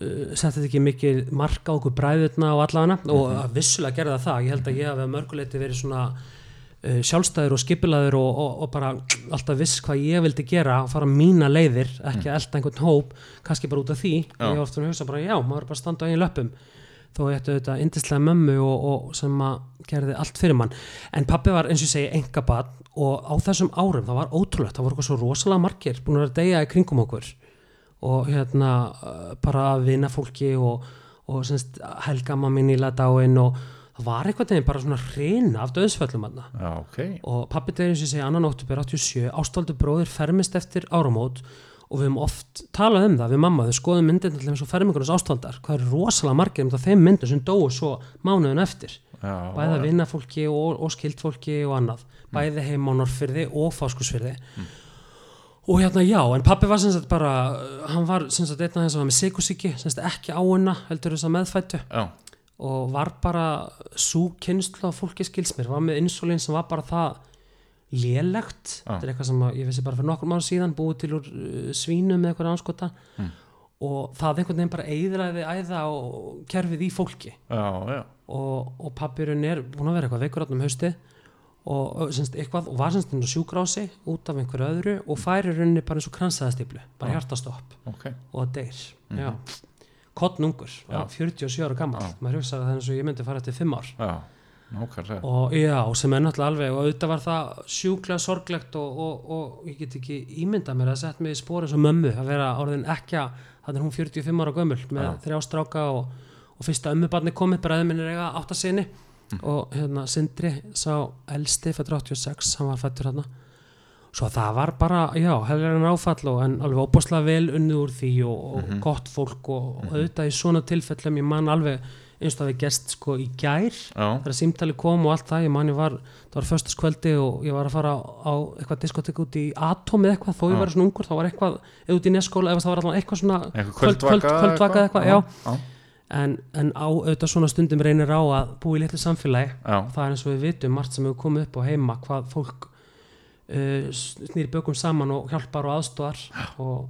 C: uh, setti þetta ekki mikið marka okkur bræðurna og allana og
B: Mhm.
C: vissulega gerði það það, ég held að ég hafi að mörguleiti verið svona sjálfstæður og skipilaður og, og, og bara alltaf viss hvað ég vildi gera og fara mína leiðir, ekki að elda einhvern hóp kannski bara út af því.
B: Já.
C: ég var ofta að hugsa bara já, maður er bara að standa á eigin löpum þó ég ætti þetta indislega mömmu og, og sem að gerði allt fyrir mann. En pappi var eins og segi engabann og á þessum árum það var ótrúlegt, það voru eitthvað svo rosalega margir búin að vera að deyja í kringum okkur. Og hérna uh, bara að vinna fólki og, og semst, helgama mín í dáin og það var eitthvað teginn bara svona hrina af döðsföllum aðna
B: Já, ok.
C: Og pappi og ég segi annan oktober 87 ástvaldur bróðir fermist eftir áramót og við höfum oft talað um það við mamma, þau skoðum myndin til þess að fermingunars ástaldar hvað er rosalega margir um það þeim myndin sem dóu svo mánuðin eftir.
B: Já,
C: bæði að vinna fólki og, og skilt fólki og annað, bæði heim á Norrfyrði og Fáskursfyrði og hérna já, en pappi var sem sagt bara, hann var sem sagt einn af þess að var með sikursíki, sem sagt ekki áina heldur þess að meðfættu
B: Já,
C: og var bara svo kynnslu af fólki skils mér, var með insulín sem var bara það lélegt
B: Já.
C: þetta er eitthvað sem að, ég vissi bara fyrir nokkur mánu síðan búið til úr uh, svínum með eitthvað anskota
B: Mm.
C: og það einhvern veginn bara eiðræði æða og kerfið í fólki
B: já, já
C: og, og pappirinn er búin að vera eitthvað veikur áttum hausti og, semst, eitthvað, og var semst inn á sjúkrási út af einhverju öðru og færi rauninni bara eins og kransaðastiplu, bara
B: Já.
C: hjartastopp
B: Ok,
C: og deyr
B: Mhm.
C: já. Kottnungur,
B: Já.
C: 47 ára gammal maður hugsaði að það eins og ég myndi fara eftir 5 ár
B: já, nákvæmlega
C: og já, sem er náttúrulega alveg og auðvitað var það sjúklega sorglegt og, og, og ég get ekki ímyndað mér að setja mig í spóri eins og mömmu að vera orðin ekki þannig er hún 45 ára gömul með
B: Já.
C: þrjá stráka og, og fyrsta ömmubarni komið, bræði minn er eiga átta sinni
B: Mm.
C: og hérna Sindri sá elsti fættur 86, hann var fættur hérna svo það var bara, já, hefðir en áfall og en alveg óbúslega vel unnið úr því og, og
B: Mhm.
C: gott fólk og, og auðvitað í svona tilfellum ég man alveg eins og það við gest sko í gær
B: Já,
C: þegar símtali kom og allt það, ég man ég var það var föstaskvöldi og ég var að fara á, á eitthvað diskotek út í Atom eða eitthvað þó ég
B: Já.
C: var svona ungur, þá var eitthvað eða út í neskóla, eða það var allan eitthvað svona
B: kvöldvaka
C: kvöld- kvöldvaka eða eitthvað, já.
B: já.
C: en, en á auðvitað svona stundum reynir á að búa í litlu samfélagi það er eins og við vitum margt sem hefur komið upp á heima hvað fólk uh, snýr bökum saman og hjálpar og aðstóðar og,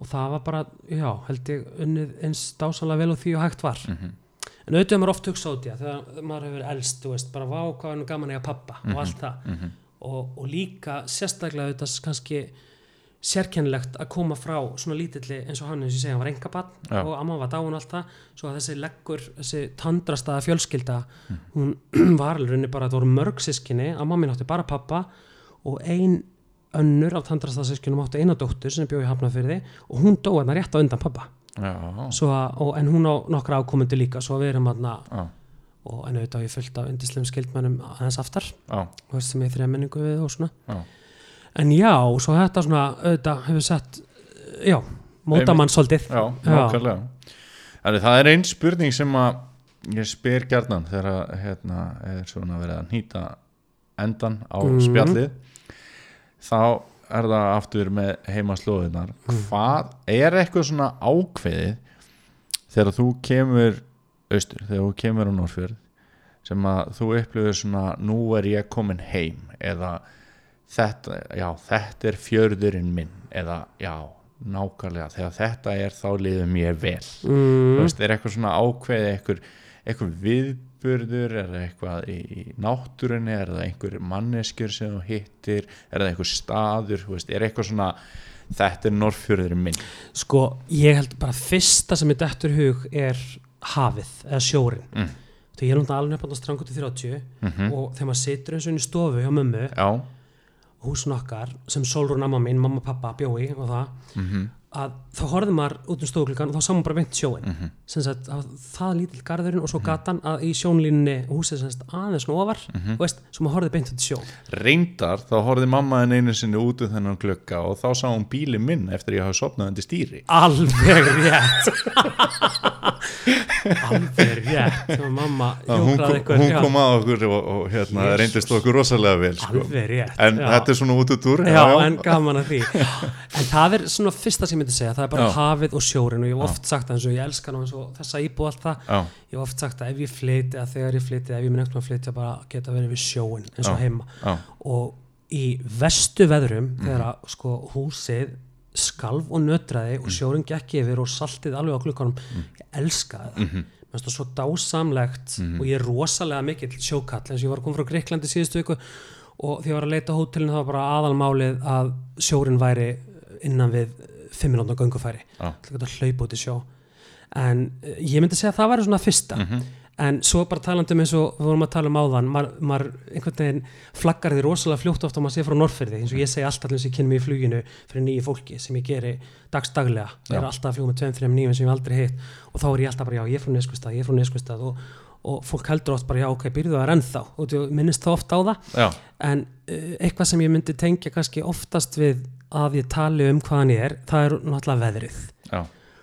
C: og það var bara, já, held ég unnið eins dásalega vel og því og hægt var.
B: Mhm.
C: en auðvitað er maður oft hugsa út í það þegar maður hefur elst, þú veist, bara vá hvað er nú gaman eiga pappa og allt það.
B: Mhm,
C: og, og líka sérstaklega auðvitað kannski sérkennilegt að koma frá svona lítilli eins og hann eins og ég segja, hann var engabann
B: Já.
C: og amma var dáin og allt það. Svo að þessi leggur, þessi tandrastaða fjölskylda hún var alveg bara, það voru mörg sískinni að mamma mín átti bara pappa og ein önnur af tandrastaða sískinum átti eina dóttur sem bjóði hafnafyrði og hún dó hérna rétt á undan pappa að, og, en hún á nokkra ákomundi líka svo við erum hérna og en auðvitað ég fullt af indislegum skildmennum aðeins aftar. Sem ég þrjá minningu við og svona.
B: Já.
C: en já, svo þetta svona auðvitað hefur sett já, mótamann svolítið
B: Já, nákvæmlega. Þannig það er einn spurning sem að ég spyr gjarnan þegar að, hérna, er svona verið að nýta endan á
C: Mhm.
B: spjallið þá er það aftur með heimaslóðunar
C: Mhm.
B: hvað er eitthvað svona ákveðið þegar þú kemur austur, þegar þú kemur á Norrfjörð sem að þú upplifir svona nú er ég komin heim eða þetta, já, þetta er fjörðurinn minn eða já, nákvæmlega þegar þetta er þá liðum ég vel. Þú
C: mm,
B: veist, er eitthvað svona ákveðið eitthvað, eitthvað viðburður er það eitthvað í, náttúrunni er það einhver manneskjur sem þú hittir er það einhver staður, veist, er eitthvað svona þetta er norrfjörðurinn minn.
C: Sko, ég held bara fyrsta sem er dettur í hug er hafið eða sjórin
B: Mm.
C: þegar ég er náttúrulega alveg upp á strangut í 30
B: mm
C: og þegar maður situr eins og inn í stofu hjá mömmu
B: já,
C: húsin okkar sem Solrún amma mín, mamma pappa bjói og það
B: mm
C: að þá horfði maður út um stofuklukkan og þá sá maður bara beint sjóin
B: Mhm.
C: sem sagt að það lítill garðurinn og svo gatan að í sjónlínni húsið sagt aðeins ofar
B: Mhm.
C: veist, svo maður horfði beint út í sjón
B: reyndar þá horfði mamma henn einu sinni út um þennan glugga og þá sá hún bíli minn eftir ég hafi sopnað undir stýri.
C: Alveg rétt alveg rétt mamma
B: Að kom,
C: ykkur
B: hún
C: já,
B: kom að okkur og, og hérna, reyndist okkur rosalega vel sko.
C: rétt
B: en
C: já.
B: þetta er svona út úr
C: Já, en gaman að því En það er svona fyrsta sem ég myndi segja Það er bara
B: Já.
C: hafið og sjórin og ég hef oft sagt það eins og ég elska nú eins og þessa íbúð allt það
B: já,
C: Ég hef oft sagt að ef ég flytja, eða þegar ég flytja ef ég minn ekkert að flytja bara geta verið við sjóin eins og
B: Já.
C: heima
B: já,
C: og í vestu veðrum
B: Mhm.
C: þegar að sko húsið skalf og nötraði og sjórin gekk yfir og saltið alveg á klukkanum ég elskaði það.
B: Mhm.
C: mér finnst það svo dásamlegt og ég er rosalega mikill sjókall. Eins og ég var að koma frá Greiklandi síðustu viku og því ég var að leita á hótelinu það var bara aðalmálið að sjórin væri innan við 5 minútna að geta hlaupa út í sjó. En eh, ég myndi segja að það væri svona fyrsta.
B: Mhm.
C: En svo bara talandi um eins og við vorum að tala um áðan maður, einhvern veginn flaggar því rosalega fljótt ofta að maður sé frá Norrfyrði eins og ég segi alltaf allir sem ég kynni mig í fluginu fyrir nýju fólki sem ég geri dagsdaglega. Ég er alltaf að fljúga með tveim, þreim nýjum sem ég aldrei hitt. Og þá er ég alltaf bara já, ég er frá Neskustad, ég er frá Neskustad og, og fólk heldur oft bara já, ok, byrjuðu það er ennþá? Og þú minnist það oft á það.
B: Já,
C: en uh, eitthvað sem ég myndi tengja kannski oftast við að ég tali um hvaðan ég er, það er náttúrulega veðrið.
B: Já,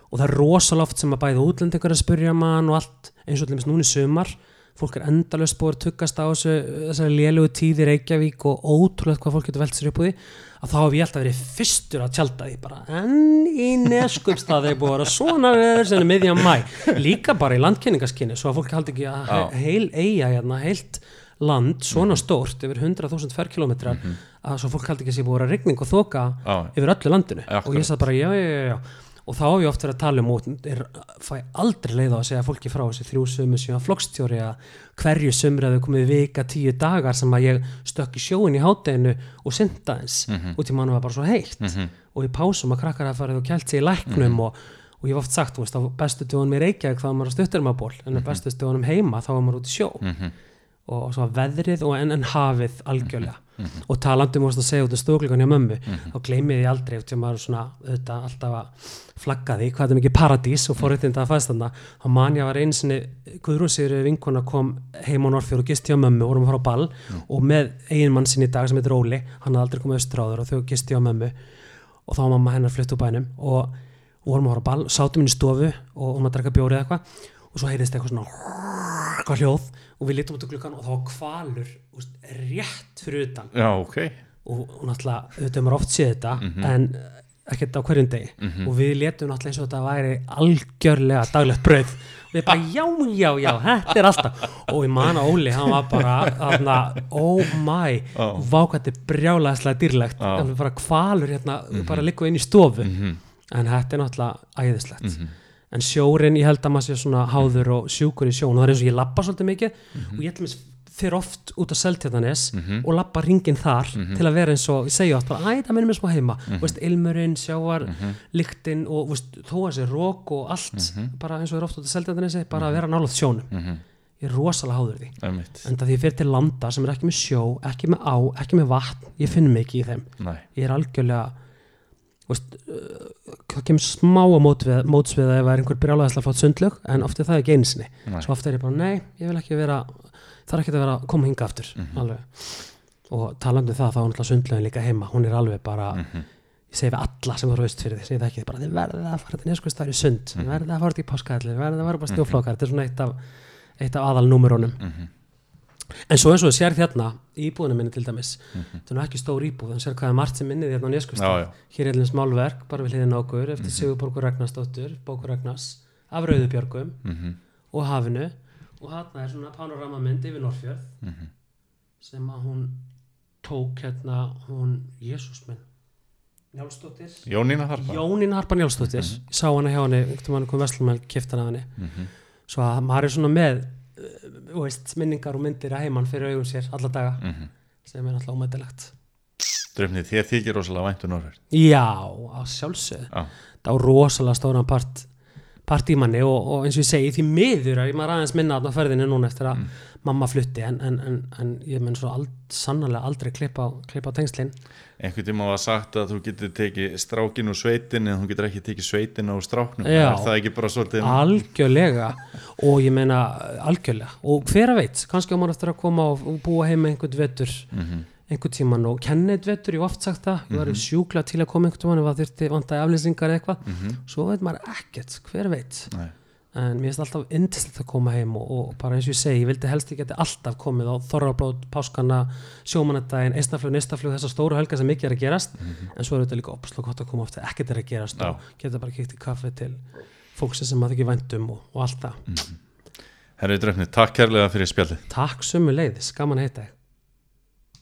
C: og það er rosalega oft sem að bæða útlendingar að spyrja mann og allt eins og núna í sumar. Fólk er endalust búið að tuggast á þessu þessari lélugu tíð í Reykjavík og ótrúlega hvað fólk getur velt sér upp úr því að þá hef ég alltaf verið fyrstur að tjálta því bara. En í neskupstað þeir búið að vera svona veður sem er miðjan mæ líka bara í landkynningaskinni svo að fólk haldi ekki að he heil eiga hérna, heilt land svona stórt yfir 100.000 ferkilometrar að svo fólk haldi ekki að sé búið að vera rigning og þoka yfir öllu landinu.
B: Akkurat.
C: og ég sagði bara já, já, já, já og þá hef ég oft verið að tala um og er, fæ aldrei leið á að segja fólki frá þessi þrjú sömu síðan flokkstjóri að hverju sömri að þau komið vika tíu dagar sem að ég stökk í sjóin í hátteginu og synda eins
B: Mhm.
C: út í mann var bara svo heitt og í pásum að krakkar að farið og kælt sig í læknum
B: Mhm.
C: og, og ég hef oft sagt, þú veist, á bestu dögunum í Reykjavík þá var maður á stutturmaból en á bestu dögunum heima þá var maður út í sjó
B: Mhm.
C: og, og svo veðrið og en, en hafið algjörlega
B: Mhm.
C: og talandi um að segja út af stóklíkan hjá mömmu þá gleymið ég aldrei til maður er svona auðvitað alltaf að flagga því hvað er mikið paradís og forréttinda að fæst þarna. Þá man ég var einu sinni Guðrúsir vinkona kom heim á Norrfjörð og gisti á mömmu vorum að fara á ball og með eiginmann sinni í dag sem heitir Óli hann hafði aldrei komið austur áður og þau gisti á mömmu og þá var mamma hennar flutt úr bænum og vorum að fara á ball, sátum inn í stofu og hún að drekka bjórið eitthvað og svo heyrðist eitthvað svona eitthvað hljóð og við lítum út á klukkan og þá var kvalur úst, rétt fyrir utan
B: já, ok
C: og, og náttúrulega auðvitað maður oft séð þetta
B: Mhm.
C: en ekkert á hverjum degi
B: Mhm.
C: og við letum náttúrulega eins og þetta væri algjörlega daglegt brauð við bara já, já, já, þetta er alltaf og ég man að Óli, hann var bara þarna, oh my
B: Já.
C: vá hvað þetta er brjálæðislega dýrlegt
B: Já.
C: alveg bara kvalur hérna, bara líka inn í stofu
B: Mhm.
C: en þetta er náttúrulega æðislegt
B: Mhm.
C: en sjórin, ég held að maður sé svona háður og sjúkur í sjón og það er eins og ég labba svolítið mikið
B: Mhm.
C: og ég held að fyrir oft út á Seltjarnanes og labba ringin þar
B: Mhm.
C: til að vera eins og, segja oft bara, æ, það minnum mér smá heima mm veist, ilmurinn, sjávar,
B: Mhm.
C: lyktin og veist, þó að sé rók og allt bara eins og er oft út á Seltjarnanesi bara að vera nálaðt sjónum
B: Mhm.
C: ég er rosalega háður því
B: Einmitt.
C: en það því ég fyrir til landa sem er ekki með sjó ekki með á, ekki með vatn, ég finn mig ekki í þeim
B: Nei.
C: ég er algjörlega veist, uh, það kemur smá á mótsvið, mótsvið að ef það er einhver brjálæðislega flott sundlög en oft er það ekki einsinni svo oft er ég bara, nei, ég vil ekki vera er ekki að vera að koma hinga aftur
B: Mhm.
C: alveg og talandi um það þá er náttúrulega sundlögin líka heima hún er alveg bara,
B: Mhm.
C: ég segi við alla sem voru veist fyrir því, segi það ekki, bara þið verðið að fara til neskustæri sund,
B: Mhm.
C: þið verðið að fara til páskaðli, verðið að fara bara snjóflókar þetta er svona eitt af, eitt af aðalnúmerunum
B: Mhm.
C: en svo eins og sér í íbúðinu minni til dæmis
B: Mhm.
C: þetta er nú ekki stór íbúð, en sér hvað er margt sem minnið hérna á neskustæri hér er eins málverk, bara við hliðin á okkur eftir
B: Mhm.
C: Ragnarsdóttur, Bókur Ragnars
B: Mhm.
C: Og þarna er svona panoramamynd yfir Norrfjörð
B: Mhm.
C: sem að hún tók hérna hún, Jésús minn Njálsdóttir
B: Jónína Harpa
C: Jónín Harpa Njálsdóttir ég sá hana hjá henni, einhvern veginn kom Vestlumæl kifta hana af henni
B: Mhm.
C: svo að maður er svona með uh, veist, minningar og myndir að heimann fyrir augum sér alla daga
B: Mhm.
C: sem er alltaf ómættilegt
B: Dröfnið, þér þykir rosalega væntu Norður
C: Já, á sjálfsögðu
B: Já.
C: það á rosalega stóran part part í manni og, og eins og ég segi því miður að ég maður aðeins minna þarna á ferðinni núna eftir að mamma flutti en, en, en, en ég mun svo ald, sannarlega aldrei klippa á, tengslinn
B: Einhvern tíma var sagt að þú getur tekið strákin úr sveitin en þú getur ekki tekið sveitin úr stráknum.
C: Já.
B: Er það ekki bara svolítið
C: algjörlega. Og ég meina algjörlega. Og hver að veit, kannski á maður eftir að koma og, og búa heima einhvern vetur.
B: Mhm.
C: Einhvern tíman og kenna eitt vetur, ég oft sagt það ég var sjúkla til að koma einhvern tíman ef það þurfti vantaði aflýsingar eða eitthvað.
B: Mhm.
C: svo veit maður ekkert, hver veit.
B: Nei.
C: en mér finnst alltaf indislegt að koma heim og, og bara eins og ég segi, ég vildi helst ég geti alltaf komið á Þorrablót, Páskana sjómanadaginn, Eistaflug, Neistaflug þessar stóru helga sem mikið er að gerast. En svo er þetta líka opaslega gott að koma ofta ekkert er að gerast
B: Já.
C: og geta bara kíkt í kaffi til fólksins sem maður ekki væntum og, og það.
B: Herri Dröfnið, takk kærlega fyrir spjallið.
C: Takk sömu leiðis, gaman að heita þig